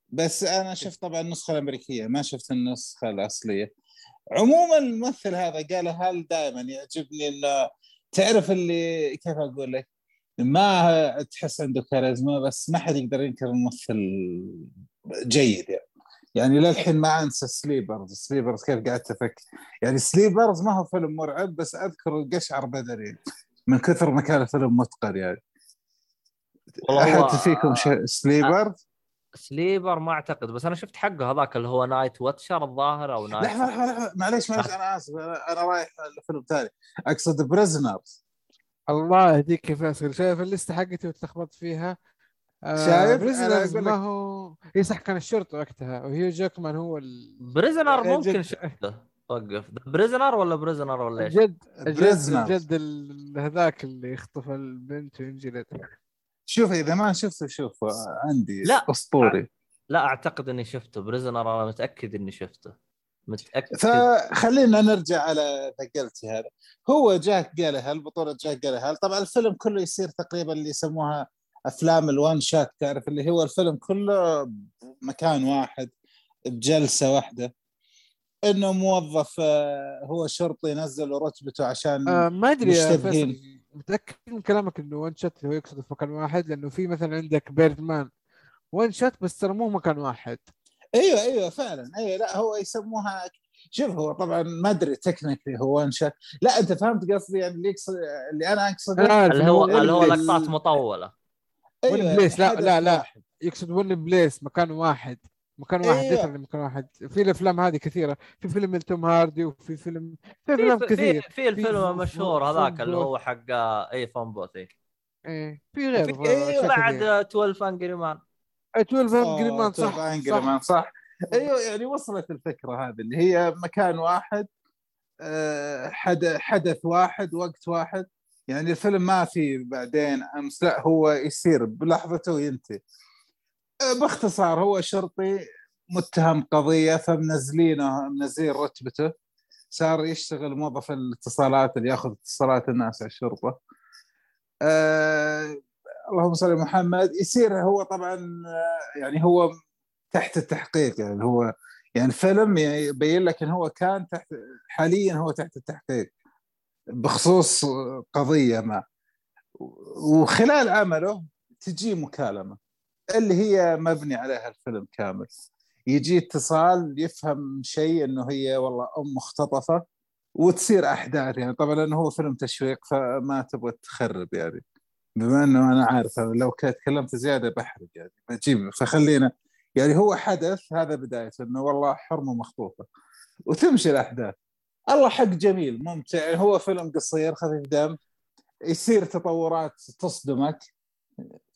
بس أنا شفت طبعا النسخة الأمريكية ما شفت النسخة الأصلية. عموما الممثل هذا جيلنهال دائما يعجبني انه تعرف اللي كيف أقول لك؟ ما تحس عنده كاريزما بس ما حد يقدر ينكر الممثل جيد يعني. يعني للحين ما أنسى Sleepers Sleepers كيف قاعد أفكر. يعني Sleepers ما هو فيلم مرعب بس أذكر القشعر بدني من كثر ما كان الفيلم متقن يعني. والله هو- أحد فيكم ش... Sleepers Sleeper ما أعتقد بس أنا شفت حقه هذاك اللي هو Night Watcher الظاهر أو Night لحظة لحظة لحظة. معليش معليش أنا آسف. أنا, أنا رايح لفيلم ثاني. أقصد Prisoners الله يهديك يا فيصل. شايف اللسته حقتي وتلخبطت فيها؟ شايف؟ Prisoners أنا أقول ما هو اي صح كان الشرطة وقتها وهيو جاكمان هو ال... Prisoner إيه، ممكن شفته وقف Prisoner ولا Prisoner ولا إيش؟ جد جد Prisoners جد ال- هذاك اللي يخطف البنت وينجلد شوف إذا ما شفته شوف عندي لا. أسطوري. لا أعتقد إني شفته. Prisoner أنا متأكد إني شفته. متأكد. فخلينا نرجع على The Guilty هذا هو جيك جيلنهال بطولة جيك جيلنهال. طبعا الفيلم كله يصير تقريبا اللي يسموها أفلام ال one shot تعرف اللي هو الفيلم كله بمكان واحد بجلسة واحدة. إنه موظف آه، هو شرطي نزل رتبته عشان آه ما أدري يا. فيصل متأكد من كلامك إنه one shot هو يقصد في مكان واحد؟ لأنه في مثلا عندك Birdman one shot بس ترى مو مكان واحد. أيوه أيوه فعلا. أيوه لا هو يسموها شوف هو طبعا ما أدري technically هو one shot لا أنت فهمت قصدي يعني اللي يقصد اللي أنا أقصده اللي هو اللي هو لقطات place. مطوله one place، لا- لا- لا. واحد. يقصد one place مكان واحد مكان واحد أيوة. أيوة. مكان واحد في الأفلام هذه كثيرة في فيلم توم هاردي وفي فيلم في أفلام كثير في, في الفيلم في- المشهور هذاك اللي هو حق اي Phone Booth إيه. إيه في غير في- أيوة، بعد 12 Angry Man 12 آه، Angry Man صح, Angry صح. Man، صح أيوه يعني وصلت الفكرة هذه اللي هي مكان واحد آه، حد- حدث واحد وقت واحد يعني الفيلم ما في بعدين أمس لا هو يصير بلحظته وينتهي. آه، باختصار هو شرطي متهم قضية فمنزلينه منزلين رتبته. صار يشتغل موظف الاتصالات اللي ياخذ اتصالات الناس على الشرطة. آه اللهم صل محمد. يصير هو طبعا آه، يعني هو تحت التحقيق يعني هو يعني الفيلم يبين لك إن هو كان تحت حاليا هو تحت التحقيق. بخصوص قضية ما. وخلال عمله تجي مكالمة اللي هي مبني عليها الفيلم كامل. يجي اتصال يفهم شيء إنه هي والله أم مختطفة وتصير أحداث. يعني طبعا لأنه هو فيلم تشويق فما تبغى تخرب يعني. بما إنه أنا عارف لو تكلمت زيادة بحرق يعني. بجيب فخلينا يعني هو حدث هذا بدايته إنه والله حرمه مخطوفه وتمشي الأحداث. الله حق جميل ممتع. هو فيلم قصير خفيف دم يصير تطورات تصدمك.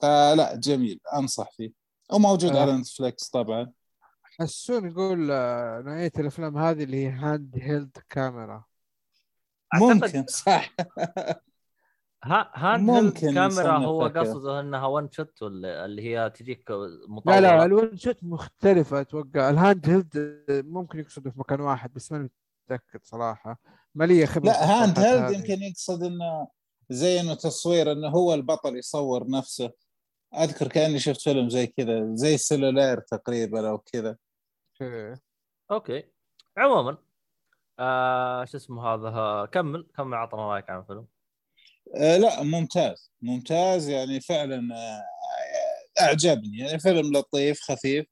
فلا جميل. أنصح فيه. وموجود آه. على نتفلكس طبعا. حسون يقول آه، نوعيه الأفلام هذه اللي هي handheld camera ممكن. صح. ها hand ممكن held camera هو. قصده إنها one shot ولا اللي هي تجيك لا مطوله لا ال one shot مختلفة أتوقع. ال handheld ممكن يقصده في مكان واحد بس ماني متأكد صراحة. ما لي خبرة لا handheld. يمكن يقصد إنه زي إنه تصوير إنه هو البطل يصور نفسه. أذكر كأني شفت فيلم زي كذا زي Cellular تقريبا أو كذا. okay. عموما آه شو اسمه هذا؟ كمل كمل عطنا رأيك عن الفيلم. آه لا ممتاز. ممتاز يعني فعلا آه أعجبني. يعني فيلم لطيف خفيف.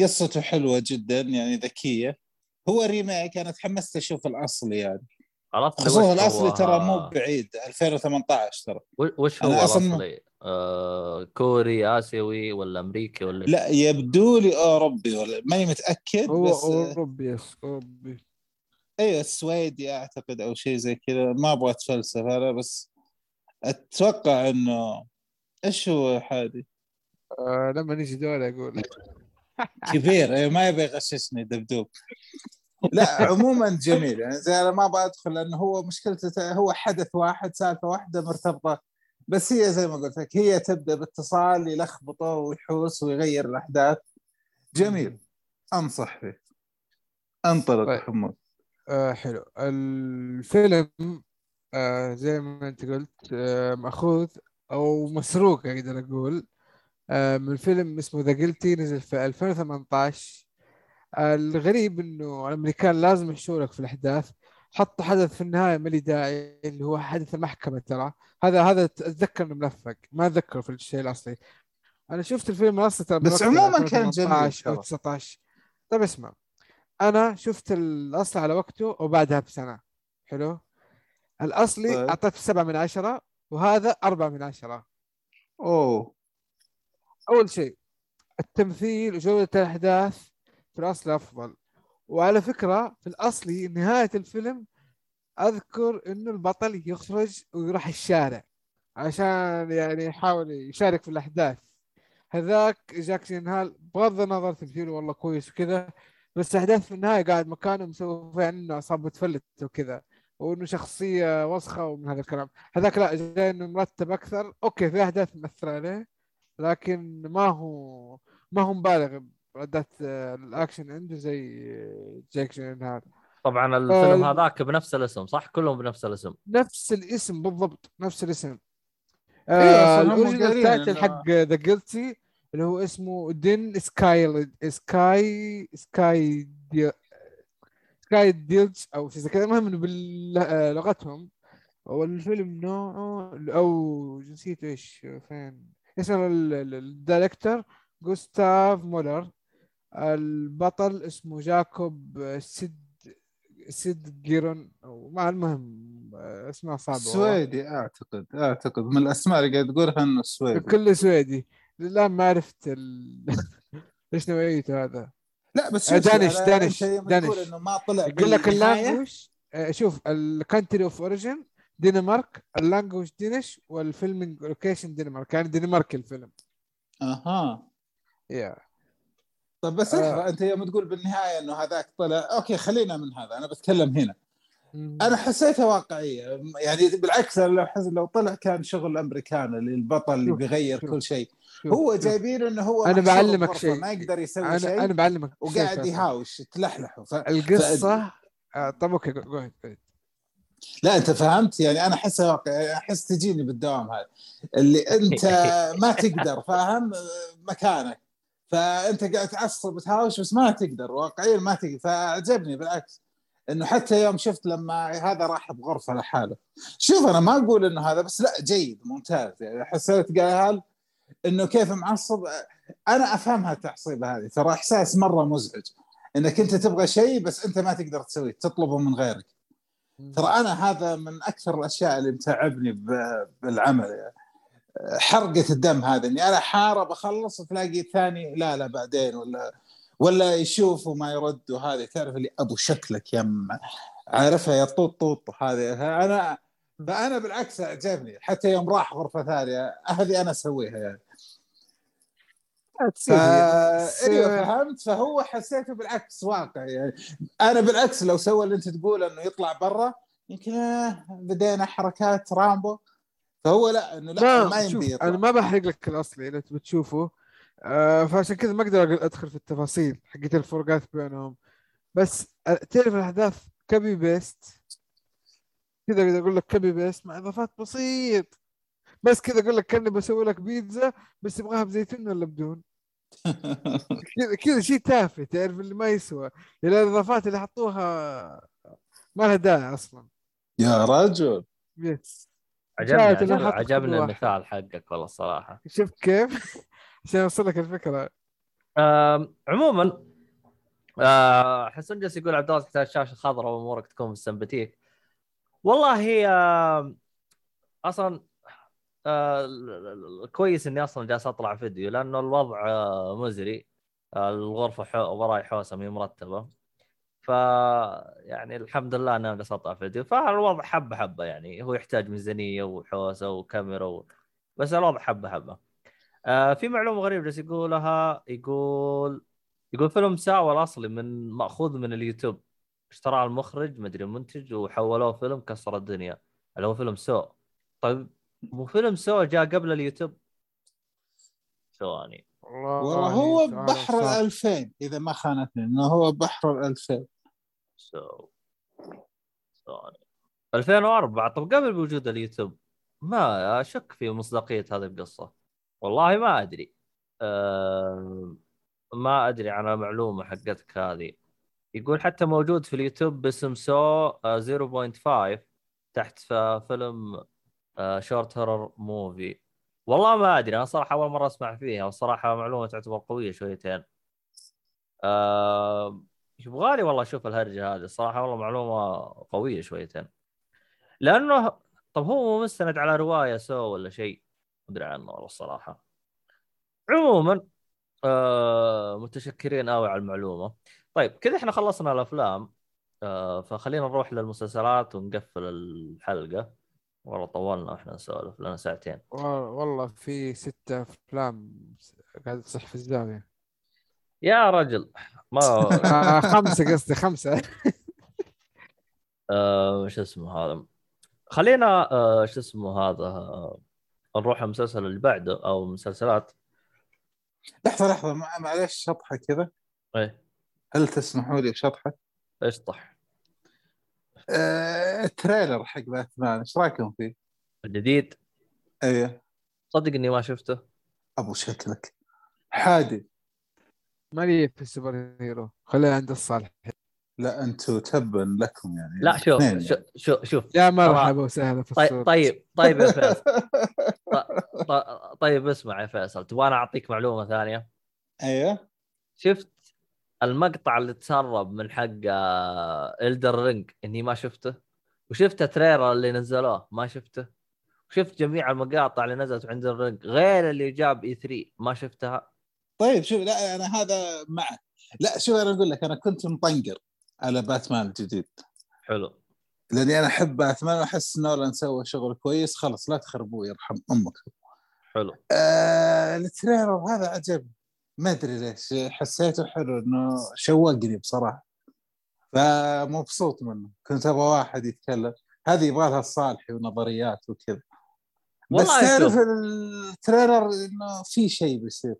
قصته حلوة جدا يعني ذكية. هو remake أنا تحمست أشوف الاصلي يعني. خلاص خصوصا الاصلي هو- ترى مو بعيد 2018 ترى. وش هو أصلاً- الأصلي؟ آه كوري آسيوي ولا أمريكي ولا؟ لا يبدو لي أوروبي ولا ماني متأكد هو بس آه، أوروبي yes أوروبي. أيوه السويدي أعتقد أو شيء زي كذا. ما أبغى أتفلسف أنا بس أتوقع إنه إيش هو حادي آه لما نيجي دوري أقول. كبير أيوة ما يبي يغششني دبدوب. لا عموما جميل. يعني زي أنا ما أبغى أدخل لأنه هو مشكلته هو حدث واحد سالفة واحدة مرتبطة. بس هي زي ما قلت لك هي تبدأ باتصال يلخبطه ويحوس ويغير الأحداث. جميل. أنصح فيه. انطلق طيب. حمود آه حلو. الفيلم آه زي ما أنت قلت آه مأخوذ أو مسروق أقدر أقول. آه من فيلم اسمه ذا جلتي نزل في 2018 آه الغريب إنه الأمريكان لازم يحشوا لك في الأحداث. حطوا حدث في النهاية ما لي داعي اللي هو حدث المحكمة ترى. هذا هذا أتذكر إنه ملفق ما اتذكره في الشيء الأصلي. أنا شفت الفيلم الأصلي ترى بس عموماً كان 2018 أو جميل ترى. 19 طيب اسمع. أنا شفت الاصلي على وقته وبعدها بسنة. حلو؟ الأصلي طيب. أعطيته سبعة من عشرة وهذا أربعة من عشرة. أوه. أول شيء التمثيل وجودة الأحداث في الاصل افضل وعلى فكرة في الأصلي نهاية الفيلم أذكر إنه البطل يخرج ويروح الشارع عشان يعني يحاول يشارك في الأحداث. هذاك جيك جيلنهال بغض النظر تمثيله والله كويس وكذا بس الاحداث في النهاية قاعد مكانه مسوي فيها إنه اعصاب متفلت وكذا وإنه شخصية وسخة ومن هذا الكلام. هذاك لا جاي إنه مرتب أكثر. okay في أحداث مأثرة عليه لكن ما هو ما هو مبالغ بأداءه آه، الأكشن عنده زي جيك جيلنهال طبعا الفيلم آه، هذاك بنفس الاسم صح؟ كلهم بنفس الاسم. نفس الاسم بالضبط نفس الاسم. إيه، آه الاوريجنال قايلين تايتل حق ذا جيلتي اللي هو اسمه دين سكاي سكاي سكاي دي... سكاي ديلج أو شيء زي كذا. المهم إنه بلغتهم والفيلم نوعه أو جنسيته إيش فين؟ اسم ال- ال- الدايركتور جوستاف مولر البطل اسمه جاكوب سيد سيد جيرون. ما المهم اسمه صعب والله. سويدي أعتقد أعتقد من الأسماء اللي قاعد تقولها إنه سويدي. كله سويدي. للآن ما عرفت ال... إيش نوعيته هذا. لا بس آه، Danish- Danish- Danish. إنه ما طلع يقول لك ال language آه، شوف ال country of origin دنمارك ال language Danish وال filming location دنمارك يعني دنمارك الفيلم. أها. يا طيب بس آه. انت يوم تقول بالنهاية انه هذاك طلع okay خلينا من هذا أنا بتكلم هنا أنا حسيتها واقعية يعني بالعكس أنا لو حس لو طلع كان شغل أمريكان اللي البطل اللي بيغير كل شيء هو. جايبين إنه هو أنا محشور بعلمك شيء. ما يقدر يسوي أنا شيء أنا بعلمك وقاعد. يهاوش يتلحلحوا ف... القصة آه، طب okay جو-. لا أنت فهمت يعني أنا أحسها واقع أحس تجيني بالدوام هذا اللي أنت ما تقدر فاهم مكانك فأنت قاعد تعصب وتهاوش بس ما تقدر واقعيا ما تقدر. فعجبني بالعكس إنه حتى يوم شفت لما هذا راح بغرفة لحاله. شوف أنا ما أقول إنه هذا بس لا جيد ممتاز. يعني حسيت قال إنه كيف معصب. أنا أفهمها التعصيبة هذه ترى إحساس مرة مزعج. إنك أنت تبغى شيء بس أنت ما تقدر تسويه تطلبه من غيرك. ترى أنا هذا من أكثر الأشياء اللي متعبني بالعمل يعني. حرقة الدم هذا إني أنا حارب أخلص وتلاقي الثاني لا لا بعدين ولا ولا يشوف وما يرد وهذه تعرف اللي أبو شكلك يم عارفها يا طوط طوط هذه أنا فانا بالعكس عجبني. حتى يوم راح غرفة ثانية هذه أنا أسويها يعني. أيوه فهمت؟ فهو حسيته بالعكس واقع يعني. أنا بالعكس لو سوى اللي أنت تقول إنه يطلع برا يمكن آه، بدينا حركات رامبو. فهو لا إنه لا ما ما يمدي أنا ما بحرق لك الاصلي إذا تبي تشوفه. آه فعشان كذا ما أقدر أدخل في التفاصيل حقت الفروقات بينهم. بس آه، تعرف الأحداث؟ copy paste كذا أقدر أقول لك copy paste مع إضافات بسيط. بس كذا أقول لك كأني بسوي لك بيتزا بس يبغاها بزيتون ولا بدون كذا كذا شيء تافه تعرف اللي ما يسوى. يعني الإضافات اللي حطوها ما لها داعي أصلا. يا رجل. yes عجبني عجبني. المثال حقك والله الصراحة. شوف كيف؟ عشان اوصل لك الفكرة. آم، عموما آه، حسن جالس يقول عبد الله تحتاج شاشه خضراء وأمورك تكون في السمباتيك والله هي آم، أصلا آه، كويس إني أصلا جالس أطلع فيديو لأنه الوضع آه، مزري. آه، الغرفة حو... وراي حوسة مي مرتبة. ف يعني الحمد لله أنا جالس اطلع فيديو. فالوضع حبة حبة يعني. هو يحتاج ميزانية وحوسة وكاميرا و... بس الوضع حبة حبة. آه في معلومة غريبة جالس يقولها يقول يقول فيلم Saw الاصلي من مأخوذ من اليوتيوب. اشتراه المخرج مدري المنتج وحولوه فيلم كسر الدنيا. اللي هو فيلم Saw. طيب مو فيلم Saw جاء قبل اليوتيوب؟ ثواني. والله هو بحر الألفين إذا ما خانتني إنه هو بحر الألفين. Saw ثواني 2004 طب قبل بوجود اليوتيوب ما اشك في مصداقية هذه القصة؟ والله ما أدري. ما أدري عن المعلومة حقتك هذه. يقول حتى موجود في اليوتيوب باسم Saw 0.5 تحت فيلم short horror movie والله ما أدري. أنا صراحة أول مرة أسمع فيها والصراحه معلومة تعتبر قوية شويتين. يبغالي والله أشوف الهرجة هذه. الصراحة والله معلومة قوية شويتين. لأنه طب هو مو مستند على رواية Saw ولا شيء؟ أدري عنه والله الصراحة. عموما آه متشكرين قوي على المعلومة. طيب كذا إحنا خلصنا الأفلام آه فخلينا نروح للمسلسلات ونقفل الحلقة. والله طولنا إحنا نسولف لنا ساعتين. والله في ستة أفلام قاعد تصح في الزاوية. يا رجل. ما آه خمسة قصدي خمسة. آه شو اسمه هذا؟ خلينا آه شو اسمه هذا؟ نروح المسلسل اللي بعده أو مسلسلات. لحظة لحظة معلش شطحة كذا. إيه. هل تسمحوا لي بشطحة؟ اشطح آه، ال trailer حق باتمان إيش رأيكم فيه؟ الجديد؟ إيه. صدق إني ما شفته. أبو شكلك. حادي مالي في ال super hero. خليها عند الصالح. لا أنتم تبا لكم يعني. لا شوف شوف شوف, شوف. يا مرحبا وسهلا في طيب الصورة. طيب طيب يا فيصل. ط- ط- طيب اسمع يا فيصل. تبغى أنا أعطيك معلومة ثانية؟ أيوه. شفت المقطع اللي تسرب من حق الدر رينج إني ما شفته. وشفت التريلر اللي نزلوه؟ ما شفته. وشفت جميع المقاطع اللي نزلت عند الرينج غير اللي جاب اي 3 ما شفتها. طيب شوف لا أنا هذا معك لا شوف أنا أقول لك أنا كنت مطنقر على باتمان الجديد. حلو. لأني أنا أحب باتمان وأحس نولان سوى شغل كويس. خلاص لا تخربوه يرحم أمك. حلو. آه ال trailer هذا عجبني ما أدري ليش حسيته حلو إنه شوقني بصراحة. فمبسوط منه. كنت أبغى واحد يتكلم. هذه يبغى لها الصالحي ونظريات وكذا. بس تعرف. ال trailer إنه في شيء بيصير.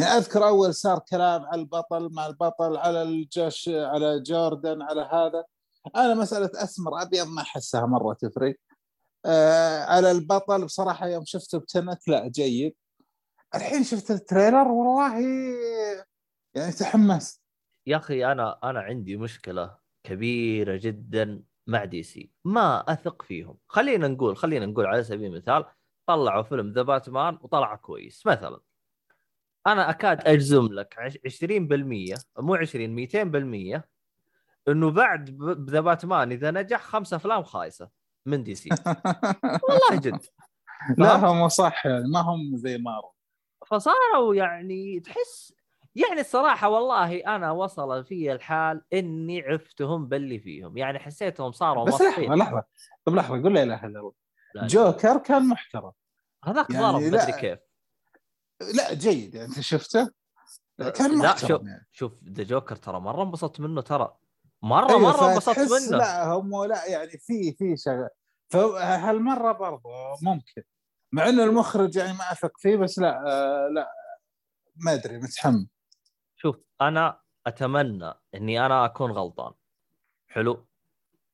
يعني أذكر أول صار كلام على البطل مع البطل على الجوش على جوردن على هذا. أنا مسألة أسمر أبيض ما أحسها مرة تفرق. آه على البطل بصراحة يوم شفته بتنت لا جيد. الحين شفت ال trailer والله يعني تحمست يا أخي أنا أنا عندي مشكلة كبيرة جدا مع DC. ما أثق فيهم. خلينا نقول خلينا نقول على سبيل المثال طلعوا فيلم The Batman وطلع كويس مثلا. أنا أكاد أجزم لك عش- 20% مو 20 200% إنه بعد The Batman إذا نجح خمس أفلام خايسة من DC. والله. جد لا؟ هم صح ما هم زي مارفل فصاروا يعني تحس يعني الصراحة والله أنا وصل في الحال إني عفتهم باللي فيهم. يعني حسيتهم صاروا بس لحظة لحظة. طب لحظة قول لا إله إلا الله. جوكر كان محترم. هذاك يعني ضرب مدري كيف. لا جيد. يعني انت شفته؟ كان لا شوف يعني. شوف ذا جوكر ترى مرة انبسطت منه ترى مرة أيوة، مرة انبسطت منه. لا هم لا يعني في في شغل. فهالمرة برضه ممكن. مع إنه المخرج يعني ما أثق فيه بس لا آه لا ما أدري متحمس. شوف أنا أتمنى إني أنا أكون غلطان. حلو.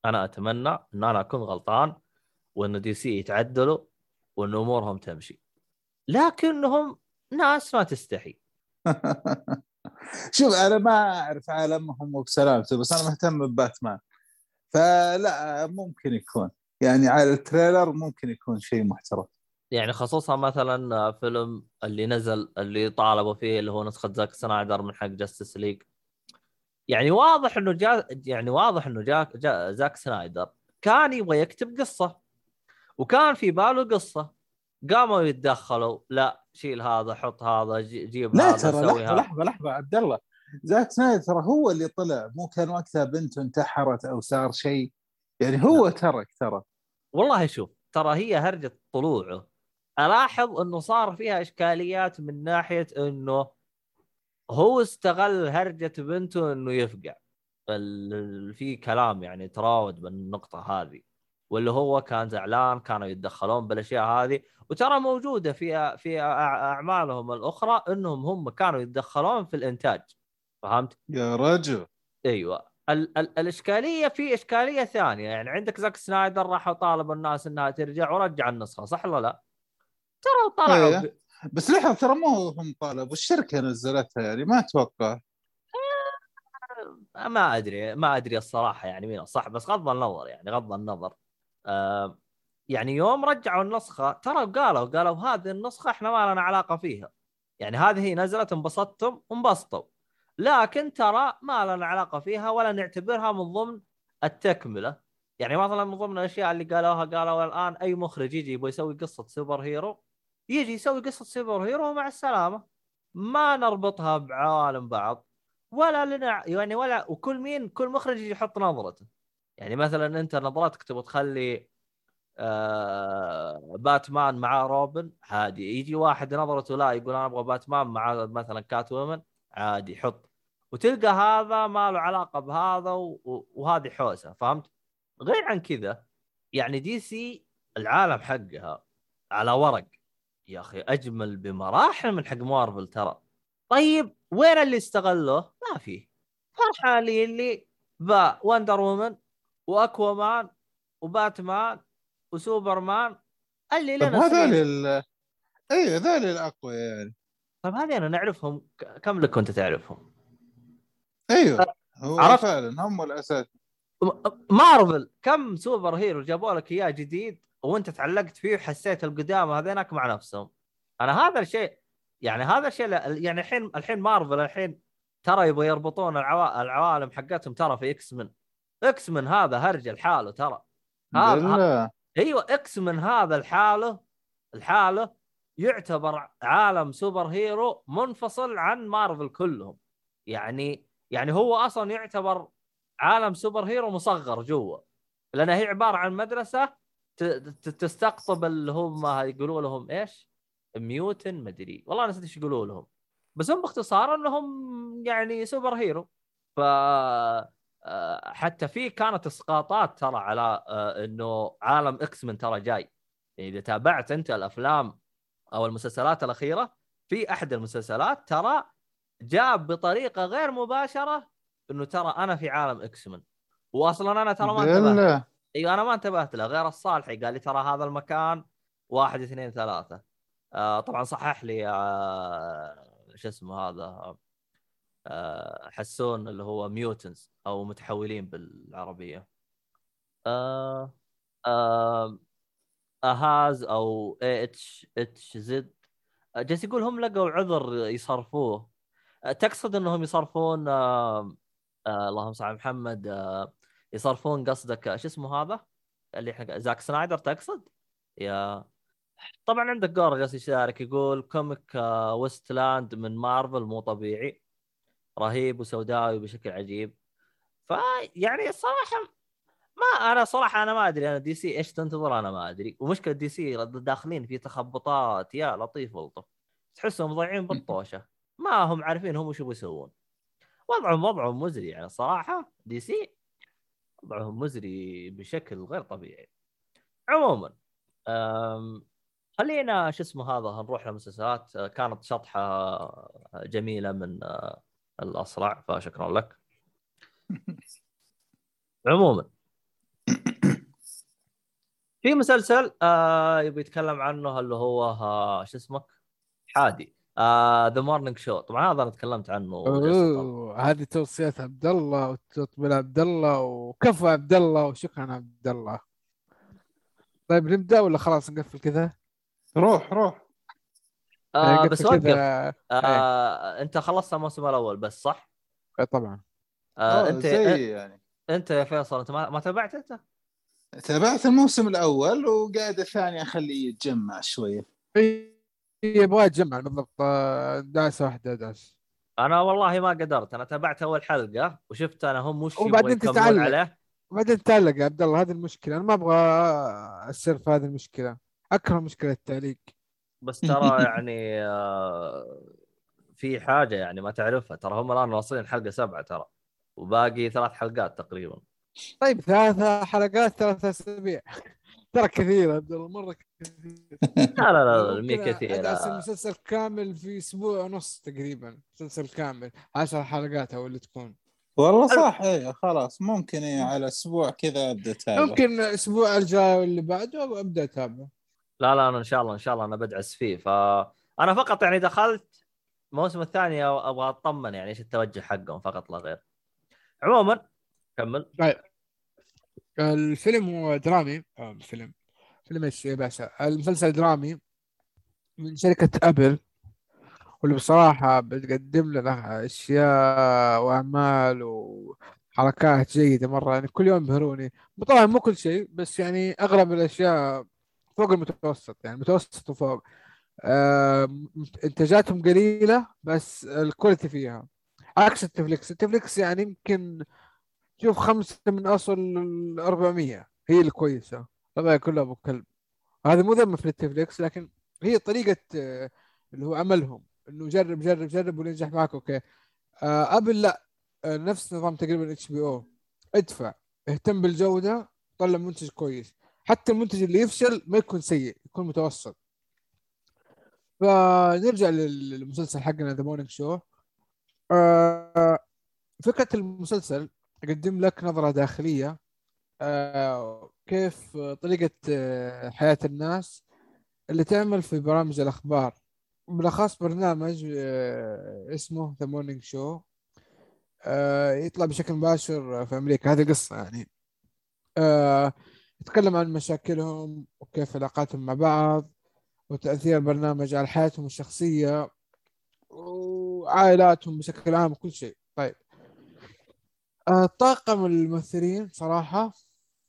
أنا أتمنى إن أنا أكون غلطان وإنه دي سي يتعدلوا وإن أمورهم تمشي. لكنهم ناس ما تستحي. شوف أنا ما أعرف عالمهم وبسلامته بس أنا مهتم بباتمان. فلا ممكن يكون. يعني على ال trailer ممكن يكون شيء محترم. يعني خصوصا مثلا فيلم اللي نزل اللي طالبوا فيه اللي هو نسخة زاك سنايدر من حق Justice League يعني واضح إنه جا يعني واضح إنه جاك جا زاك سنايدر كان يبغى يكتب قصة وكان في باله قصة. قاموا يتدخلوا لا شيل هذا حط هذا جي- جيب لا هذا ترى لحظة هذا لحظة لحظة عبد الله. زاك سنايدر ترى هو اللي طلع مو كان وقتها بنته انتحرت أو صار شيء. يعني هو ترك ترى. والله شوف ترى هي هرجة طلوعه. ألاحظ إنه صار فيها إشكاليات من ناحية إنه هو استغل هرجة بنته إنه يفقع. في كلام يعني تراود بالنقطة هذه. واللي هو كان زعلان كانوا يتدخلون بالأشياء هذه. وترى موجودة في في أعمالهم الأخرى إنهم هم كانوا يتدخلون في الإنتاج. فهمت؟ يا رجل. أيوه. ال- ال- الإشكالية في إشكالية ثانية. يعني عندك زاك سنايدر راحوا طالبوا الناس إنها ترجع ورجع النسخة صح ولا لا؟ ترى طلعوا إيه. ب- بس لحظة ترى مو هم طلبوا الشركة نزلتها يعني ما أتوقع. ما أدري ما أدري الصراحة يعني مين الصح. بس غض النظر يعني غض النظر. آه يعني يوم رجعوا النسخة ترى قالوا قالوا هذه النسخة إحنا ما لنا علاقة فيها. يعني هذه نزلت انبسطتم انبسطوا. لكن ترى ما لنا علاقة فيها ولا نعتبرها من ضمن التكملة. يعني مثلا من ضمن الأشياء اللي قالوها قالوا الآن أي مخرج يجي يبغى يسوي قصة super hero يجي يسوي قصة super hero ومع السلامة. ما نربطها بعوالم بعض ولا لنا يعني ولا وكل مين كل مخرج يجي يحط نظرته. يعني مثلا أنت نظرتك تبغى تخلي آه باتمان مع روبن؟ عادي. يجي واحد نظرته لا يقول أنا أبغى باتمان مع مثلا Catwoman عادي حط. وتلقى هذا ما له علاقة بهذا وهذه حوسة فهمت؟ غير عن كذا يعني DC العالم حقها على ورق. يا أخي أجمل بمراحل من حق مارفل ترى. طيب وين اللي استغلوه؟ ما في فرحه لي اللي با وندر وومن وأكوامان وباتمان وسوبرمان اللي طب لنا هذول. ال... اي هذول الأقوى يعني طيب هذه أنا نعرفهم كم لك كنت تعرفهم؟ أيوه هو عرفت؟ فعلا هم الأساس مارفل كم super hero جابوا لك إياه جديد وأنت تعلقت فيه وحسيت القدامى هذينك مع نفسهم أنا هذا الشيء يعني هذا الشيء يعني الحين الحين مارفل الحين ترى يبغوا يربطون العوا... العوالم حقتهم ترى في X-Men X-Men هذا هرج لحاله ترى. هذا أيوه X-Men هذا الحالة الحالة يعتبر عالم super hero منفصل عن مارفل كلهم. يعني يعني هو أصلا يعتبر عالم super hero مصغر جوا. لأن هي عبارة عن مدرسة تستقطب اللي هم يقولوا لهم إيش؟ mutant مدري والله نسيت إيش يقولوا لهم. بس هم باختصار إنهم يعني super hero. ف حتى في كانت اسقاطات ترى على آه، إنه عالم X-Men ترى جاي. يعني إذا تابعت أنت الأفلام أو المسلسلات الأخيرة في أحد المسلسلات ترى جاب بطريقة غير مباشرة إنه ترى أنا في عالم X-Men. واصلا أنا ترى ما انتبهت. أيوه أنا ما انتبهت له غير الصالحي. قال لي ترى هذا المكان واحد اثنين ثلاثة. آه طبعا صحح لي آه شو اسمه هذا؟ آه حسون اللي هو mutants أو متحولين بالعربية. آه آه أهاز أو اتش اتش زد جالس يقول هم لقوا عذر يصرفوه. آه، تقصد إنهم يصرفون آه آه اللهم صل على محمد آه يصرفون قصدك آه، شو اسمه هذا؟ اللي إحنا زاك سنايدر تقصد؟ يا. طبعا عندك جور جالس يشارك يقول كوميك آه، ويستلاند من مارفل مو طبيعي. رهيب وسوداوي بشكل عجيب. فيعني الصراحه ما أنا صراحة أنا ما أدري أنا DC إيش تنتظر؟ أنا ما أدري. ومشكلة DC داخلين في تخبطات يا لطيف ولطف تحسهم ضايعين بالطوشة. ما هم عارفين هم وش يبغوا يسوون وضعهم وضعهم مزري يعني الصراحه DC وضعهم مزري بشكل غير طبيعي. عموما خلينا شو اسمه هذا نروح لمسلسلات كانت شطحة جميلة من أه، الاقرع فشكرا لك. عموما. في مسلسل آه يبي يتكلم عنه اللي هو آه شو اسمك؟ حادي. The Morning Show طبعا هذا أنا تكلمت عنه هذه توصيات عبد الله وتطبيل عبد الله وكفو عبد الله وشكرا عبد الله طيب نبدأ ولا خلاص نقفل كذا؟ روح روح. آه نقفل بس وقف. كذا. آه انت خلصت الموسم الأول بس صح؟ إيه طبعا. آه آه انت زي يعني. انت يا فيصل انت ما, ما تابعت انت؟ تابعت الموسم الأول وقاعد الثاني أخليه يتجمع شوية. إيه، يبغى يتجمع بالضبط. آه، دعسه واحدة دعس أنا والله ما قدرت. أنا تابعت أول حلقة وشفت أنا هم وش وبعدين تتعلق. عليه. وبعدين تعلق يا عبد الله هذه المشكلة. أنا ما أبغى اصير في هذه المشكلة. أكره مشكلة التعليق. بس ترى يعني آه، في حاجة يعني ما تعرفها. ترى هم الآن واصلين حلقة سبعة ترى وباقي ثلاث حلقات تقريبا. طيب ثلاثة حلقات ثلاثة أسابيع. ترى كثير عبد الله مرة كثير. لا لا لا مي كثير. المسلسل كامل في أسبوع ونص تقريبا مسلسل كامل. عشر حلقات أو اللي تكون. والله صح إيه خلاص. ممكن إيه على أسبوع كذا أبدأ أتابع. ممكن الأسبوع الجاي واللي بعده أبدأ أتابع. لا لا أنا إن شاء الله إن شاء الله أنا بدعس فيه. فانا فقط يعني دخلت الموسم الثاني أبغى أطمن يعني إيش التوجه حقهم فقط لا غير. عموما كمل. الفيلم هو درامي. آه الفيلم فيلم إيش يا باشا المسلسل درامي من شركة أبل واللي بصراحة بتقدم لنا أشياء وأعمال وحركات جيدة مرة. يعني كل يوم يبهروني. طبعا مو كل شيء بس يعني اغلب الأشياء فوق المتوسط يعني متوسط وفوق. آه إنتاجاتهم قليلة بس ال quality فيها. عكس نتفليكس. التفليكس يعني يمكن شوف خمسة من أصل 400 هي الكويسة. الباقي كلها أبو كلب. هذا مو ذم في نتفليكس لكن هي طريقة آه، اللي هو عملهم. إنه جرب جرب جرب وننجح معك okay. آه أبل لا. آه نفس نظام تقريبا HBO ادفع. اهتم بالجودة. طلع منتج كويس. حتى المنتج اللي يفشل ما يكون سيء يكون متوسط. فنرجع للمسلسل حقنا The Morning Show فكرة المسلسل أقدم لك نظرة داخلية. آه كيف طريقة آه حياة الناس اللي تعمل في برامج الأخبار. بالأخص برنامج آه اسمه The Morning Show يطلع بشكل مباشر في أمريكا. هذه قصة يعني. يتكلم عن مشاكلهم وكيف علاقاتهم مع بعض وتأثير البرنامج على حياتهم الشخصية وعائلاتهم بشكل عام وكل شيء. طيب. آه، طاقم الممثلين صراحة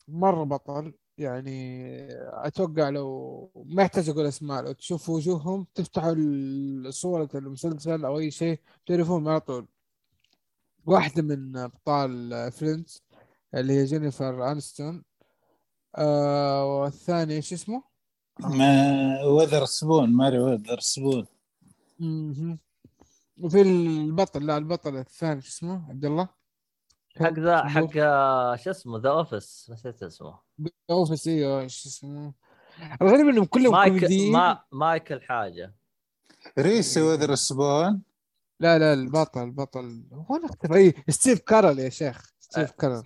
مرة بطل. يعني أتوقع لو ما يحتاج أقول أسماء لو تشوفوا وجوههم تفتحوا صورة المسلسل أو أي شيء تعرفون على طول. واحدة من أبطال Friends اللي هي جينيفر انستون آه والثاني إيش اسمه؟ ما وذر سبون ماري وذر سبون. وفي البطل لا البطل الثاني شو اسمه؟ عبد الله. حق ذا حق شو اسمه؟ The Office نسيت اسمه. The Office إيوه شو اسمه؟ الغريب إنهم كلهم مايك ما مايكل حاجة. ريس وذر سبون. لا لا البطل البطل. هو اختفى اي ستيف كارل يا شيخ. ستيف كارل.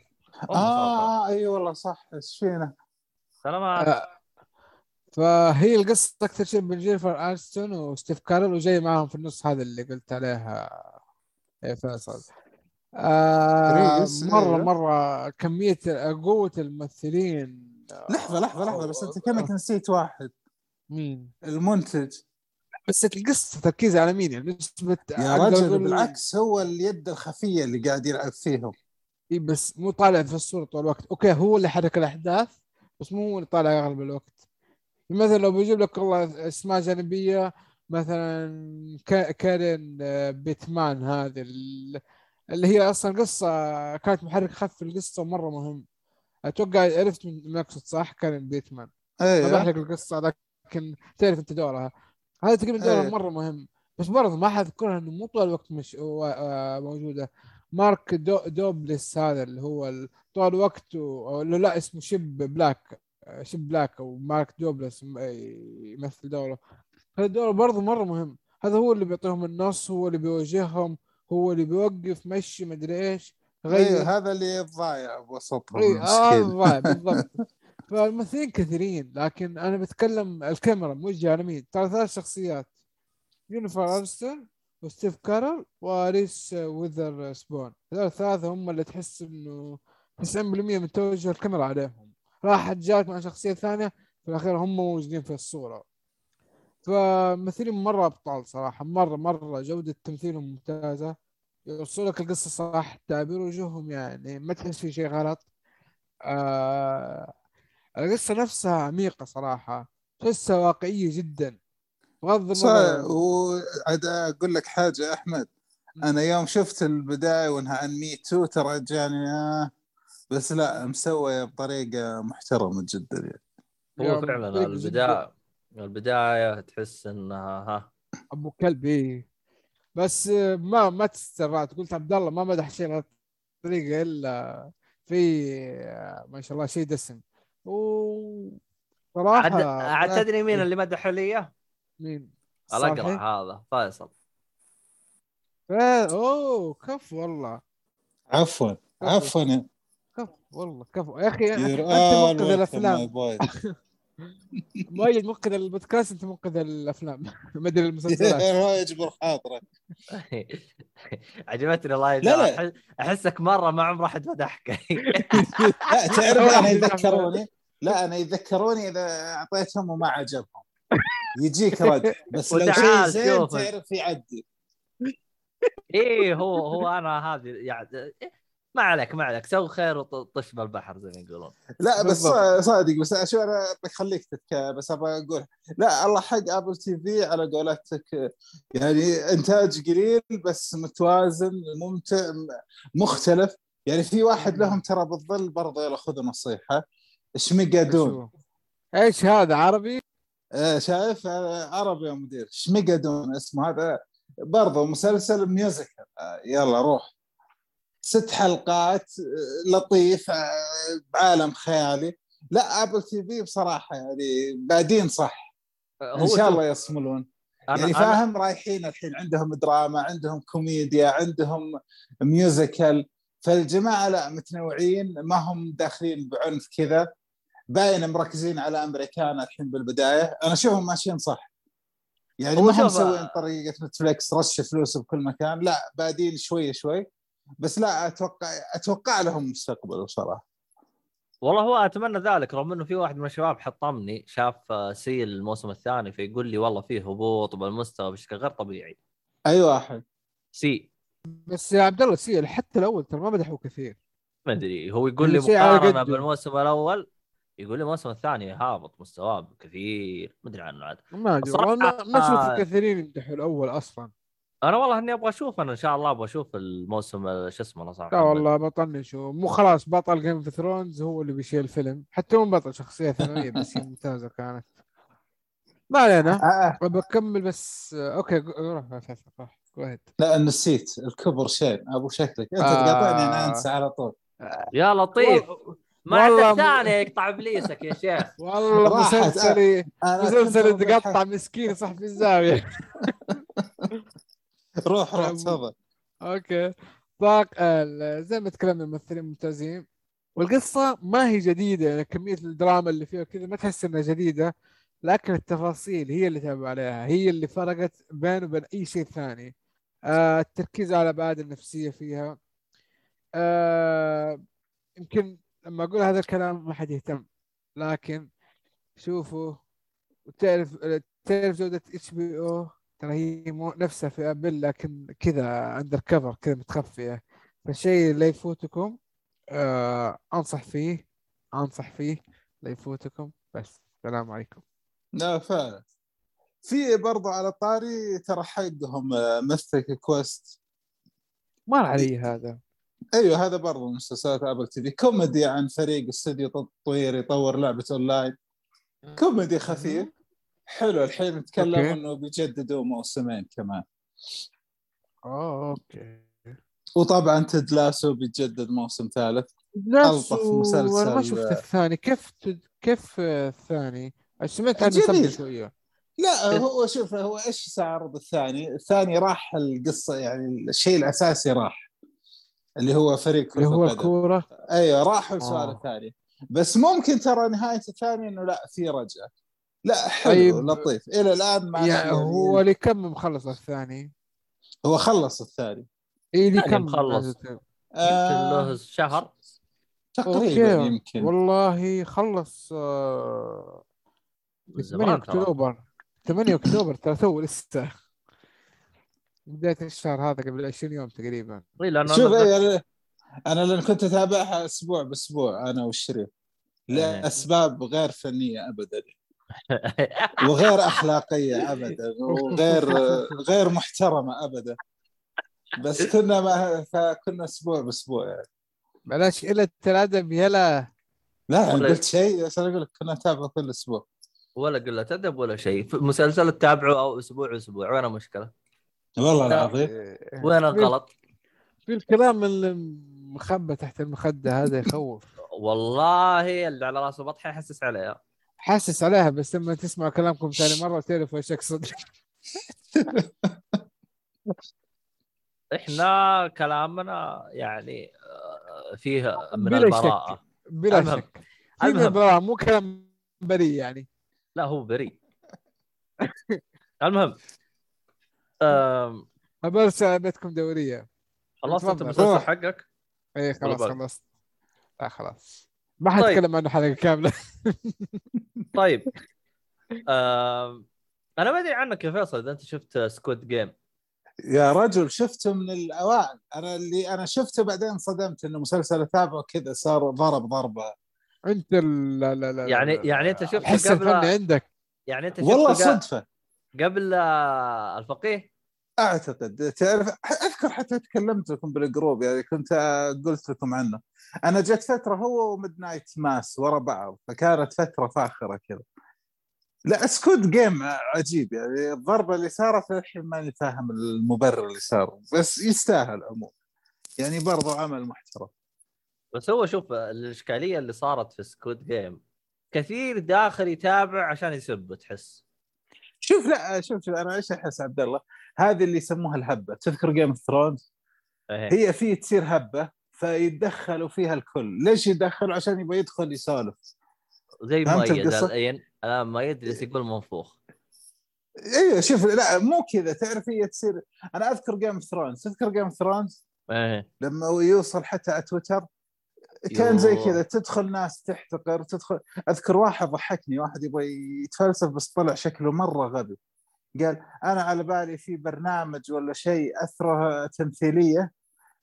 آه إي والله صح إيش فينا سلامات آه فهي القصة أكثر شيء بين جينيفر آنستون وستيف كارل وجاي معاهم في النص هذا اللي قلت عليها يا فيصل. آه مرة أيوه. مرة كمية قوة الممثلين. لحظة لحظة لحظة بس أنت كأنك نسيت واحد. مين؟ المنتج. بس القصة تركيز على مين؟ يعني نسبه يا رجل بالعكس هو اليد الخفية اللي قاعد يلعب فيهم. إي بس مو طالع في الصورة طول الوقت. okay هو اللي حرك الأحداث بس مو هو اللي طالع أغلب الوقت. مثلا لو بيجيب لك والله أسماء جانبية مثلا كارين آه، بيتمان هذه اللي هي أصلا قصة كانت محرك خلف القصة مره مهم. أتوقع عرفت من مايكروسوفت صح؟ كارين بيتمان. أيوه ما بحرق القصة لكن تعرف أنت دورها. هذا تقريبا دورها أيوه. مرة مهم. بس برضه ما حذكرها إنه مو طول الوقت مش آه، موجودة. مارك دو دوبلس هذا اللي هو طول الوقت و... لا اسمه شيب بلاك شيب بلاك أو مارك دوبلس يمثل دوره. هذا الدور برضه مرة مهم. هذا هو اللي بيعطيهم النص هو اللي بيوجههم هو اللي بيوقف مشي مدري إيش غير. أيه هذا اللي ضايع بوسطهم أيه آه ضايع بالضبط. فالممثلين كثيرين لكن أنا بتكلم الكاميرا موجهه على مين ترى ثلاث شخصيات. جينيفر انستون وستيف كارل وريس ويذر سبون. هذول الثلاثة هم اللي تحس إنه 90% من توجه الكاميرا عليهم. راحت جات مع شخصية ثانية في الأخير هم موجودين في الصورة. فممثلين مرة أبطال صراحة مرة مرة جودة تمثيلهم ممتازة. يوصل لك القصة صح تعبير وجوههم يعني ما تحس في شيء غلط. آه القصة نفسها عميقة صراحة تحسها واقعية جدا. بغض النظر وعاد أقول لك حاجة أحمد. أنا يوم شفت البداية وإنها عن مي تو ترى جاني آه بس لا مسوية بطريقة محترمة جدا يعني. هو فعلا البدايه البداية تحس إنها ها. أبو كلب إيه بس ما ما تسترعت قلت عبد الله ما مدح شيء بهالطريقه إلا في آه، ما شاء الله شيء دسم. و صراحة مين اللي مدحوا لي مين؟ الاقرع؟ هذا فيصل. أوه كف والله. عفوا عفوا. كف والله كف. يا أخي أنت منقذ الأفلام. مؤيد منقذ البودكاست أنت منقذ الأفلام. ما ادري المسلسلات. الله يجبر خاطرك عجبتني الله لا، أحسك مرة ما عمر أحد مدحك لا تعرف أنا يذكروني؟ لا أنا يذكروني إذا أعطيتهم وما عجبهم. يجيك رد بس لو شيء وتعال زين شوف. تعرف يعدي. إيه هو هو أنا هذه يعني ما عليك ما عليك. سوي خير وطش بالبحر زي ما يقولون. لا بس. صادق بس شو أنا بخليك تتك بس أبغى أقول. لا الله حق ابل تي في على قولتك. يعني إنتاج قليل بس متوازن ممتع مختلف. يعني في واحد لهم ترى بالظل برضه يلا خذوا نصيحة. شو؟ إيش هذا عربي؟ آه، شايف آه، عربي يا مدير. Schmigadoon اسمه هذا. برضه مسلسل musical. آه، يلا روح. ست حلقات لطيف بعالم خيالي. لا ابل تي في بصراحة يعني بادين صح. إن شاء الله يصملون. يعني أنا- فاهم رايحين الحين. عندهم دراما عندهم كوميديا عندهم musical فالجماعة لا متنوعين ما هم داخلين بعنف كذا. باين مركزين على أمريكان الحين بالبداية. أنا أشوفهم ماشيين صح. يعني ما هم شوف- مسوين طريقة نتفلكس رش فلوس بكل مكان. لا بادين شوي شوي. بس لا أتوقع أتوقع لهم مستقبل بصراحة. والله هو أتمنى ذلك رغم إنه في واحد من الشباب حطمني شاف آه، See الموسم الثاني فيقول لي والله فيه هبوط بالمستوى بشكل غير طبيعي. أي واحد. See. بس يا عبد الله See حتى الأول ترى ما مدحوا كثير. ما أدري هو يقول لي مقارنة. بالموسم الأول. يقول لي الموسم الثاني هابط مستواه كثير ما أدري عنه عاد. ما أدري والله ما- ما آه. أشوف كثيرين يمدحوا الأول أصلا. أنا والله إني أبغى أشوف أنا إن شاء الله أبغى أشوف الموسم آه، شو اسمه أنا صراحة لا والله بطنش. مو خلاص بطل جيم اوف ثرونز هو اللي بيشيل الفيلم. حتى هو بطل شخصية ثانوية بس هي ممتازة كانت. ما علينا. آه بكمل بس أوكي روح روح. لا نسيت الكبر شين أبو شكلك. أنت آه. تقاطعني أنا أنسى على طول. يا لطيف. ما عندك يقطع ابليسك يا شيخ. والله. مسلسلي أنا مسلسل كنت بضحك. تقطع مسكين صح في الزاوية. روح روح تفضل. أوكي. طاقم ال- زي ما تكلمنا الممثلين ممتازين. والقصة ما هي جديدة يعني كمية الدراما اللي فيها كذا ما تحس إنها جديدة لكن التفاصيل هي اللي تعب عليها. هي اللي فرقت بينه وبين أي شيء ثاني. آه التركيز على الابعاد النفسية فيها. آه يمكن لما أقول هذا الكلام ما حد يهتم لكن شوفوا تعرف تعرف جودة HBO ترى هي مو نفسها في آبل لكن كذا undercover كذا متخفية. فالشيء لا يفوتكم آه أنصح فيه أنصح فيه لا يفوتكم. بس السلام عليكم. لا فعلا. في برضو على طاري ترى حقهم Mythic Quest ما علي هذا. أيوه هذا برضو من مسلسلات أبل تي في. كوميدي عن فريق استوديو تطوير يطور لعبة أونلاين. كوميدي خفيف. حلو الحين نتكلم أوكي. إنه بيجددوا موسمين كمان. آه أوكي. وطبعا Ted Lasso بيتجدد موسم ثالث. ألطف مسلسل. أنا ما شفت الثاني. كيف تد... كيف آه، الثاني؟ سمعت عنه شوية. لا هو شوف هو إيش سعرض الثاني؟ الثاني راح القصة يعني الشيء الأساسي راح. اللي هو فريق اللي هو. الكورة أيوه راحوا السؤال آه. الثاني بس ممكن ترى نهاية الثاني إنه لا في رجعة لا حلو طيب. لطيف إلى الآن ما يعني هو لكم مخلص الثاني هو خلص الثاني اي يعني لكم مخلص. نزلت؟ يمكن آه له شهر تقريبا أوكي. يمكن والله خلص آه، من 8 زمان ترى. أكتوبر 8 أكتوبر ترى تو لسه بداية الشهر هذا قبل 20 يوم تقريبا. إي، لأنه شوف أنا إيه، أنا لأن كنت أتابعها أسبوع بأسبوع أنا والشريف. إيه. لاسباب غير فنية ابدا. وغير أخلاقية ابدا وغير غير محترمة ابدا. بس كنا ما فكنا أسبوع بأسبوع يعني. بلاش قلة الادب يلا. لا ولا- قلت شيء بس أنا أقول لك كنا نتابع كل أسبوع. ولا قله أدب ولا شيء. مسلسل تتابعه أو أسبوع أسبوع وين المشكلة؟ والله العظيم. وين في- الغلط؟ في الكلام اللي مخبى تحت المخدة هذا يخوف. والله اللي على راسه بطحة يحسس عليها حاسس عليها بس لما تسمع كلامكم ثاني مرة تعرف إيش أقصد. إحنا كلامنا يعني آه، فيه من بلا البراءة. شك بلا المهم. شك. في من البراءة، مو كلام بريء يعني. لا هو بريء. المهم آم، برسل بيتكم دورية. خلصت أنت. المسلسل. حقك. اي خلاص؟ خلصت لا خلاص. ما طيب. حتكلم عنه حلقة كاملة. طيب. أنا ما أدري عنك يا فيصل إذا أنت شفت سكوت جيم يا رجل شفته من الأوائل. أنا اللي أنا شفته بعدين صدمت إنه مسلسل اتابعه كذا صار ضرب ضربة. أنت ال- لا لا لا يعني لا- يعني أنت شفته قبل الفني عندك. يعني أنت والله صدفة. قبل الفقيه؟ أعتقد. تعرف أذكر حتى تكلمت لكم بال group يعني كنت قلت لكم عنه. أنا جت فترة هو و Midnight Mass ورا بعض فكانت فترة فاخرة كذا. لا Squid Game عجيب. يعني الضربة اللي صارت الحين ماني فاهم المبرر اللي صار بس يستاهل عموما يعني برضو عمل محترم. بس هو شوف الإشكالية اللي صارت في Squid Game كثير داخل يتابع عشان يسب تحس. شوف لا شوف شوف أنا إيش أحس عبد الله؟ هذه اللي يسموها الهبة. تذكر Game of Thrones. هي في تصير هبة فيتدخلوا فيها الكل. ليش يدخلوا عشان يبغى يدخل يسولف. زي مؤيد؟ الان مؤيد جالس يقول منفوخ. أيوه شوف لا مو كذا. تعرف هي تصير أنا أذكر Game of Thrones تذكر Game of Thrones إيه. لما يوصل حتى على تويتر كان زي. كذا تدخل ناس تحتقر تدخل أذكر واحد ضحكني واحد يبغى يتفلسف بس طلع شكله مرة غبي قال أنا على بالي في برنامج ولا شيء أثره تمثيلية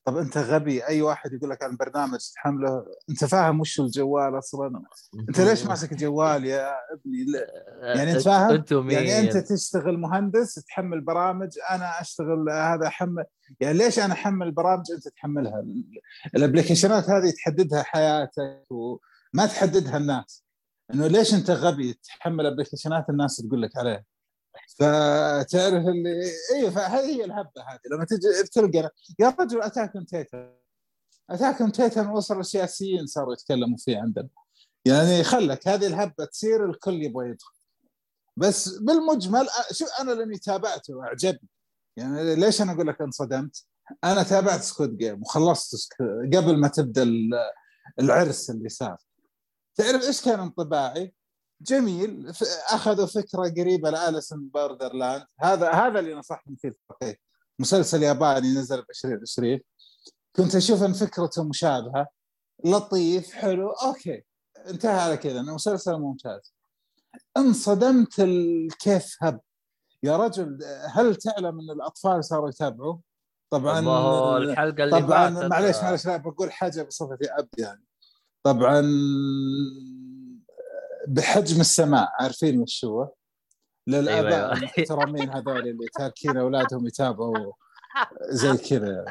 طب أنت غبي أي واحد يقول لك عن برنامج تحمله أنت فاهم وش الجوال أصلا؟ أنت ليش ماسك جوال يا ابني؟ لا. يعني أنت فاهم؟ يعني أنت تشتغل مهندس تحمل برامج أنا أشتغل هذا أحمل. يعني ليش أنا أحمل برامج أنت تحملها؟ الأبلكيشنات هذه تحددها حياتك وما تحددها الناس. إنه ليش أنت غبي تحمل أبلكيشنات الناس تقول لك عليها؟ فتعرف اللي أيوه فهذه هي الهبة هذه. لما تجي تلقى يا رجل Attack Titan Attack Titan وصل السياسيين صاروا يتكلموا فيه عندنا. يعني خلك هذه الهبة تصير الكل يبغى يدخل. بس بالمجمل شو أنا لأني تابعته واعجبني يعني ليش أنا أقول لك انصدمت؟ أنا تابعت Squid Game وخلصت قبل ما تبدأ ال- العرس اللي صار. تعرف إيش كان انطباعي؟ جميل. أخذوا فكرة قريبة ل Alice in Borderland هذا هذا اللي نصحني فيه. الفقيه مسلسل ياباني نزل ب 2020 كنت أشوف إن فكرته مشابهة. لطيف حلو. okay. انتهى على كذا. إنه مسلسل ممتاز. انصدمت ال- كيف هب. يا رجل هل تعلم إن الأطفال صاروا يتابعوا؟ طبعا الحلقة اللي طبعا معليش معليش لا بقول حاجة بصفتي أب يعني. طبعا بحجم السماء عارفين وش هو؟ للاباء أيوة، أيوة. المحترمين هذول اللي تاركين أولادهم يتابعوا زي كذا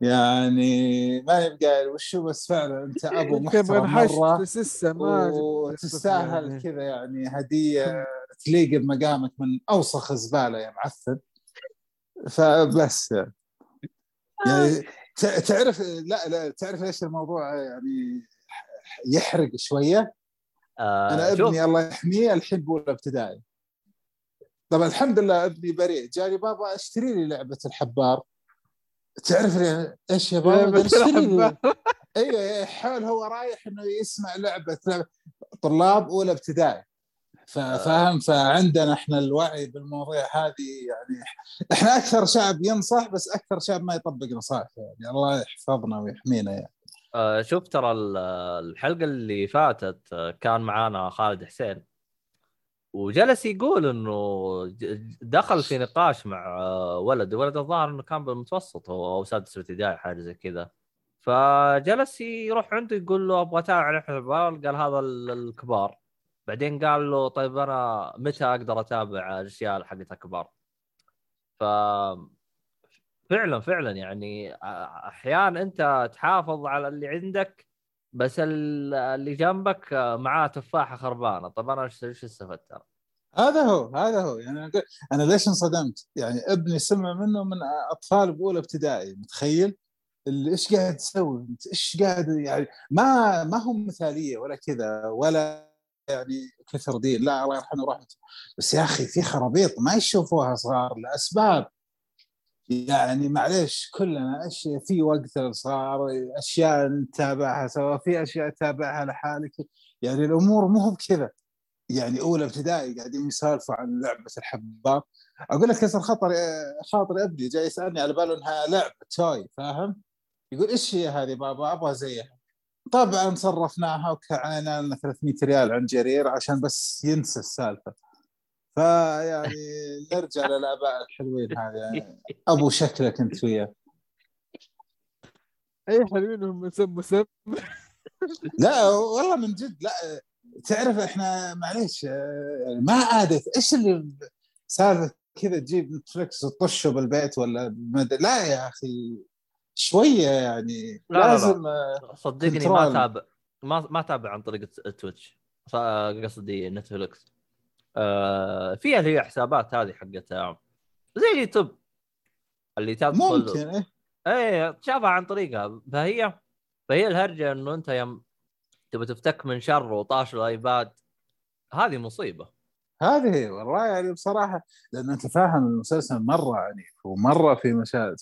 يعني ما يبقى وش هو بس فعلا أنت أبو انت يبغى محترم مرة وتستاهل يعني. كذا يعني هدية تليق بمقامك من أوسخ زبالة يا معفن فبس يعني, يعني ت- تعرف لا لا تعرف إيش الموضوع يعني يحرق شوية آه أنا شوف. ابني الله يحميه الحين بأولى ابتدائي. طبعا الحمد لله أبني بريء. جاني بابا أشتري لي لعبة الحبار. تعرف لي إيش يا بابا؟ أشتري لي. أيوه حول هو رايح إنه يسمع لعبة لعبة. طلاب أولى ابتدائي. ف- فاهم؟ فعندنا إحنا الوعي بالمواضيع هذه يعني إحنا أكثر شعب ينصح بس أكثر شعب ما يطبق نصائح يعني الله يحفظنا ويحمينا يعني. آه شوف ترى ال- الحلقة اللي فاتت آه، كان معانا خالد حسين. وجلس يقول إنه دخل في نقاش مع آه، ولد. ولد الظاهر إنه كان بالمتوسط أو سادس ابتدائي حاجة زي كذا. فجلس يروح عنده يقول له أبغى أتابع الحبار قال هذا ال- الكبار. بعدين قال له طيب أنا متى أقدر أتابع الأشياء حقت الكبار؟ ف فعلا فعلا يعني أحيانا أنت تحافظ على اللي عندك بس ال- اللي جنبك معاه تفاحة خربانة. طب أنا إيش استفدت؟ هذا هو هذا هو. يعني أنا ليش انصدمت؟ يعني ابني سمع منه من أطفال بأولى ابتدائي. متخيل؟ إيش قاعد تسوي إيش قاعد يعني ما ما هم مثالية ولا كذا ولا يعني كثر دين. لا الله يرحمه رحمته بس يا أخي في خرابيط ما يشوفوها صغار لأسباب. يعني معليش كلنا اشياء في وقت الصغار أشياء نتابعها سواء في أشياء تتابعها لحالك. يعني الأمور مو بكذا يعني اولى ابتدائي قاعدين يسالفوا عن لعبة الحباب أقول لك كسر خطر خاطر ابني جاي يسألني على باله انها لعبة توي فاهم؟ يقول إيش هي هذه؟ بابا أبغى زيها. طبعا صرفناها وكعينا لنا 300 ريال عن جرير عشان بس ينسى السالفة. فيعني نرجع للأباء الحلوين هذه. يعني أبو شكلك أنت وياه. أي حلوين هم سب سب لا والله من جد لا. تعرف إحنا معليش يعني ما عادت. إيش اللي سالفه كذا؟ تجيب Netflix وتطشه بالبيت ولا مد... لا يا أخي شوية يعني لا لا لازم لا. صدقني ما. تابع ما ما تابع عن طريق Twitch قصدي Netflix فيها اللي هي حسابات هذه حقتها زي اليوتيوب اللي تدخل ممكن إيه. إيه تشافها عن طريقها فهي فهي الهرجة إنه أنت يوم تبي تفتك من شر وطاش الآيباد هذه مصيبة هذه والله يعني بصراحة لأن أنت فاهم المسلسل مرة عنيف ومرة في مشاهد.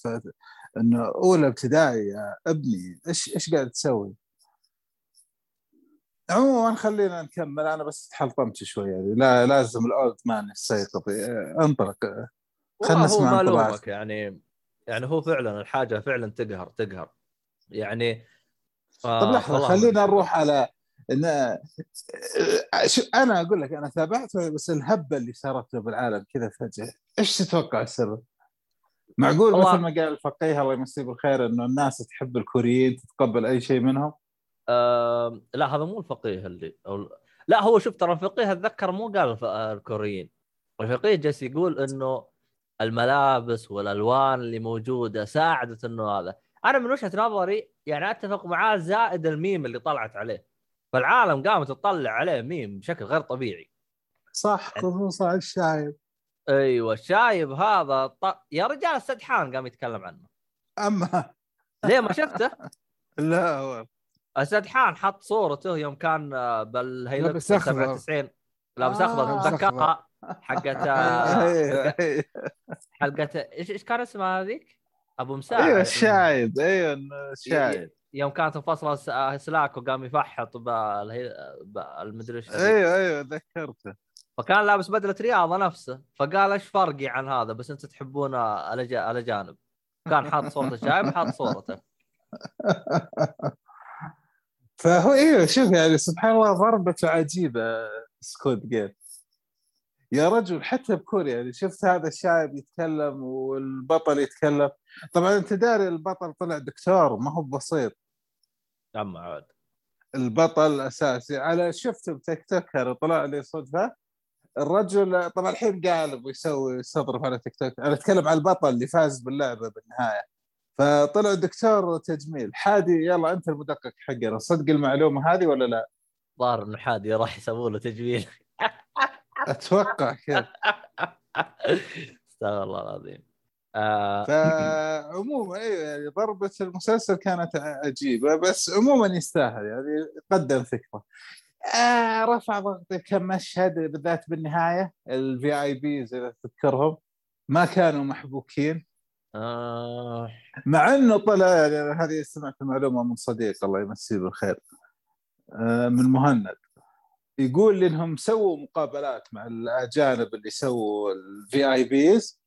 انه أولى ابتدائي يا ابني إيش إيش قاعد تسوي؟ عموما خلينا نكمل. أنا بس تحلطمت شوي يعني لا لازم الاولد مان يستيقظ إيه، انطلق. خلنا والله هو نسمع ما يعني يعني هو فعلا الحاجة فعلا تقهر تقهر. يعني ف- طب لحظة خلينا نروح على إن شو أنا أقول لك أنا تابعته بس الهبة اللي صارت له بالعالم كذا فجأة. إيش تتوقع السبب؟ معقول مثل ما قال الفقيه الله يمسيه بالخير إنه الناس تحب الكوريين تتقبل أي شيء منهم؟ آه لا هذا مو الفقيه اللي أو لا هو شوف ترى الفقيه اتذكر مو قال الكوريين. الفقيه جالس يقول إنه الملابس والألوان اللي موجودة ساعدت إنه هذا. أنا من وجهة نظري يعني أتفق معاه زائد الميم اللي طلعت عليه. فالعالم قامت تطلع عليه ميم بشكل غير طبيعي. صح خصوصا الشايب. أيوه الشايب هذا ط... يا رجال السدحان قام يتكلم عنه. أما ليه ما شفته؟ لا هو السدحان حط صورته يوم كان لابس أخضر. 97 لابس أخضر. تذكرها حقت آه، أيوه حلقه إيش إيش كان اسمها هذيك؟ أبو مساعد. أيوه الشايب. أيوه الشايب. يوم كانت آه، سلاك وقام يفحط بالمدري إيش. أيوه أيوه ذكرته. فكان لابس بدلة رياضة نفسه. فقال إيش فرقي عن هذا؟ بس أنتم تحبون الاجانب كان حاط صورته شايب حاط صورته. فهو أيوه شوف يعني سبحان الله ضربته عجيبة سكوت جيم. يا رجل حتى بكوريا يعني شفت هذا الشايب يتكلم والبطل يتكلم. طبعا أنت داري البطل طلع دكتور ما هو بسيط. أما عاد. البطل الاساسي على شفته بتيك توك طلع لي صدفة. الرجل طبعا الحين قالب ويسوي يستظرف على تيك توك. أنا أتكلم عن البطل اللي فاز باللعبة بالنهاية. فطلع دكتور تجميل. حادي يلا انت المدقق حقنا. صدق المعلومة هذه ولا لا؟ ظاهر إنه حادي راح يسووا له تجميل. أتوقع كذا. استغفر الله العظيم. آه فعموما أيوه يعني ضربة المسلسل كانت عجيبة بس عموما يستاهل يعني قدم فكرة. آه رفع ضغطي كم مشهد بالذات بالنهاية الفي اي بيز اذا تذكرهم ما كانوا محبوكين. آه. مع إنه طلع هذه سمعت المعلومه من صديق الله يمسيه بالخير آه من مهند. يقول إنهم سووا مقابلات مع الأجانب اللي سووا ال VIPs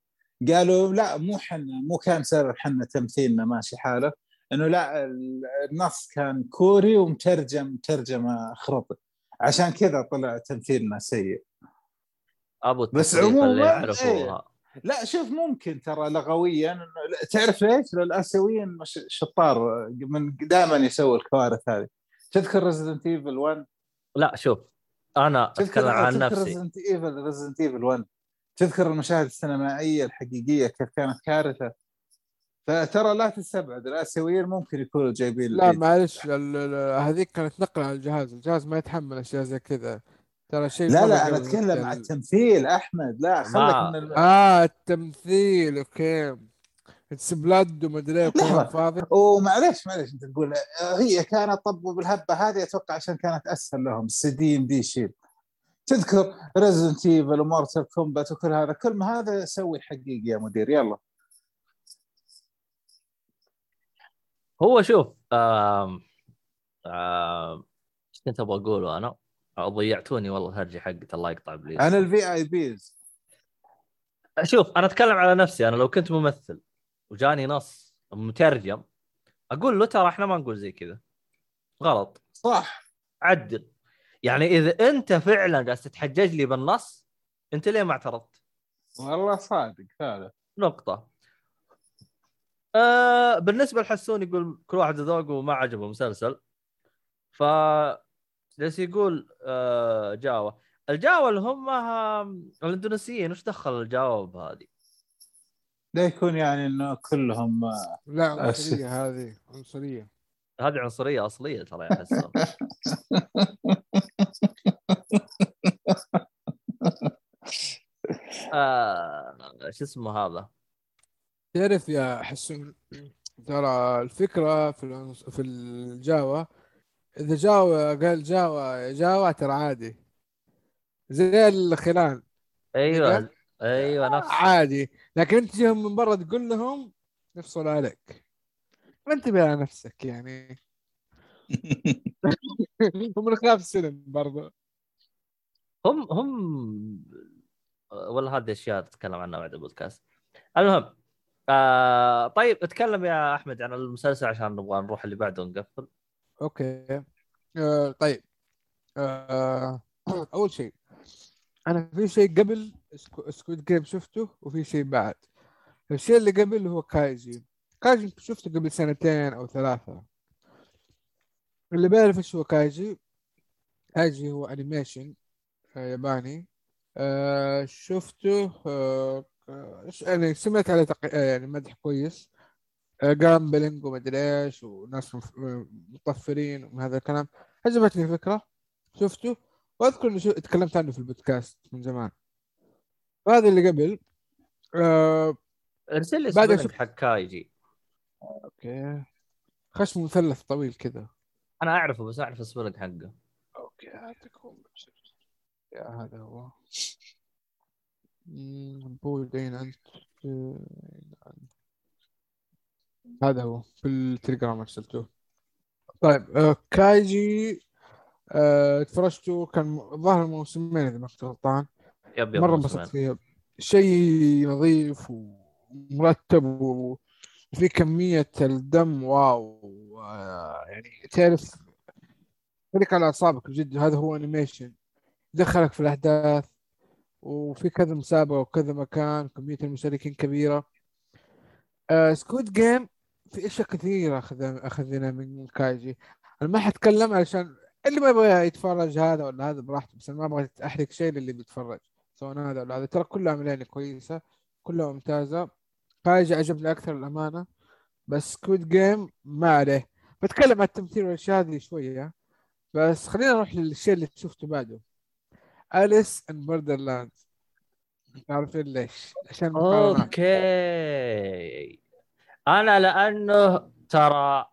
قالوا لا مو حنا مو كان سبب حنا تمثيلنا ماشي حاله. إنه لا ال- النص كان كوري ومترجم ترجمة خرط عشان كذا طلع تمثيلنا سيء. أبو بس عموماً، لا شوف ممكن ترى لغويا تعرف ليش؟ لأن الآسيويين مش شطار من دائما يسووا الكوارث هذه. تذكر Resident Evil 1 لا شوف أنا أتكلم عن نفسي. Resident Evil Resident Evil 1 تذكر المشاهد السينمائية الحقيقية كيف كانت كارثة؟ فترى لا تستبعد الآسيويين ممكن يكونوا جايبين لا. معلش ال- ال- هذيك كانت نقلة على الجهاز. الجهاز ما يتحمل أشياء زي كذا. ترى شيء لا لا أنا أتكلم عن التمثيل. أحمد لا خلك ما- من الم... آه التمثيل أوكي. اتس بلاد ومدري إيه فاضي. ومعليش معليش أنت تقول آه، هي كانت طبوا بالهبة هذه أتوقع عشان كانت أسهل لهم. السي إم دي شيل. تذكر ريزنت ايفل ومورتال كومبات وكل هذا. كل ما هذا سوي حقيقي يا مدير. يلا. هو شوف آم آم إيش كنت أبغى أقوله أنا؟ ضيعتوني والله الهرجة حقت الله يقطع إبليس. أنا ال VIPs شوف أنا أتكلم على نفسي أنا لو كنت ممثل وجاني نص مترجم أقول له ترى إحنا ما نقول زي كذا. غلط. صح. عدل. يعني إذا أنت فعلا جالس تتحجج لي بالنص أنت ليه ما اعترضت؟ والله صادق فعلا نقطة. آه بالنسبة لحسون يقول كل واحد ذوقه وما عجبه المسلسل. ف جالس يقول آه جاوا، الجاوا اللي هم الاندونيسيين وش دخل الجاوا بهذه؟ لا يكون يعني إنه كلهم لا أسف. عنصريه هذه عنصرية هذه عنصرية أصلية ترى يا حسون. آه شو اسمه هذا؟ تعرف يا حسون ترى الفكرة في في الجاوا إذا جاوا قال جاوا جاوا ترى عادي. زي الخلان أيوه. أيوه نفس. عادي. لكن أنت تجيهم من برا تقول لهم يفصلوا عليك. ما انتبه على نفسك يعني. ومن خلاف السلم برضه هم هم ولا هذه أشياء تتكلم عنها بعد البودكاست. المهم آه طيب اتكلم يا أحمد عن المسلسل عشان نبغى نروح اللي بعده ونقفل. okay. آه طيب. آه أول شيء أنا في شيء قبل Squid Game شفته وفي شيء بعد. الشيء اللي قبل هو كايجي كايجي شفته قبل سنتين أو ثلاثة. اللي بيعرف إيش هو كايجي كايجي هو animation آه، ياباني. آه شفته آه يعني سمعت عليه تق... آه، يعني مدح كويس. gambling ومدري إيش وناس مطفرين وهذا الكلام. عجبتني الفكرة. شفته وأذكر إني شو... تكلمت عنه في البودكاست من زمان. هذا اللي قبل. آه... ارسل لي بعد أشوف- حق كايجي. okay. خشم مثلث طويل كذا. أنا أعرفه بس أعرف ال spelling حقه. okay هاتكم يا هذا هو. مم، بودين أنت. هذا هو في التليجرام ارسلته طيب آه كايجي آه تفرجته كان ظهر موسمين إذا ما كنت غلطان. yep yep مرة. انبسطت فيه شيء نظيف ومرتب وفي كمية الدم wow آه، يعني تعرف خليك على أعصابك بجد. هذا هو animation يدخلك في الأحداث وفي كذا مسابقة وكذا مكان كمية المشاركين كبيرة. آه Squid Game في أشياء كثيرة أخذ أخذها من كايجي. أنا ما حتكلم علشان اللي ما يبغى يتفرج هذا ولا هذا براحته بس أنا ما أبغى أحرق شيء للي بيتفرج. سواء هذا ولا هذا. ترى كلها عملية كويسة كلها ممتازة. كايجي عجبني أكثر الأمانة. بس Squid Game ما عليه. بتكلم عن التمثيل والأشياء هذه شوية. بس خلينا نروح للشيء اللي شفته بعده. Alice in Borderland عارفين ليش؟ عشان okay. أنا لأنه ترى.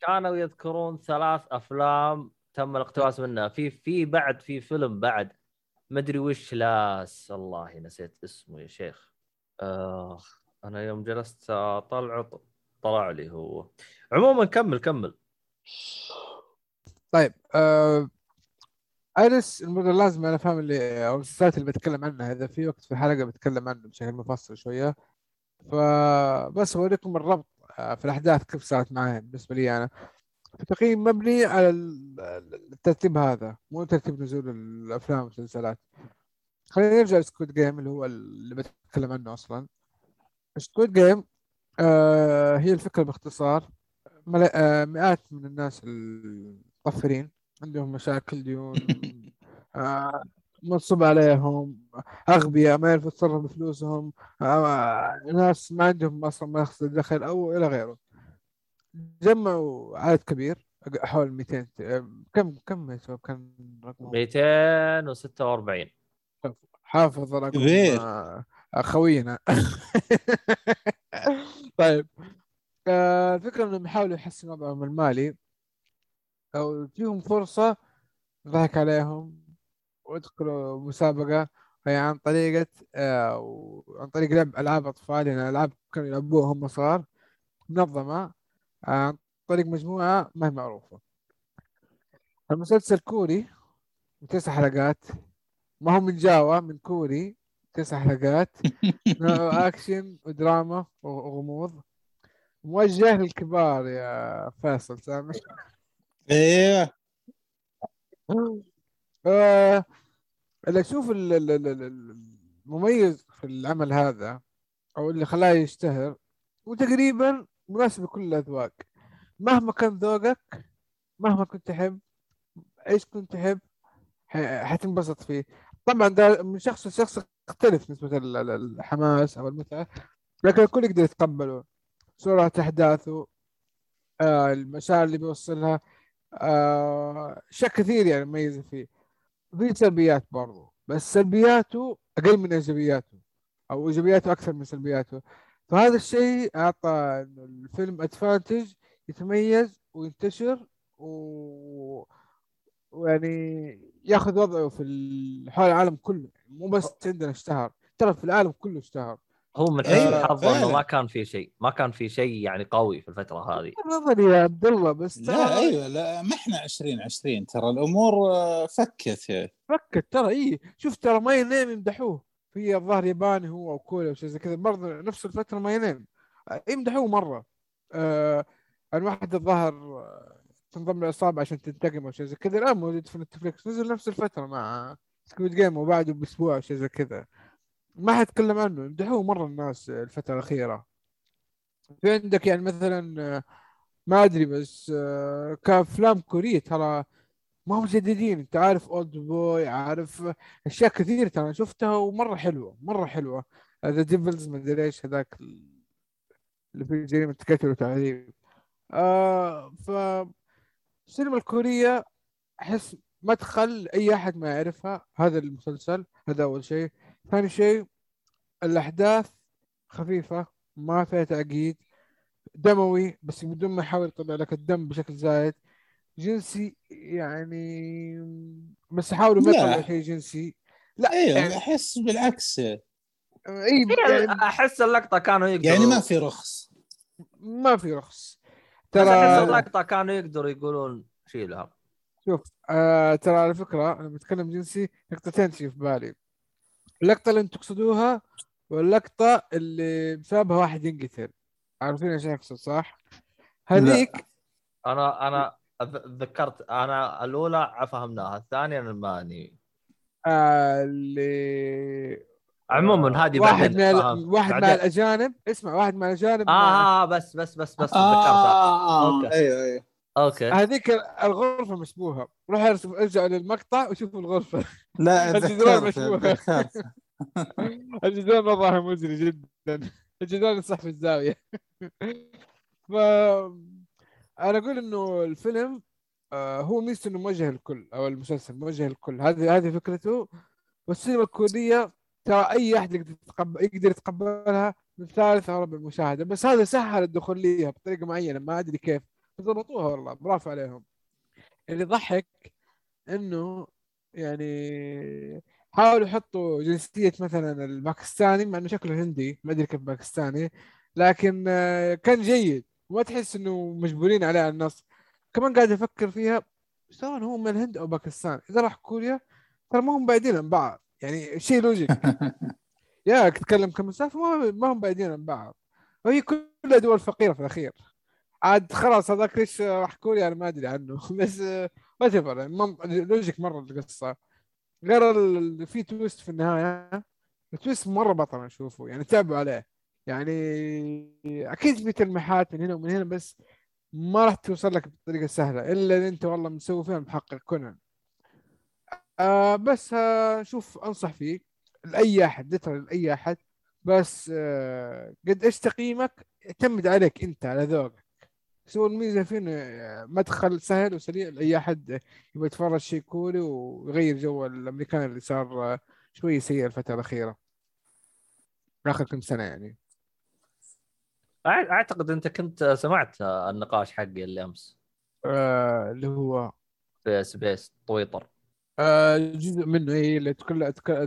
كانوا يذكرون ثلاث أفلام تم الاقتباس منها. في في بعد في فيلم بعد. ما أدري وش. لاس الله نسيت اسمه يا شيخ. آه أنا يوم جلست أطلع طلع لي هو. عموما كمل كمل. طيب آه... Alice in Borderland من الأفلام اللي أو المسلسلات اللي بتكلم عنها. إذا في وقت في الحلقة بتكلم عنه بشكل مفصل شوية. فبس أوريكم الربط آه، في الأحداث كيف صارت معي بالنسبة لي أنا. التقييم مبني على ال- الترتيب هذا مو ترتيب نزول الأفلام والمسلسلات. خلينا نرجع ل Squid Game اللي هو اللي بتكلم عنه أصلا. Squid Game آه هي الفكرة باختصار. آه مئات من الناس المطفرين عندهم مشاكل ديون آه منصب عليهم أغبياء ما يعرفوا يتصرفوا بفلوسهم آه ناس ما عندهم أصلا مصدر دخل أو إلى غيره. جمعوا عدد كبير حول 200 آه، كم كم يا شباب كان رقمه 246 حافظ رقم كبير. آه، آه، خوينا. طيب آه، الفكرة إنهم يحاولوا يحسنوا وضعهم المالي أو تجيهم فرصة ضحك عليهم. وادخلوا مسابقة. هي عن طريقة آه عن طريق لعب ألعاب أطفال يعني ألعاب كانوا يلعبوها هم صغار منظمة آه عن طريق مجموعة ما هي معروفة. المسلسل كوري تسع حلقات. ما هو من جاوا من كوري تسع حلقات. أكشن ودراما وغموض موجه للكبار يا فيصل سامح؟ أيوه آه اللي أشوف ال- ال- ال- ال- المميز في العمل هذا أو اللي خلاه يشتهر وتقريبا مناسب لكل الأذواق. مهما كان ذوقك مهما كنت تحب إيش كنت تحب حتنبسط فيه. طبعا ده من شخص لشخص تختلف نسبة ال- ال- الحماس أو المتعة لكن الكل يقدر يتقبله. سرعة أحداثه آه المشاعر اللي بيوصلها آه أشياء كثير يعني مميزة فيه. في سلبيات برضو بس سلبياته أقل من إيجابياته أو إيجابياته أكثر من سلبياته. فهذا الشيء أعطى إنه الفيلم ادفانتج يتميز وينتشر و... ويعني ياخذ وضعه في حول العالم كله. مو بس عندنا اشتهر ترى في العالم كله اشتهر. هو من أيوة، حسن حظه انه. ما كان في شيء ما كان في شيء يعني قوي في الفترة هذه. نظري يا عبد الله بس لا ترى أيوه لا ما إحنا 2020 ترى الأمور آه، فكت يعني. فكت ترى اي شوف ترى ما ينام يمدحوه. في الظاهر ياباني هو أو كوري أو شيء زي كذا برضه نفس الفترة ما ينام. يمدحوه مرة. آه الواحد الظاهر آه، تنضم للعصابه عشان تنتقم أو شيء زي كذا. الآن موجود في نتفلكس نزل نفس الفترة مع سكويد جيم وبعده بأسبوع أو شيء زي كذا. ما حتكلم عنه. يمدحوه مرة الناس الفترة الأخيرة. في عندك يعني مثلا آه، ما أدري بس آه، كأفلام كورية ترى ما هم جديدين. أنت عارف Oldboy عارف أشياء كثير ترى شفتها ومرة حلوة مرة حلوة. The Devils ما أدري إيش هذاك اللي فيه جريمة قتل وتعذيب. آه ف السينما الكورية أحس مدخل أي أحد ما يعرفها. هذا المسلسل هذا أول شيء. ثاني شيء الأحداث خفيفة ما فيها تعقيد دموي بس بدون ما يحاول يطلع لك الدم بشكل زايد. جنسي يعني بس يحاولوا ما لا. يطلعوا شيء جنسي. لا أيوه يعني أحس بالعكس. اي يعني يعني أحس اللقطة كانوا يقدروا يعني ما في رخص. ما في رخص. بس أحس ترى اللقطة كانوا يقدروا يقولون شيلها شوف آه ترى على فكرة لما بتكلم جنسي لقطتين تجي في بالي. اللقطة اللي أنتم تقصدوها واللقطة اللي بسببها واحد ينقتل عارفين إيش اقصد صح؟ هذيك أنا أنا ذكرت أنا الأولى فهمناها الثانية أنا ماني آه اللي عموما هذه واحد من. ال... واحد مع الأجانب اسمع واحد مع الأجانب آه, مع- آه, آه بس بس بس بس آه ذكرتها آه أوكي. أيوه أيوه أوكي. هذيك الغرفة مشبوهه روح ارسم ارجع للمقطع وشوفوا الغرفة. لا الجدران. ذكرت الجدران وضعها مزري جدا. الجدران صح في الزاوية. ف أنا أقول إنه الفيلم آه، هو ميزته إنه موجه للكل أو المسلسل موجه للكل هذه هذه فكرته. والسينما الكوريه ترى أي أحد يقدر يتقبل يقدر يتقبلها؟ من ثالث أو رابع مشاهده بس هذا سهل الدخول ليها بطريقة معينة ما أدري كيف. ضبطوها والله برافو عليهم. اللي ضحك إنه يعني حاولوا يحطوا جنسية مثلا الباكستاني مع إنه شكله هندي ما أدري كيف باكستاني لكن آه، كان جيد. وما تحس إنه مجبورين عليه على النص. كمان قاعد أفكر فيها سواء هو من الهند أو باكستان إذا راح كوريا ترى ما هم بعيدين عن بعض. يعني شيء logic يا تتكلم كمسافة ما ما هم بعيدين عن بعض. وهي كلها دول فقيرة في الأخير. عاد خلاص هذاك ليش راح كوريا؟ أنا ما أدري عنه. بس whatever logic مرة القصة. غير في twist في النهاية. ال twist مرة بطل أشوفه. يعني تعبوا عليه. يعني أكيد في تلميحات من هنا ومن هنا بس ما راح توصل لك بطريقة سهلة. إلا إذا أنت والله مسوي فيها محقق كونان. آه بس آه شوف أنصح فيه. لأي أحد لتر لأي أحد. بس آه قد إيش تقييمك؟ يعتمد عليك أنت على ذوقك. الميزة فيه إنه آه، مدخل سهل وسريع لأي أحد يبغى يتفرج شيء كوري ويغير جو الأمريكان اللي صار شوي سيء الفترة الأخيرة. آخر كم سنة يعني. أعتقد أنت كنت سمعت النقاش حقي اللي أمس. آه اللي هو في space تويتر. آه جزء منه هي اللي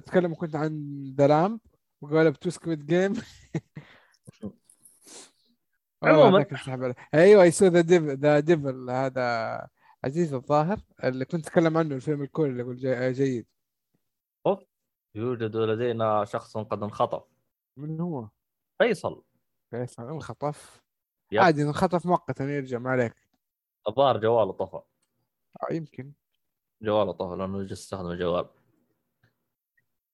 تكلم كنت عن ذا لامب وقلبت سكويد جيم. عموماً. أيوه اي سو ذا ديفل ذا ديفل هذا عزيز الظاهر اللي كنت أتكلم عنه الفيلم الكوري اللي يقول جي- جيد. يوجد لدينا شخص قد انخطف من هو؟ فيصل. فيصل انخطف. عادي انخطف مؤقتا يرجع ما عليك. الظاهر جواله طفى. آه يمكن. جواله طفى لأنه جالس يستخدم الجوال.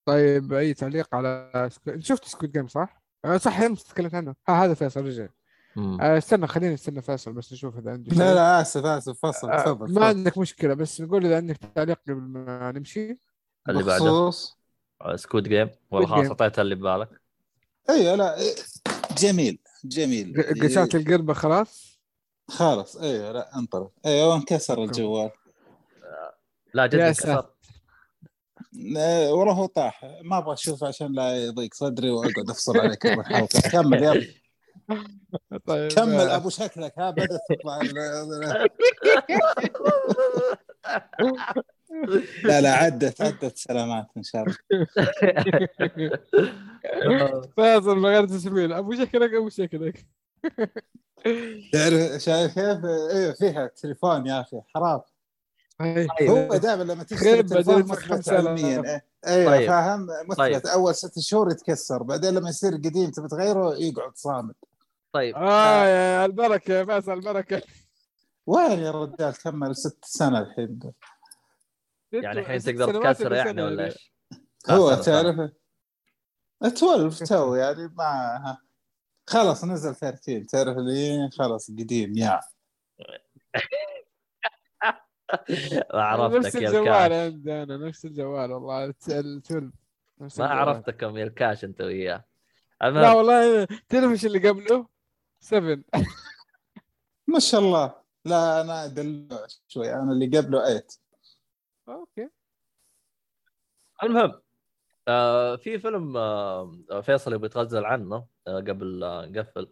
طيب أي تعليق على سكو... شفت سكوت جيم صح؟ آه صح امس تكلمت عنه. ها هذا فيصل رجع. آه استنى خلينا نستنى فيصل بس نشوف إذا عنده شيء. لا لا آسف آسف فصل آه تفضل ما. عندك مشكلة بس نقول إذا عندك تعليق قبل ما نمشي. اللي بعده. سكوت جيم ولا Squid خلاص. اعطيتها اللي ببالك. أيوه لا جميل جميل. ق- قشات القربة خلاص؟ خلاص أيوه لا انطر أيوه انكسر الجوال. لا جد انكسر. آه، وراهو طاح. ما أبغى اشوفه عشان لا يضيق صدري وأقعد أفصل عليك كمل يلا. طيب كمل آه. أبو شكلك ها بدات تطلع لا لا عدت عدت سلامات إن شاء الله. فيصل من غير تسميل أبو شكلك أبو شكلك. تعرف شايف كيف؟ أيوه فيها تليفون يا أخي حرام. هو دائما لما تشتري تليفون أيوه طيب. فاهم مثبت طيب. أول ست شهور يتكسر بعدين لما يصير قديم تبي تغيره يقعد صامد طيب آه يا البركة يا فيصل البركة وين يا رجال كمل ست سنة الحين يعني الحين تقدر تكسر يعني ولا إيش؟ هو. تعرف 12 تو يعني ما. خلاص نزل 13 تعرف اللي خلاص قديم يا عرفتك نفس يا الجوال عندي أنا نفس الجوال والله الت- ال12 نفس ما. عرفتكم يا الكاش أنت وياه. لا والله تعرف إيش اللي قبله؟ 7 ما شاء الله. لا أنا دلوع شوي. أنا اللي قبله 8 أوكي. المهم آه في فيلم آه فيصل يبي يتغزل عنه آه قبل آه نقفل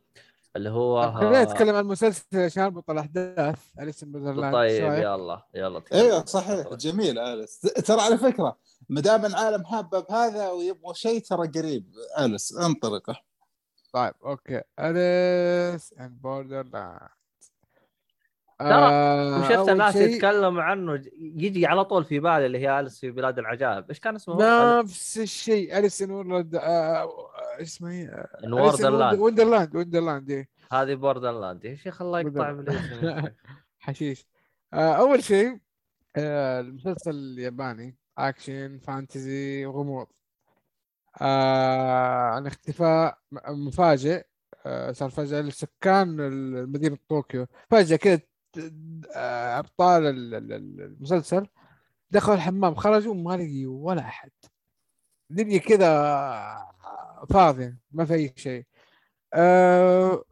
اللي هو خلينا نتكلم عن المسلسل عشان أربط الأحداث Alice in Borderland طيب؟ يلا يلا تكلم. إيوه صحيح. جميل Alice. ترى على فكرة ما دام العالم حابه بهذا ويبغوا شيء ترى قريب. Alice انطلقه طيب okay. Alice in Borderland ترى وشفت الناس يتكلموا عنه؟ يجي على طول في بالي اللي هي أليس في بلاد العجائب. إيش كان اسمه؟ نفس الشيء. أليس إن وورلد اسمه إيه؟ borderland wonderland wonderland إيه. هذه borderland يا شيخ الله يقطع. بالاسم حشيش. آه، أول شيء آه، المسلسل الياباني action fantasy غموض. آه، عن اختفاء مفاجئ. صار فجأة لسكان مدينة طوكيو. فجأة كذا أبطال ال- ال- ال- المسلسل دخلوا الحمام خرجوا ما لقيوا ولا أحد. الدنيا كذا فاضية ما في أي شيء. آه،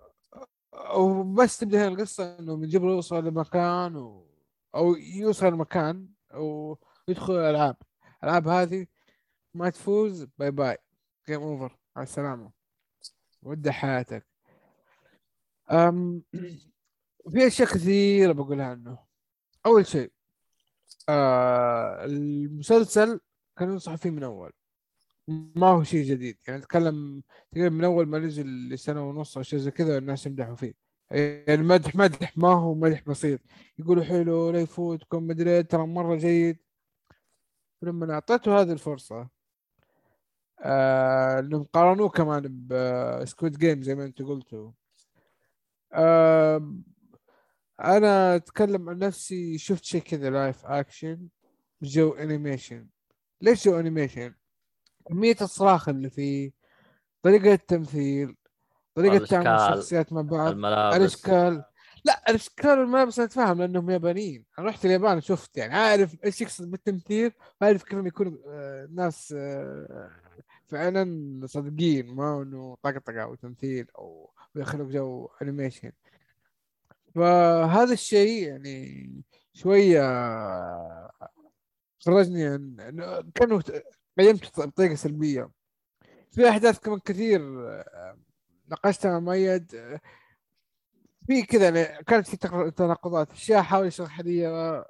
وبس تبدأ هنا القصة إنه من قبل يوصل لمكان و... أو يوصل لمكان ويدخل الألعاب. الألعاب هذه ما تفوز bye bye game over على السلامة. ودع حياتك. أم... في أشياء كثيرة بقولها عنه أول شيء آه المسلسل كان ينصح فيه من أول. ما هو شيء جديد. يعني نتكلم تقريبا من أول ما نزل لسنة ونص أو شيء زي كذا الناس يمدحوا فيه. يعني مدح مدح ما هو مدح بسيط. يقولوا حلو لا يفوتكم مدري إيه، ترى مرة جيد. لما أعطيته هذه الفرصة آه انهم قارنوه كمان ب Squid Game زي ما انت قلتوا. آه أنا أتكلم عن نفسي شفت شيء كذا live action جو animation ليش جو animation كمية الصراخ اللي فيه طريقة التمثيل طريقة تعامل الشخصيات مع بعض الملابس. الأشكال. لا الأشكال والملابس أنا أتفهم لأنهم يابانيين. أنا رحت اليابان شفت يعني عارف إيش يقصد بالتمثيل؟ وعارف كيف يكونوا آه، ناس آه، فعلا صادقين ما إنه طقطقة أو تمثيل أو يخلق جو animation فهذا الشيء يعني شوية خرجني عن كانه قيمته بطريقة سلبية. في أحداث كمان كثير آه، ناقشتها مع مؤيد آه، في كذا كانت في تناقضات أشياء حاول يشرحها لي آه،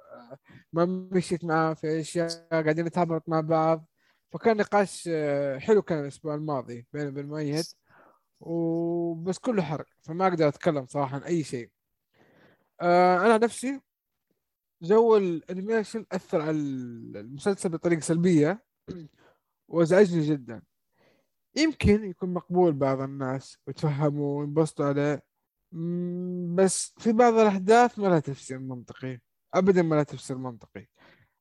ما مشيت معاه في أشياء قاعدين نتهابط مع بعض. فكان نقاش حلو كان الأسبوع الماضي بيني وبين مؤيد وبس كله حرق فما أقدر أتكلم صراحة عن أي شيء. أنا نفسي جو ال animation أثر على المسلسل بطريقة سلبية. وازعجني جدا. يمكن يكون مقبول بعض الناس ويتفهموا وينبسطوا عليه بس في بعض الأحداث ما لها تفسير منطقي. أبدا ما لها تفسير منطقي.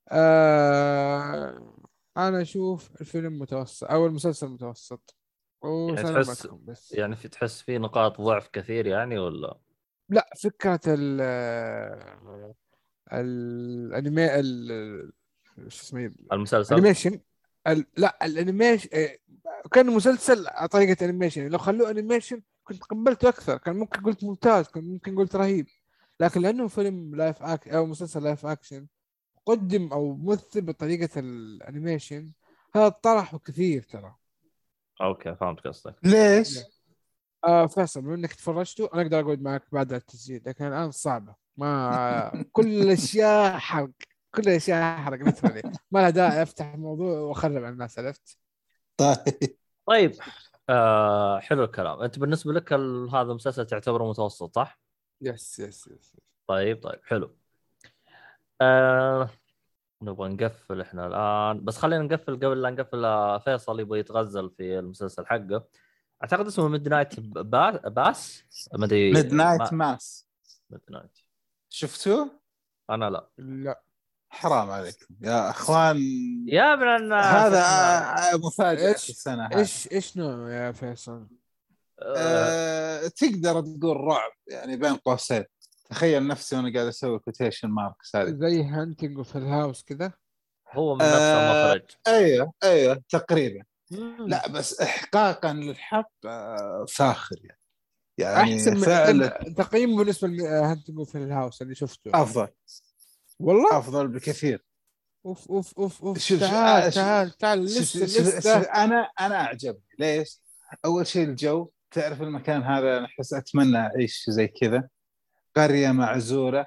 آه أنا أشوف الفيلم متوسط أو المسلسل متوسط وسلامتكم بس. يعني في تحس في نقاط ضعف كثير يعني ولا؟ لا فكرة ال الانمي ال شو اسمه المسلسل؟ animation ال... لا ال animation إيه، كان مسلسل على طريقة animation لو خلوه animation كنت قبلته أكثر. كان ممكن قلت ممتاز كان ممكن قلت رهيب. لكن لأنه فيلم live ac... أو مسلسل live action قدم أو مثل بطريقة ال animation هذا طرحه كثير ترى. okay فهمت قصدك. ليش؟ آه فيصل بما إنك تفرجته أنا أقدر أقعد معك بعد التسجيل لكن الآن صعبة. ما كل الأشياء حرق. كل الاشياء حرق literally. ما لها داعي أفتح موضوع وأخرب على الناس عرفت؟ طيب. طيب. آه حلو الكلام. أنت بالنسبة لك هذا المسلسل تعتبره متوسط صح؟ yes yes yes طيب طيب حلو. آه نبغى نقفل إحنا الآن. بس خلينا نقفل قبل لا نقفل آه، فيصل يبغى يتغزل في المسلسل حقه. أعتقد اسمه Midnight Mass ما أدري. Midnight Mass Midnight شفتوه؟ أنا لا. لا. حرام عليكم يا أخوان يا ابن الناس. هذا إيش- السنة هذه. إيش إيش نوعه يا فيصل؟ أه تقدر تقول رعب يعني بين قوسين. تخيل نفسي وأنا قاعد أسوي quotation marks هذه. زي Haunting of ال House كذا؟ هو من نفس آه، المخرج أيوه أيوه تقريبا. لا بس احقاقا للحق آه، فاخر يعني. يعني أحسن من فعلا تقييم بالنسبة ل Haunting of ال House اللي شفته. أفضل. والله. أفضل بكثير. أوف أوف أوف أوف. شوف- تعال شوف- تعال تعال شوف- لسه شوف- شوف- لسه أنا أنا أعجبني. ليش؟ أول شيء الجو. تعرف المكان هذا أنا أحس أتمنى أعيش زي كذا. قرية معزولة.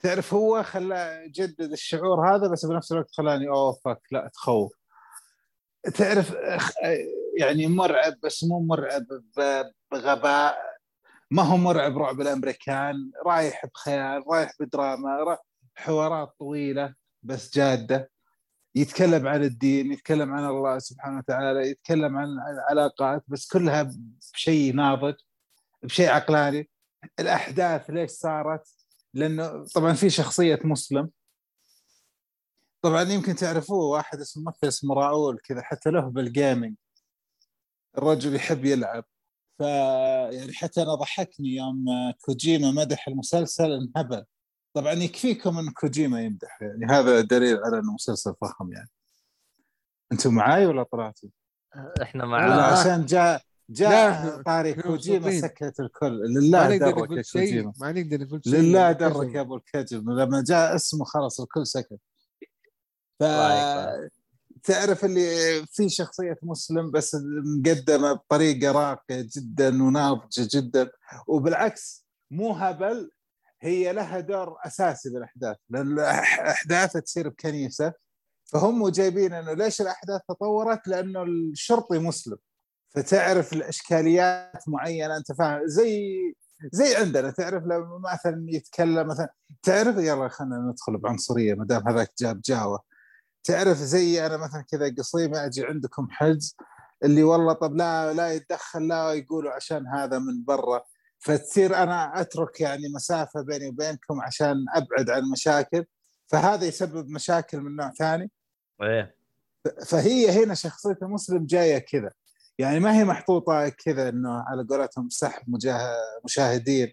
تعرف هو خلى جدد الشعور هذا بس بنفس الوقت خلاني أوه فك لا تخوف. تعرف يعني مرعب بس مو مرعب ب- بغباء. ما هو مرعب رعب الأمريكان. رايح بخيال رايح بدراما را- حوارات طويلة بس جادة. يتكلم عن الدين يتكلم عن الله سبحانه وتعالى يتكلم عن العلاقات بس كلها بشيء ناضج بشيء عقلاني. الأحداث ليش صارت؟ لأنه طبعا في شخصية مسلم. طبعا يمكن تعرفوه واحد اسمه ممثل اسمه راؤول كذا حتى له بالجيمنج الرجل يحب يلعب. ف يعني حتى أنا ضحكني يوم كوجيما مدح المسلسل انهبل. طبعا يكفيكم إن كوجيما يمدح يعني هذا دليل على إنه مسلسل فخم يعني أنتم معاي ولا طلعتوا؟ إحنا لا، مع لا لا. عشان جاء جاء طاري كوجيما. سكت الكل لله درك يا كوجيما ما نقدر نقول شيء لله. درك يا أبو الكجم لما جاء اسمه خلاص الكل سكت ف. تعرف اللي في شخصية مسلم بس مقدمة بطريقة راقية جدا وناضجة جدا وبالعكس مو هبل هي لها دور أساسي بالأحداث لأن الأحداث تصير بكنيسة فهم جايبين إنه ليش الأحداث تطورت؟ لأنه الشرطي مسلم. فتعرف الأشكاليات معينة أنت فاهم؟ زي زي عندنا تعرف لما مثلا يتكلم مثلا تعرف يلا خلينا ندخل بعنصرية ما دام هذاك جاب جاوة. تعرف زي أنا مثلا كذا قصيمة أجي عندكم حجز اللي والله طب لا لا يتدخل لا يقولوا عشان هذا من برا. فتصير أنا أترك يعني مسافة بيني وبينكم عشان أبعد عن مشاكل فهذا يسبب مشاكل من نوع ثاني إيه فهي هنا شخصية المسلم جاية كذا يعني ما هي محطوطة كذا إنه على قولتهم سحب مجاه... مشاهدين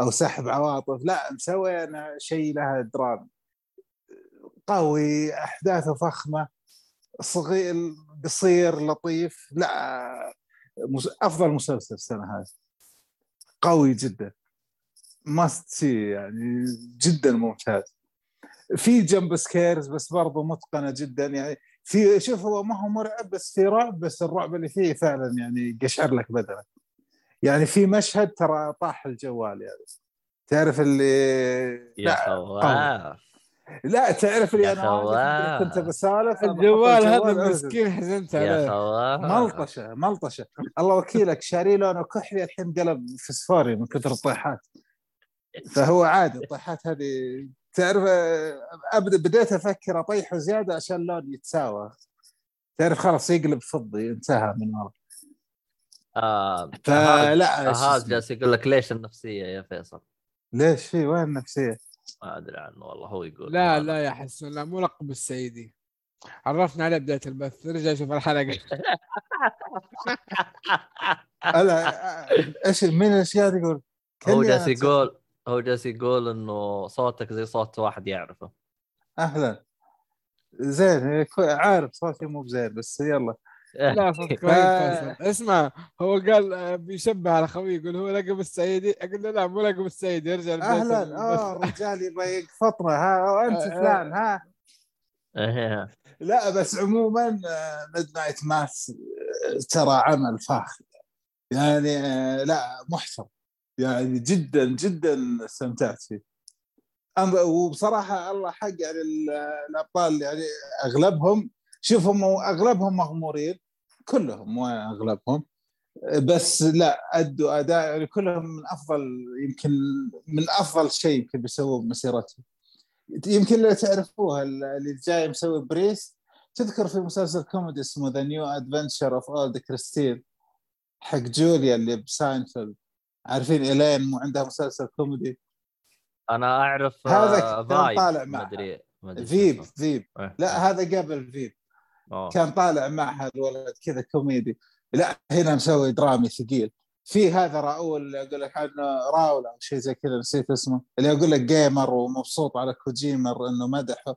أو سحب عواطف لا مسوي شيء لها درام قوي أحداثه فخمة صغير قصير لطيف لا. أفضل مسلسل السنة هذه قوي جدا. must see يعني جدا ممتاز. في jump scares بس برضه متقنة جدا يعني في شوف هو ما هو مرعب بس في رعب بس الرعب اللي فيه فعلا يعني قشعر لك بدنك. يعني في مشهد ترى طاح الجوال يعني. تعرف اللي يا خواف. لا تعرف اللي يا أنا. كنت بسالف الجوال هذا أرسل. مسكين حزنت يا عليه ملطشة ملطشة الله وكيلك شاري لونه كحلي الحين قلب فسفوري من كثر الطيحات فهو عادي الطيحات هذه تعرف ابدا بديت أفكر اطيحه زياده عشان اللون يتساوى تعرف خلاص يقلب فضي انتهى من ورا آه فلا. جالس يقول لك ليش النفسية يا فيصل ليش في وين النفسية؟ ما أدري عنه والله هو يقول لا لا يا حسون لا مو لقب السيدي. عرفنا عليه بداية البث رجع شوف الحلقة. لا إيش مين إيش قاعد يقول؟ هو جالس يقول هو جالس يقول إنه صوتك زي صوت واحد يعرفه. أهلا. زين عارف صوتي مو بزين بس يلا. لا اسمع هو قال آه، بيشبه على خويه يقول هو لقب السيدي أقول له لا مو لقب السيدي ارجع لبداية أهلا. آه الرجال يبغى يقفطنا ها وانت آه، فلان ها. إيه. لا بس عموما ميد نايت ماس ترى عمل فاخر. يعني آه، لا محترم. يعني جدا جدا استمتعت فيه. وبصراحة الله حق يعني ال- الأبطال يعني أغلبهم شوف هم أغلبهم مغمورين كلهم مو أغلبهم. بس لا ادوا أداء يعني كلهم من أفضل يمكن من أفضل شيء يمكن بيسووه بمسيرتهم يمكن لو تعرفوها اللي جاي مسوي priest. تذكر في مسلسل كوميدي اسمه The New Adventures of Old Christine حق جوليا اللي بساينفيلد. عارفين إلين مو عندها مسلسل كوميدي؟ أنا أعرف هذا آه، كان طالع ما معها. أدري Veep. Veep إيه. لا هذا قبل Veep أوه. كان طالع معها الولد كذا كوميدي. لا هنا مسوي درامي ثقيل. في هذا راهول أقول لك عنه راهول أو شيء زي كذا نسيت اسمه اللي أقول لك gamer ومبسوط على كوجيما إنه مدحه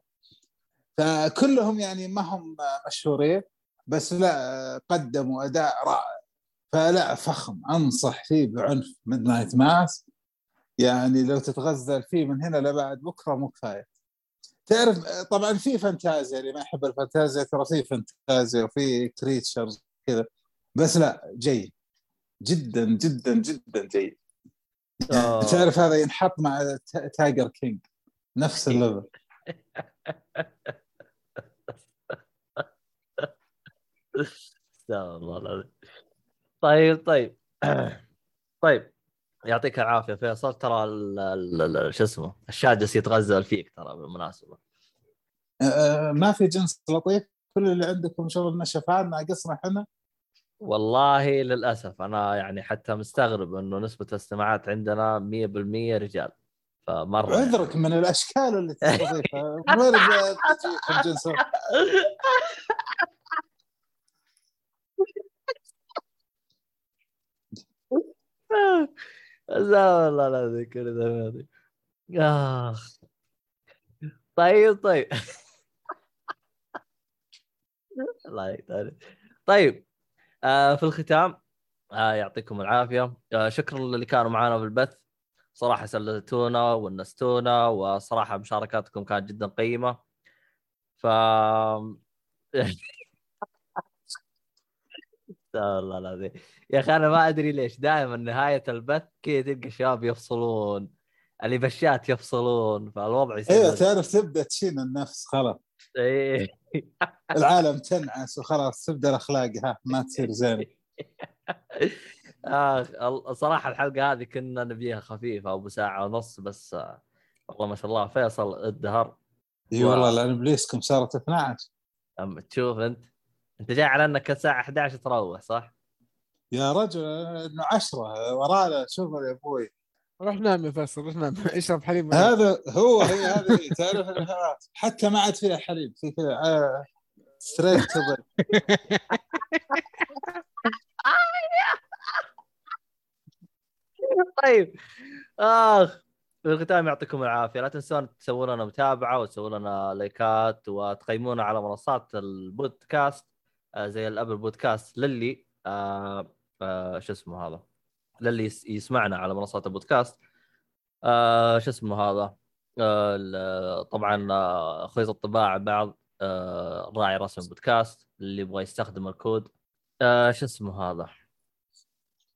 فكلهم يعني ما هم مشهورين بس لا قدموا أداء رائع. فلا فخم. أنصح فيه بعنف Midnight Mass يعني لو تتغزل فيه من هنا لبعد بكرة مو كفاية. تعرف طبعا في فانتازيا اللي ما يحب الفانتازيا ترى في فانتازيا وفي creatures كذا. بس لا جيد. جدا جدا جدا جيد. آه. تعرف هذا ينحط مع تا- Tiger King نفس ال level. استغفر الله العظيم. طيب طيب. طيب. يعطيك العافية فيصل. ترى شو اسمه الشاجس يتغزل فيك ترى بالمناسبة. آه، ما في جنس لطيف. كل اللي عندكم شغل شفان ناقصنا إحنا والله للأسف أنا يعني حتى مستغرب إنه نسبة الاستماعات عندنا 100% رجال. فمرة يعني. عذرك من الأشكال اللي تستضيفها وين لا والله لا ذكر هذه آخ. طيب طيب. الله طيب آه في الختام آه يعطيكم العافية. آه شكرا للي كانوا معنا في البث. صراحة سلتونا ونستونا وصراحة مشاركاتكم كانت جدا قيمة. ف استغفر الله العظيم. يا أخي أنا ما أدري ليش دائما نهاية البث كذا تلقى الشباب يفصلون اللي بشات يفصلون فالوضع يصير أيوه تعرف تبدأ تشين النفس خلاص. إيه. العالم تنعس وخلاص تبدأ الأخلاق ها ما تصير زين. آه ال- صراحة الحلقة هذه كنا نبيها خفيفة أبو ساعة ونص بس آه، والله ما شاء الله فيصل الدهر. إي والله لأن إبليسكم صارت 12 أم تشوف أنت. انت جاي على انك الساعة 11 تروح صح؟ يا رجل انه 10 ورانا. شوف يا أبوي. روح نام يا فيصل روح نام. اشرب حليب هذا هو هي هذه. تعرف. حتى ما عاد فيها حليب في كذا آه straight طيب. آخ في الختام يعطيكم العافية. لا تنسون تسوون لنا متابعة وتسوون لنا لايكات وتقيمونا على منصات البودكاست. آه، زي الابل بودكاست للي آه آه شو اسمه هذا؟ للي يس- يسمعنا على منصات البودكاست آه شو اسمه هذا؟ آه طبعا آه، أخوي الطباعه بعض آه، راعي رسم بودكاست اللي يبغى يستخدم الكود. آه، شو اسمه هذا؟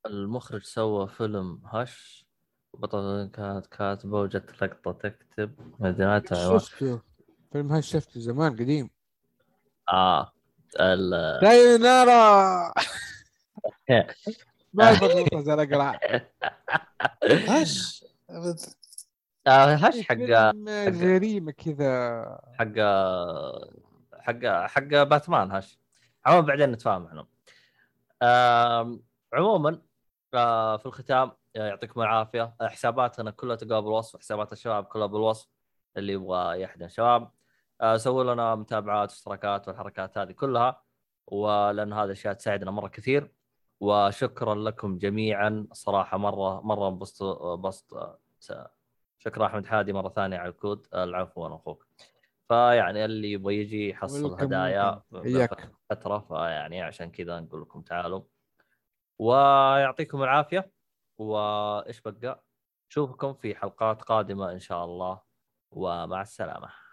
المخرج سوى فيلم هش. بطل كانت كاتبة وجت لقطة تكتب. مدينتها شفته. فيلم هاي شفته زمان قديم. آه. سايونارا ما يضبط زي الاقرع هش. آه، هش حق غريمة كذا. حق حق حق باتمان هش. عموما بعدين نتفاهم عنهم عموما آه، في الختام آه، يعطيكم العافية. حساباتنا كلها تلقاها بالوصف حسابات الشباب كلها بالوصف اللي يبغى يحضن شباب. سووا لنا متابعات اشتراكات والحركات هذه كلها ولأن هذه الاشياء تساعدنا مرة كثير. وشكرا لكم جميعا. صراحة مرة مرة انبسط بسط شكرا أحمد حادي مرة ثانية على الكود. العفو أنا أخوك. فيعني اللي يبغى يجي يحصل هدايا. فترة فيعني عشان كذا نقول لكم تعالوا. ويعطيكم العافية. وإيش بقى؟ نشوفكم في حلقات قادمة إن شاء الله. ومع السلامة.